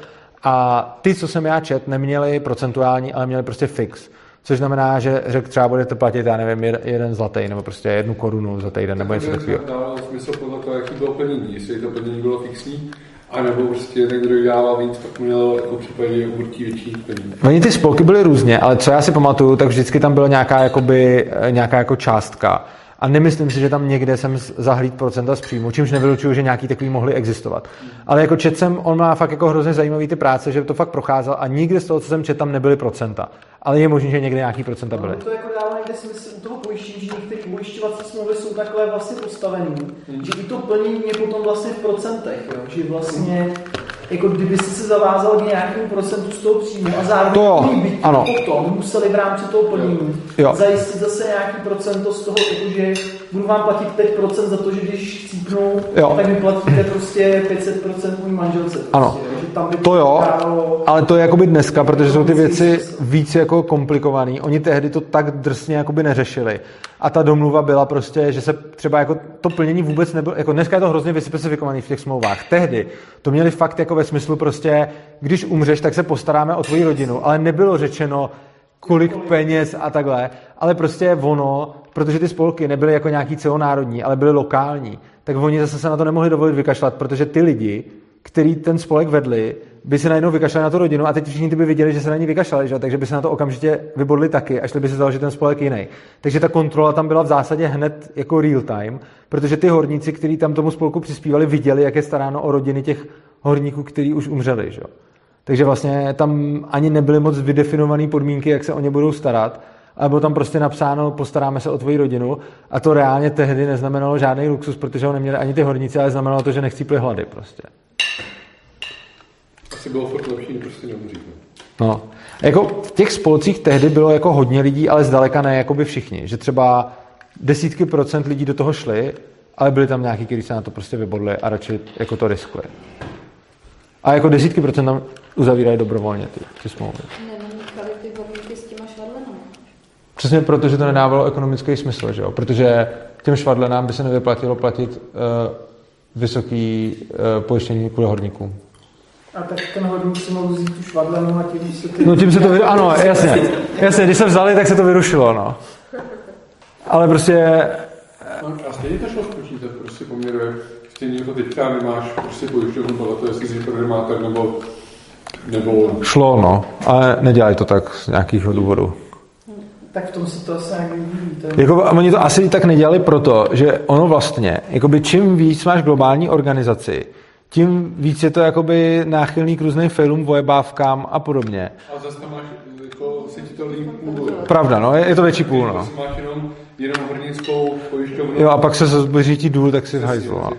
A ty, co jsem já čet, neměli procentuální, ale měli prostě fix. Což znamená, že řekl třeba budete platit, já nevím, jeden zlatý, nebo prostě jednu korunu za týden, nebo něco takového. Dávalo smysl podle toho, jaký bylo plnění, jestli to plnění bylo fixní, a nebo prostě někdo dával víc, tak měl jako případě určitě větší peníze. Oni ty spolky byly různě, ale co já si pamatuju, tak vždycky tam byla nějaká, jakoby, nějaká jako částka. A nemyslím si, že tam někde jsem zahlíd procenta z příjmu, čímž nevylučuju, že nějaký takový mohli existovat. Ale jako čet jsem, on má fakt jako hrozně zajímavý ty práce, že to fakt procházel a nikdy z toho, co jsem čet, tam nebyly procenta. Ale je možné, že někde nějaký procenta byly. No, to jako dává někde smysl u toho pojištění, že některé pojišťovací smlouvy jsou takhle vlastně postavený, hmm. že i to plnění je potom vlastně v procentech, jo? že vlastně jako kdyby si se zavázal k nějakému procentu z toho příjmu a zároveň to, byť ano. potom museli v rámci toho plnění jo. zajistit zase nějaký procento z toho, jakože budu vám platit 5% za to, že když chcípnu, jo. tak mi platíte prostě 500% můj manželce. Prostě, ano, že tam by to jo, ale to je jakoby dneska, protože jsou ty věci víc jako komplikované. Oni tehdy to tak drsně jakoby neřešili. A ta domluva byla prostě, že se třeba jako to plnění vůbec nebylo, jako dneska je to hrozně vyspecifikovaný v těch smlouvách. Tehdy to měli fakt jako ve smyslu prostě, když umřeš, tak se postaráme o tvoji rodinu, ale nebylo řečeno, kolik peněz a takhle, ale prostě ono, protože ty spolky nebyly jako nějaký celonárodní, ale byly lokální, tak oni zase se na to nemohli dovolit vykašlat, protože ty lidi, který ten spolek vedli, by se najednou vykašlali na tu rodinu a teď všichni ty by viděli, že se na ní vykašlali, že? takže by se na to okamžitě vybodli taky a šli by se založit ten spolek jiný. Takže ta kontrola tam byla v zásadě hned jako real time, protože ty horníci, kteří tam tomu spolku přispívali, viděli, jak je staráno o rodiny těch horníků, kteří už umřeli. Že? Takže vlastně tam ani nebyly moc vydefinované podmínky, jak se o ně budou starat, ale bylo tam prostě napsáno, postaráme se o tvoji rodinu a to reálně tehdy neznamenalo žádný luxus, protože ho neměli ani ty horníci, ale znamenalo to, že nechcípli hlady prostě. Asi bylo furt lepší, prostě neumřít. No. Jako v těch spolcích tehdy bylo jako hodně lidí, ale zdaleka ne jako by všichni. Že třeba desítky procent lidí do toho šli, ale byli tam nějaký, kteří se na to prostě vybodli a radši jako to riskuje. A jako desítky procent tam uzavírají dobrovolně ty, ty smlouvy. Přesně proto, že to nedávalo ekonomický smysl, že jo? protože těm švadlenám by se nevyplatilo platit uh, vysoký uh, pojištění kvůli horníkům. A tak ten horník si mohl vzít tu švadlenu a tím se ty... No tím se to vyrušilo, ano, jasně. Jasně, když se vzali, tak se to vyrušilo, no. Ale prostě... No, a stejně to šlo spočítat, prostě poměruje. Stejně jako teďka nemáš prostě pojišťovnu podle toho, jestli jsi programátor nebo Nebo... Šlo, no, ale nedělají to tak z nějakého důvodu. Tak v tom se to asi nějak. Jako, oni to asi tak nedělali proto, že ono vlastně, jakoby čím víc máš globální organizaci, tím víc je to jakoby náchylný k různým failům, vojebávkám a podobně. A zase tam máš, jako se ti to líp půl. Pravda, no, je, je to větší půl, no. máš jenom, jenom hornickou pojišťovnu. Jo, a pak se zboří ti důl, tak si v hajzlu, no.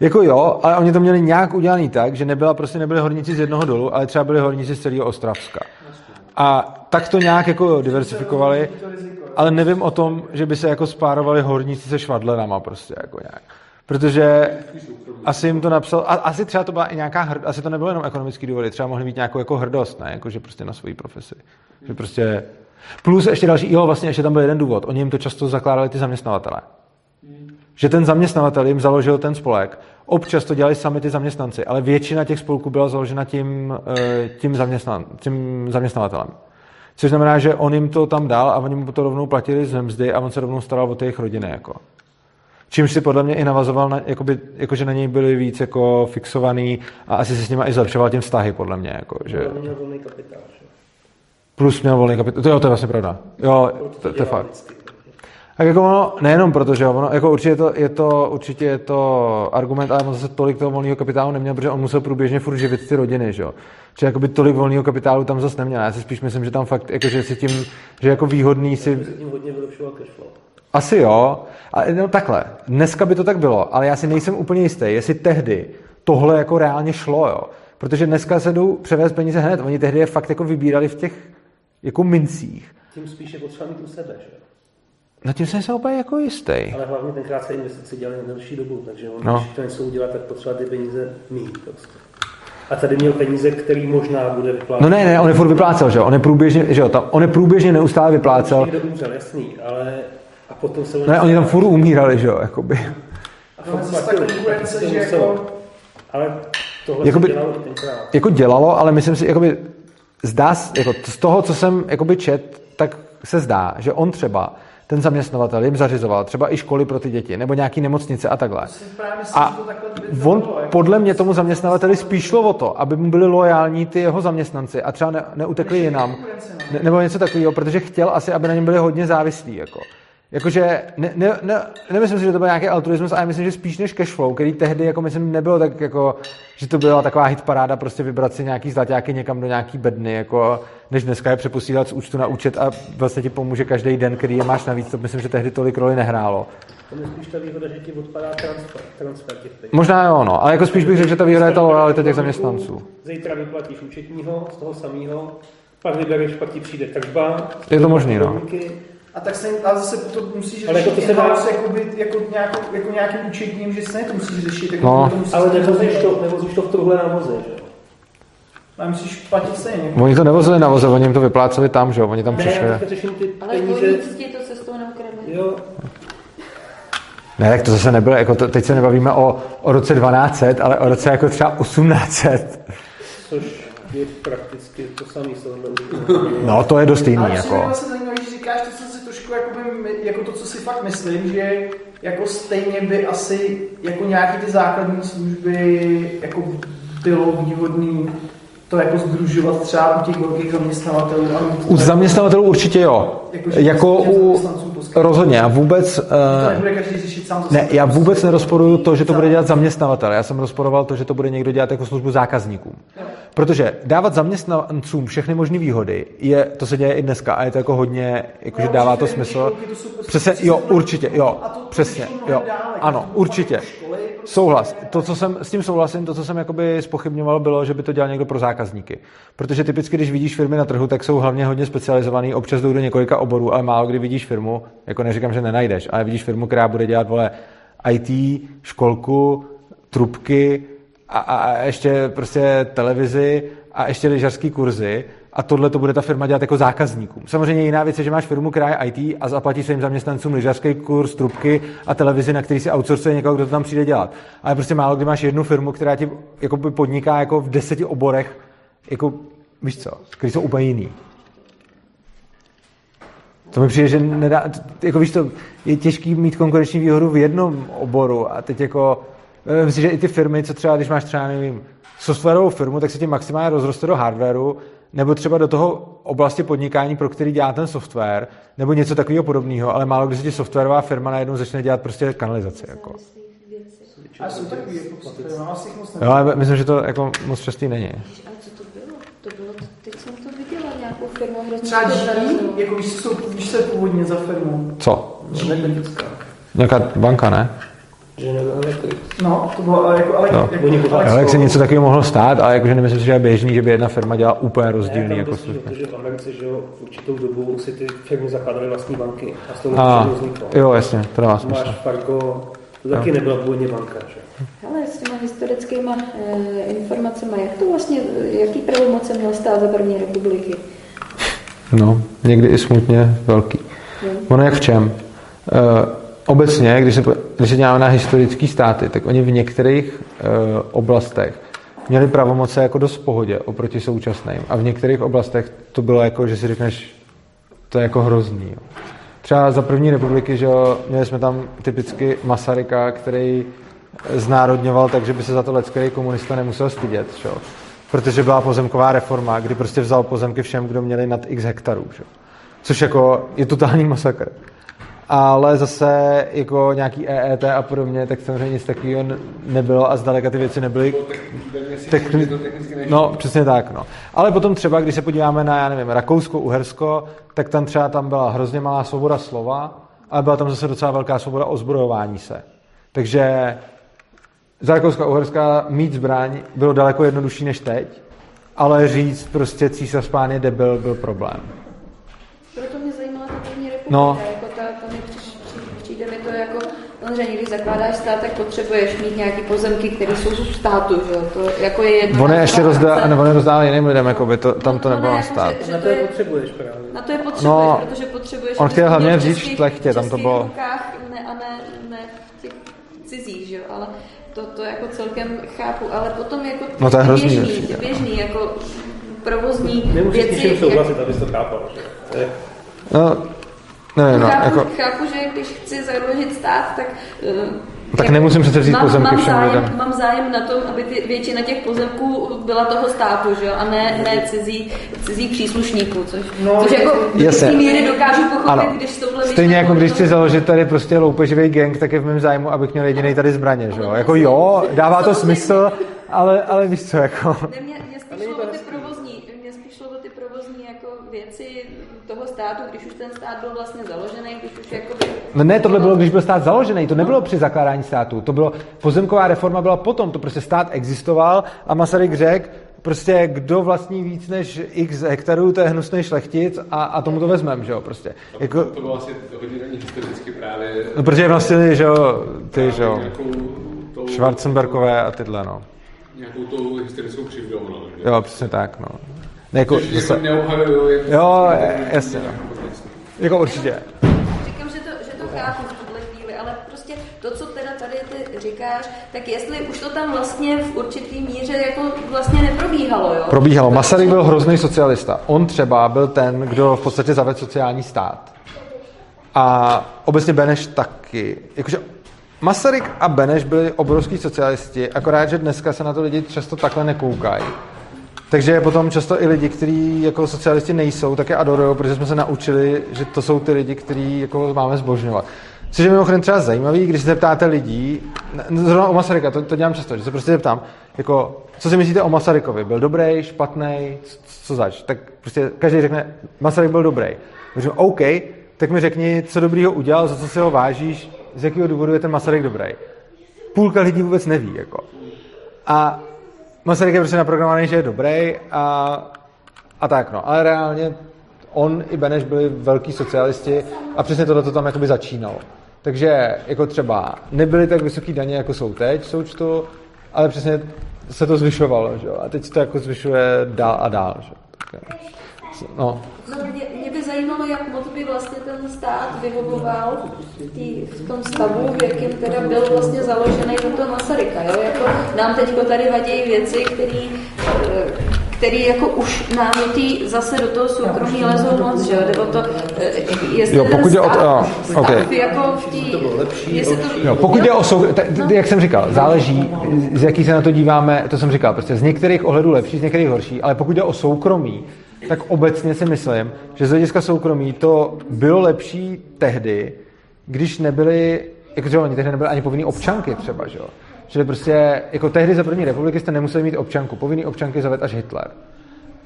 Jako jo, ale oni to měli nějak udělaný tak, že nebyla, prostě nebyli horníci z jednoho dolu, ale třeba byli horníci z celého Ostravska. A tak to nějak jako diversifikovali, ale nevím o tom, že by se jako spárovali horníci se švadlenama prostě jako nějak. Protože asi jim to napsal, a asi třeba to byla i nějaká hrdost, asi to nebylo jenom ekonomický důvody, třeba mohly být nějakou jako hrdost, ne, jako že prostě na svoji profesi. Že prostě, plus ještě další, jo, vlastně ještě tam byl jeden důvod, oni jim to často zakládali ty zaměstnavatele. Že ten zaměstnavatel jim založil ten spolek, občas to dělali sami ty zaměstnanci, ale většina těch spolků byla založena tím, eh, tím, zaměstnan, tím zaměstnavatelem. Což znamená, že on jim to tam dal a oni mu to rovnou platili z mzdy a on se rovnou staral o těch rodiny. Jako. Čímž si podle mě i navazoval, na, jakoby, jako, že na něj byli víc jako fixovaný a asi se s nimi i zlepšoval tím vztahy, podle mě. Jako, že... Měl volný kapitál, že? Plus měl volný kapitál. To, jo, to je vlastně pravda. Jo, to, to je fakt. Tak jako ono, nejenom proto, že ono, jako určitě je to, je to, určitě je to argument, ale on zase tolik toho volného kapitálu neměl, protože on musel průběžně furt živit ty rodiny, že jo. Čili jakoby tolik volného kapitálu tam zase neměl. Já si spíš myslím, že tam fakt, jako, že si tím, že jako výhodný si... tím hodně vylepšoval cashflow. Asi jo, ale no takhle, dneska by to tak bylo, ale já si nejsem úplně jistý, jestli tehdy tohle jako reálně šlo, jo. Protože dneska se jdou převést peníze hned, oni tehdy je fakt jako vybírali v těch jako mincích. Tím spíš je potřeba mít u sebe, že Na tím jsem se úplně jako jistý. Ale hlavně tenkrát se investice dělaly na delší dobu, takže on, no. když to něco udělat, tak potřeba ty peníze mít prostě. A tady měl peníze, který možná bude vyplácet. No ne, ne, on je furt vyplácel, že jo? On je průběžně, že jo, tam, on je průběžně neustále vyplácel. Někdo umřel, jasný, ale a potom se... Ne, oni tam furt umírali, že jo, jakoby. A to zase ta konkurence, že jako... Ale tohle jakoby, dělalo tenkrát. Jako dělalo, ale myslím si, jakoby, zdá, jako z toho, co jsem jakoby čet, tak se zdá, že on třeba ten zaměstnavatel jim zařizoval třeba i školy pro ty děti, nebo nějaký nemocnice a takhle. A on podle mě tomu zaměstnavateli spíš šlo o to, aby mu byli loajální ty jeho zaměstnanci a třeba ne, neutekli jinam, ne, nebo něco takového, protože chtěl asi, aby na něm byli hodně závislí. Jako. Jakože, ne, ne, ne, nemyslím si, že to byl nějaký altruismus, ale myslím, že spíš než cashflow, který tehdy, jako myslím, nebylo tak jako, že to byla taková hitparáda, prostě vybrat si nějaký zlaťáky někam do nějaký bedny, jako, než dneska je přeposílat z účtu na účet a vlastně ti pomůže každý den, který je máš navíc, to myslím, že tehdy tolik roli nehrálo. To je spíš ta výhoda, že ti odpadá transfer, transfer těch peněz. Možná jo, no, ale jako spíš bych řekl, že ta výhoda je ta lojalita těch zaměstnanců. Zítra vyplatíš účetního z toho samého, pak vybereš, pak ti přijde tržba. Je to možný, no. A tak se, ale zase to musíš ale řešit jako to se dá... jakoby, jako, nějakou, jako nějakým účetním, že se to musíš řešit. Jako no. to musíš ale nevozíš to, nevozíš to v truhle na voze, že jo? A musíš platit stejně. Oni to nevozili na voze, oni jim to vypláceli tam, že jo? Oni tam ne, přišli. Ne, řeším ty Ale peníze... to cestou neukradli. Jo. Ne, tak to zase nebylo, jako to, teď se nebavíme o, o roce 1200, ale o roce jako třeba 1800. Což je prakticky to samé se No, to je dost jiný, Ale jako. Ale vlastně zajímavé, že říkáš to, co si trošku jakoby, jako to, co si fakt myslím, že jako stejně by asi jako nějaký ty základní služby jako bylo výhodný to jako združovat třeba u těch velkých zaměstnavatelů. A U zaměstnavatelů určitě jo. Jako, jako u, rozhodně. A vůbec... To nebude každý řešit sám ne, já vůbec nerozporuju to, že to bude dělat zaměstnavatel. Já jsem rozporoval to, že to bude někdo dělat jako službu zákazníkům. Protože dávat zaměstnancům všechny možné výhody, je, to se děje i dneska a je to jako hodně, jakože dává to smysl. Přesně, jo, určitě, jo, přesně, jo, ano, určitě. Souhlas. To, co jsem, s tím souhlasím, to, co jsem jakoby spochybňoval, bylo, že by to dělal někdo pro zákazníky. Protože typicky, když vidíš firmy na trhu, tak jsou hlavně hodně specializovaný, občas jdou do několika oborů, ale málo kdy vidíš firmu, jako neříkám, že nenajdeš, ale vidíš firmu, která bude dělat, vole, IT, školku, trubky a, a, a ještě prostě televizi a ještě lyžařský kurzy a tohle to bude ta firma dělat jako zákazníkům. Samozřejmě jiná věc je, že máš firmu, která je IT a zaplatí svým zaměstnancům lyžařský kurz, trubky a televizi, na který si outsourcuje někoho, kdo to tam přijde dělat. Ale prostě málo kdy máš jednu firmu, která ti jako podniká jako v deseti oborech, jako, víš co, který jsou úplně jiný. To mi přijde, že nedá, jako víš to, je těžký mít konkurenční výhodu v jednom oboru a teď jako, myslím si, že i ty firmy, co třeba, když máš třeba, nevím, softwarovou firmu, tak se tím maximálně rozroste do hardwareu, nebo třeba do toho oblasti podnikání, pro který dělá ten software, nebo něco takového podobného, ale málo kdy se ti softwarová firma najednou začne dělat prostě kanalizaci. Jako. A jsou takový jako Jo, ale myslím, že to jako moc častý není. To bylo? Teď jsem to viděla, nějakou firmu hrozně Třeba GE, jako víš, co, víš, co je původně za firmu? Co? Energetická. Nějaká banka, ne? No, to bylo ale jako, ale, No. jako, ale, se něco takového mohlo stát, ale jakože nemyslím si, že je běžný, že by jedna firma dělala úplně rozdílný Ne, jako služby. protože v Americe, že jo, v určitou dobu si ty firmy zakládaly vlastní banky a z toho A, to vzniklo. jo, jasně, to dává smysl. Máš Fargo, to taky Jo. nebyla původně banka, že? Ale s těma historickýma e, informacemi, jak to vlastně, jaký pravomoce měl stát za první republiky? No, někdy i smutně velký. Ono jak v čem? E, obecně, když se, když se děláme na historické státy, tak oni v některých e, oblastech měli pravomoce jako dost pohodě oproti současným. A v některých oblastech to bylo jako, že si řekneš, to je jako hrozný. Jo. Třeba za první republiky, že jo, měli jsme tam typicky Masaryka, který znárodňoval tak, že by se za to lecký komunista nemusel stydět, že. Protože byla pozemková reforma, kdy prostě vzal pozemky všem, kdo měli nad x hektarů, že. Což jako je totální masakr. Ale zase jako nějaký EET a podobně, tak samozřejmě nic takového nebylo a zdaleka ty věci nebyly Techni- No, přesně tak, no. Ale potom třeba, když se podíváme na, já nevím, Rakousko, Uhersko, tak tam třeba tam byla hrozně malá svoboda slova, ale byla tam zase docela velká svoboda ozbrojování se. Takže za Rakouska a Uherska mít zbraň bylo daleko jednodušší než teď, ale říct prostě císař pán je debil byl problém. Proto mě zajímala ta první republika, No. jako ta, ta mi přiš, při, přijde mi to jako, samozřejmě, když zakládáš stát, tak potřebuješ mít nějaký pozemky, které jsou z státu, že jo, to jako je jedno. On je ještě rozdá, ne, on je rozdál jiným lidem, jakoby to, tam to No, nebylo ne, na jako, stát. že- že Na to je je- potřebuješ právě. Na to je potřebuješ, No, protože potřebuješ... on chtěl hlavně v vzít českých- šlechtě, tam to bylo- rukách, ne, a ne, ne v těch cizích, že jo, ale to, to jako celkem chápu, ale potom jako No to je hrozný běžný, určitě. běžný, jako provozní Nemusíš s věci, tím souhlasit, abys to chápal, že? No, nevím, no, chápu, jako, chápu, že když chci založit stát, tak... eh, Tak nemusím přece vzít mám, pozemky mám všem zájem, lidem. Mám zájem na tom, aby ty, většina těch pozemků byla toho státu, že jo? a ne, ne cizí, cizí příslušníků, což, No, což jako do Jasně. té míry dokážu pochopit, Ano. když s touhle Stejně jako když do chci založit tady prostě loupeživý gang, tak je v mém zájmu, abych měl jediný tady zbraně, že jo? Jako jo, dává to smysl, ale, ale víš co, jako... Ne, mě, mě spíš šlo o ty provozní, mě spíš šlo o ty provozní jako věci toho státu, když už ten stát byl vlastně založený, když už jako No ne, tohle bylo, když byl stát založený, to nebylo při zakládání státu, to bylo, pozemková reforma byla potom, to prostě stát existoval a Masaryk řekl, prostě kdo vlastní víc než x hektarů, to je hnusný šlechtic a, a tomu to vezmem, že jo, prostě. Jako, To bylo asi hodně není historicky právě... no, protože vlastně, že jo, ty, že jo, Nějakou tou, Schwarzenbergové a tyhle, no. Nějakou tou historickou křivdou, no. že? Jo, přesně tak, no. Ne, jako, zase, jako neuhajuju, jak... Jo, jasně, no. jako určitě. Říkám, že to, že to chápu v tuhle chvíli, ale prostě to, co teda tady ty říkáš, tak jestli už to tam vlastně v určitý míře jako vlastně neprobíhalo, jo? Probíhalo. Masaryk byl hrozný socialista. On třeba byl ten, kdo v podstatě zavedl sociální stát. A obecně Beneš taky. Jakože Masaryk a Beneš byli obrovský socialisti, akorát, že dneska se na to lidi často takhle nekoukají. Takže potom často i lidi, kteří jako socialisti nejsou, tak je adorují, protože jsme se naučili, že to jsou ty lidi, kteří jako máme zbožňovat. Což je mimochodem třeba zajímavý, když se zeptáte lidí, zrovna o Masaryka, to, to dělám často, že se prostě zeptám, jako, co si myslíte o Masarykovi? Byl dobrý, špatný, co, co zač? Tak prostě každý řekne, Masaryk byl dobrý. Řeknu, OK, tak mi řekni, co dobrýho udělal, za co si ho vážíš, z jakého důvodu je ten Masaryk dobrý. Půlka lidí vůbec neví, jako. A Masaryk je prostě naprogramovaný, že je dobrý a, a tak no. Ale reálně on i Beneš byli velký socialisti a přesně tohle to tam jakoby začínalo. Takže jako třeba nebyly tak vysoký daně, jako jsou teď v součtu, ale přesně se to zvyšovalo, že? A teď se to jako zvyšuje dál a dál, že? Tak, no. No, mě, mě by zajímalo, jak moc by vlastně ten stát vyhovoval tý, v tom stavu, v jakém teda byl vlastně založený do toho Masaryka. Jo? Jako nám teď tady vadí věci, které který jako už námití zase do toho soukromí lezou moc, že jo, jde o to, eh, jestli jo, pokud je o to, jo, okay. jako v tý, jestli to... Jo, pokud je o sou, t- t- jak jsem říkal, záleží, z jaký se na to díváme, to jsem říkal, prostě z některých ohledů lepší, z některých horší, ale pokud je o soukromí, tak obecně si myslím, že z hlediska soukromí to bylo lepší tehdy, když nebyly, jakože oni tehdy nebyly ani povinný občanky třeba, že jo. Že prostě, jako tehdy za první republiky jste nemuseli mít občanku. Povinný občanky zaved až Hitler.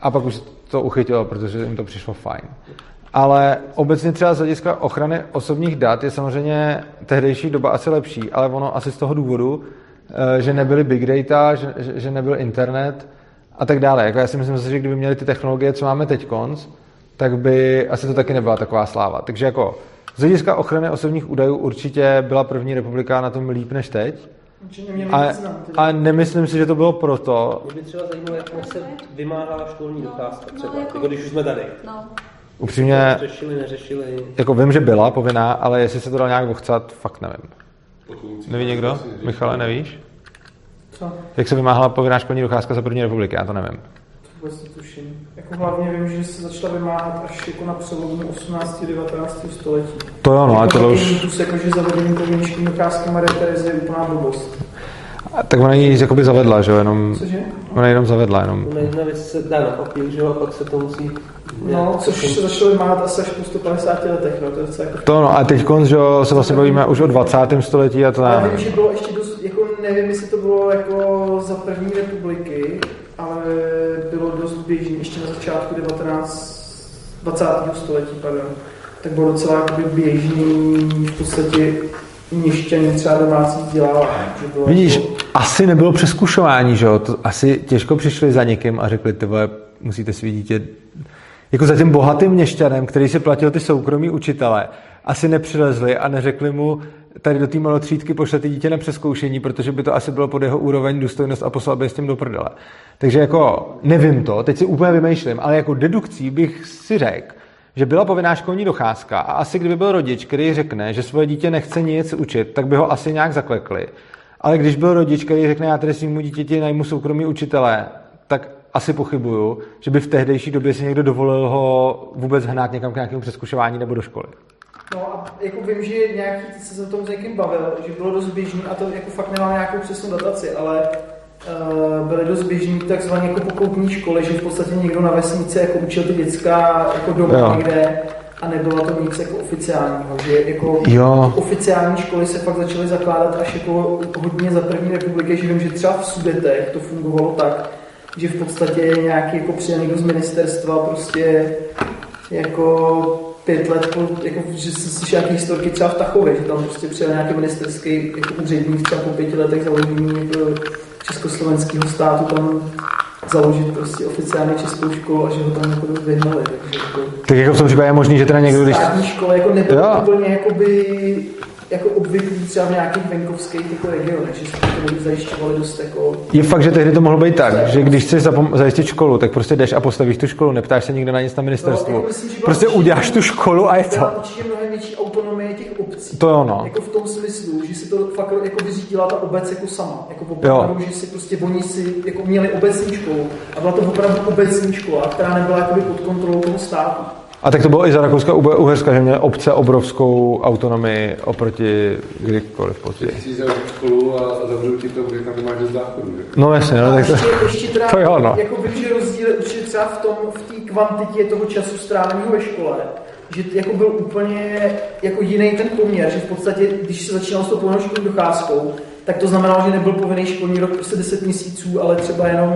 A pak už to uchytilo, protože jim to přišlo fajn. Ale obecně třeba z hlediska ochrany osobních dat je samozřejmě tehdejší doba asi lepší, ale ono asi z toho důvodu, eh, že nebyly big data, že, že nebyl internet a tak dále. Jako já si myslím, že kdyby měli ty technologie, co máme teď konc, tak by asi to taky nebyla taková sláva. Takže jako z hlediska ochrany osobních údajů určitě byla první republika na tom líp než teď. A, a nemyslím si, že to bylo proto. Mě by třeba zajímalo, jak se vymáhala školní docházka třeba, no, jako, jako když už jsme tady. No. Upřímně, řešili, neřešili. Jako vím, že byla povinná, ale jestli se to dal nějak ochcat, fakt nevím. Neví někdo? Michale, nevíš? Co? Jak se vymáhala povinná školní docházka za první republiky? Já to nevím. Vůbec tuším. Jako hlavně vím, že se začala vymáhat až jako na přelomu 18. 19. století. To jo, no, jako ale to už... Jako, že zavedení povinné školní docházky Marie Terezy je úplná blbost. A tak ona ji jakoby zavedla, že jo, jenom... Cože? Ona jenom zavedla, jenom... Ona jedna věc se dá na papír, že jo, a pak se to musí... No, což se začalo vymáhat asi až po 150 letech, no, to je docela jako... To no, a teď konc, že jo, se vlastně bavíme už o 20. století a to já vím, že bylo ještě nevím, jestli to bylo jako za první republiky, ale bylo dost běžný ještě na začátku 19. 20. století, pardon. Tak bylo docela jakoby běžný v podstatě měšťaní třeba domácí vzdělávání. Vidíš, jako... asi nebylo přeskušování, že jo? To asi těžko přišli za někým a řekli, ty vole, musíte svý dítě jako za tím bohatým měšťanem, který si platil ty soukromí učitele, asi nepřilezli a neřekli mu, tady do té malotřídky pošlete dítě na přeskoušení, protože by to asi bylo pod jeho úroveň důstojnost a poslal by s tím do prdele. Takže jako nevím to, teď si úplně vymýšlím, ale jako dedukcí bych si řekl, že byla povinná školní docházka a asi kdyby byl rodič, který řekne, že svoje dítě nechce nic učit, tak by ho asi nějak zaklekli. Ale když byl rodič, který řekne, já tady svým dítěti najmu soukromý učitele, tak asi pochybuju, že by v tehdejší době si někdo dovolil ho vůbec hnát někam k nějakému přeskušování nebo do školy. No a jako vím, že nějaký, ty se o tom s někým bavil, že bylo dost běžný, a to jako fakt nemám nějakou přesnou dataci, ale uh, byly dost běžný takzvané jako pokoutní školy, že v podstatě někdo na vesnici jako učil ty dětská jako doma jo. někde a nebylo to nic jako oficiálního, že jako jo. oficiální školy se fakt začaly zakládat až jako hodně za první republiky, že vím, že třeba v Sudetech to fungovalo tak, že v podstatě nějaký jako přijel někdo z ministerstva prostě jako pět let, po, jako, že se slyšel nějaké historky třeba v Tachově, že tam prostě přijel nějaký ministerský jako úředník třeba po pěti letech založení jako československého státu tam založit prostě oficiálně českou školu a že ho tam jako vyhnali. Takže jako, tak jako v tom případě je možný, že teda někdo, když... Státní škola jako nebylo úplně jakoby jako obvyklý třeba v nějakých venkovských jako regionech, že se to zajišťovali dost jako... Je fakt, že tehdy to mohlo být tak, že když chceš zajistit školu, tak prostě jdeš a postavíš tu školu, neptáš se nikdo na nic na ministerstvu. No, jako myslím, prostě určitě, uděláš tu školu a je to. určitě mnohem větší autonomie těch obcí. To jo, no. Jako v tom smyslu, že si to fakt jako vyřídila ta obec jako sama. Jako opravdu, že si prostě oni si jako měli obecní školu a byla to opravdu obecní škola, která nebyla jakoby pod kontrolou toho státu. A tak to bylo i za Rakouska Uherska, že měly obce obrovskou autonomii oproti kdykoliv později. Ty jsi školu a zavřou ti to, kde tam máš z záchodu. No jasně, no, tak to, ještě, ještě teda, to jo, no. Jako vím, že rozdíl určitě třeba v tom, v té kvantitě toho času stráveného ve škole, že jako byl úplně jako jiný ten poměr, že v podstatě, když se začínal s tou povinnou školní docházkou, tak to znamenalo, že nebyl povinný školní rok prostě 10 měsíců, ale třeba jenom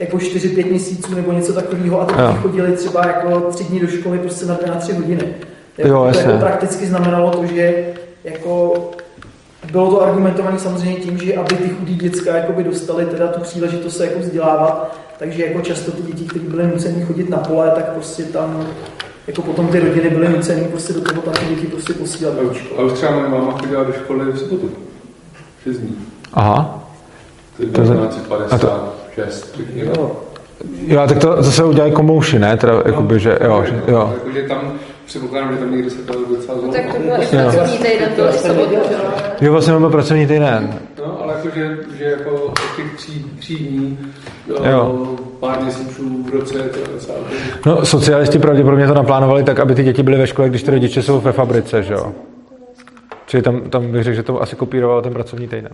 jako 4-5 měsíců nebo něco takového a teď jo. chodili třeba jako tři dny do školy prostě na 2 na 3 hodiny. Jo, jo, to jako prakticky znamenalo to, že jako bylo to argumentované samozřejmě tím, že aby ty chudí děcka jakoby dostali teda tu příležitost se jako vzdělávat, takže jako často ty děti, které byly nuceny chodit na pole, tak prostě tam jako potom ty rodiny byly nuceny prostě do toho tam ty děti prostě posílat do školy. A už třeba moje máma chodila do školy v sobotu. 6 dní. Aha. To je 1950. 6. Jo. Jo, tak to zase udělají komouši, ne? Teda, no, jakoby, že, jo, že, jo. Jakože tam předpokládám, že tam někdo se to docela zlomilo. Tak to byl i pracovní týden, to i sobotu, Jo, vlastně byl pracovní týden. No, ale jako, že, že jako od těch tří, tří dní jo. pár měsíců v roce je to docela No, socialisti pravděpodobně to naplánovali tak, aby ty děti byly ve škole, když ty rodiče jsou ve fabrice, že jo? Čili tam, tam bych řekl, že to asi kopíroval ten pracovní týden.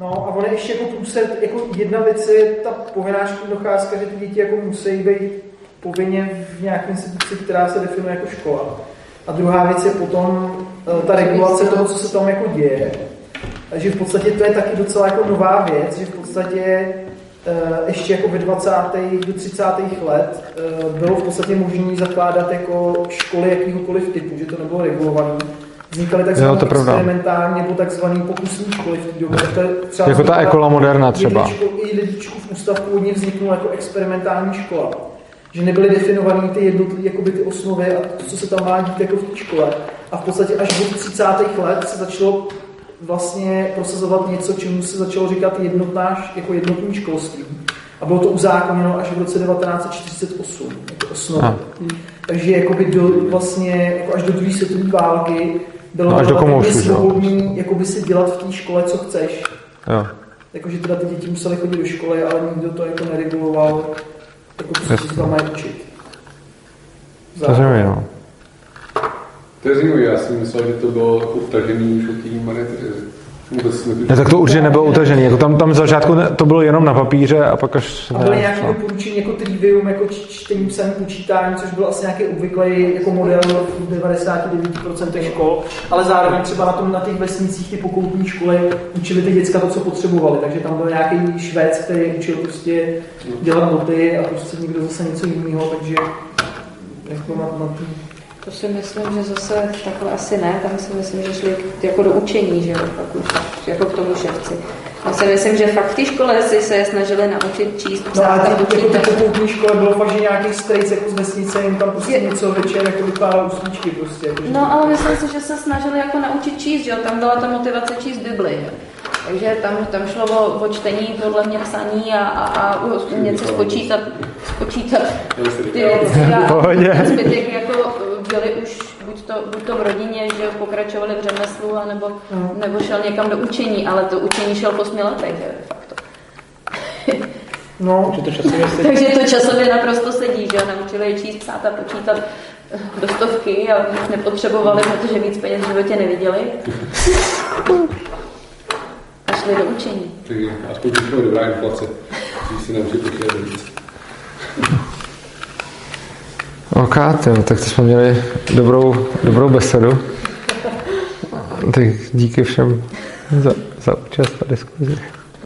No a ono ještě jako průsled, jako jedna věc je ta povinná školní docházka, že ty děti jako musí být povinně v nějaké instituci, která se definuje jako škola. A druhá věc je potom eh, ta regulace toho, co se tam jako děje. Takže v podstatě to je taky docela jako nová věc, že v podstatě eh, ještě jako ve 20. do 30. let eh, bylo v podstatě možné zakládat jako školy jakýhokoliv typu, že to nebylo regulované vznikaly takzvané experimentální nebo takzvané pokusní školy v té době. To je třeba jako ta ekola moderna třeba. I lidičku v ústav původně vzniknula jako experimentální škola. Že nebyly definované ty jednotlivé jakoby ty osnovy a to, co se tam má dít jako v té škole. A v podstatě až od 30. let se začalo vlastně prosazovat něco, čemu se začalo říkat jednotná, jako jednotný školství. A bylo to uzákoněno až v roce 1948, jako osnova. Takže jakoby do, vlastně, jako až do druhé světové války bylo no, až do komoušu, svobodný jakoby si dělat v té škole, co chceš. Jo. Jakože teda ty děti museli chodit do školy, ale nikdo to jako nereguloval, jako prostě se tam mají učit. To je no. To je zajímavé, já si myslel, že to bylo jako vtažený už od té Marie ne, tak to určitě nebylo utažený. Jako tam, tam z začátku to bylo jenom na papíře a pak až... A byly nějaké no. doporučení jako trivium, jako čtení psaní, počítání, což byl asi nějaký obvyklý jako model v 99% škol, ale zároveň třeba na, tom, na těch vesnicích ty pokoutní školy učili ty děcka to, co potřebovali, takže tam byl nějaký švéd, který učil prostě dělat noty a prostě někdo zase něco jiného, takže jako na, na tý... To si myslím, že zase takhle asi ne, tam si myslím, že šli jako do učení, že jo, pak už, jako k tomu ševci. Já si myslím, že fakt v té škole si se snažili naučit číst, psát no, a ty, počítat. Jako v té škole bylo fakt, že nějaký strejc jako z vesnice jim tam prostě něco večer jako vykládal usničky prostě. Jako, no ale myslím si, že se snažili jako naučit číst, že jo, tam byla ta motivace číst Bibli, jo. Takže tam, tam šlo o, o čtení, podle mě psaní a, a, a něco spočítat, spočítat ty věci a zbytek jako byli už buď to, buď to v rodině, že pokračovali v řemeslu, nebo, mm. nebo šel někam do učení, ale to učení šel po osmi letech, že de facto. No, takže to časově sedí. Takže to časově naprosto sedí, že naučili je číst, psát a počítat do stovky a už nepotřebovali, protože víc peněz v životě neviděli. Šli do učení. Takže aspoň to dobrá inflace, když si naučit počítat víc. OK, tyjo, tak to jsme měli dobrou, dobrou besedu. Tak díky všem za, za účast a diskuzi.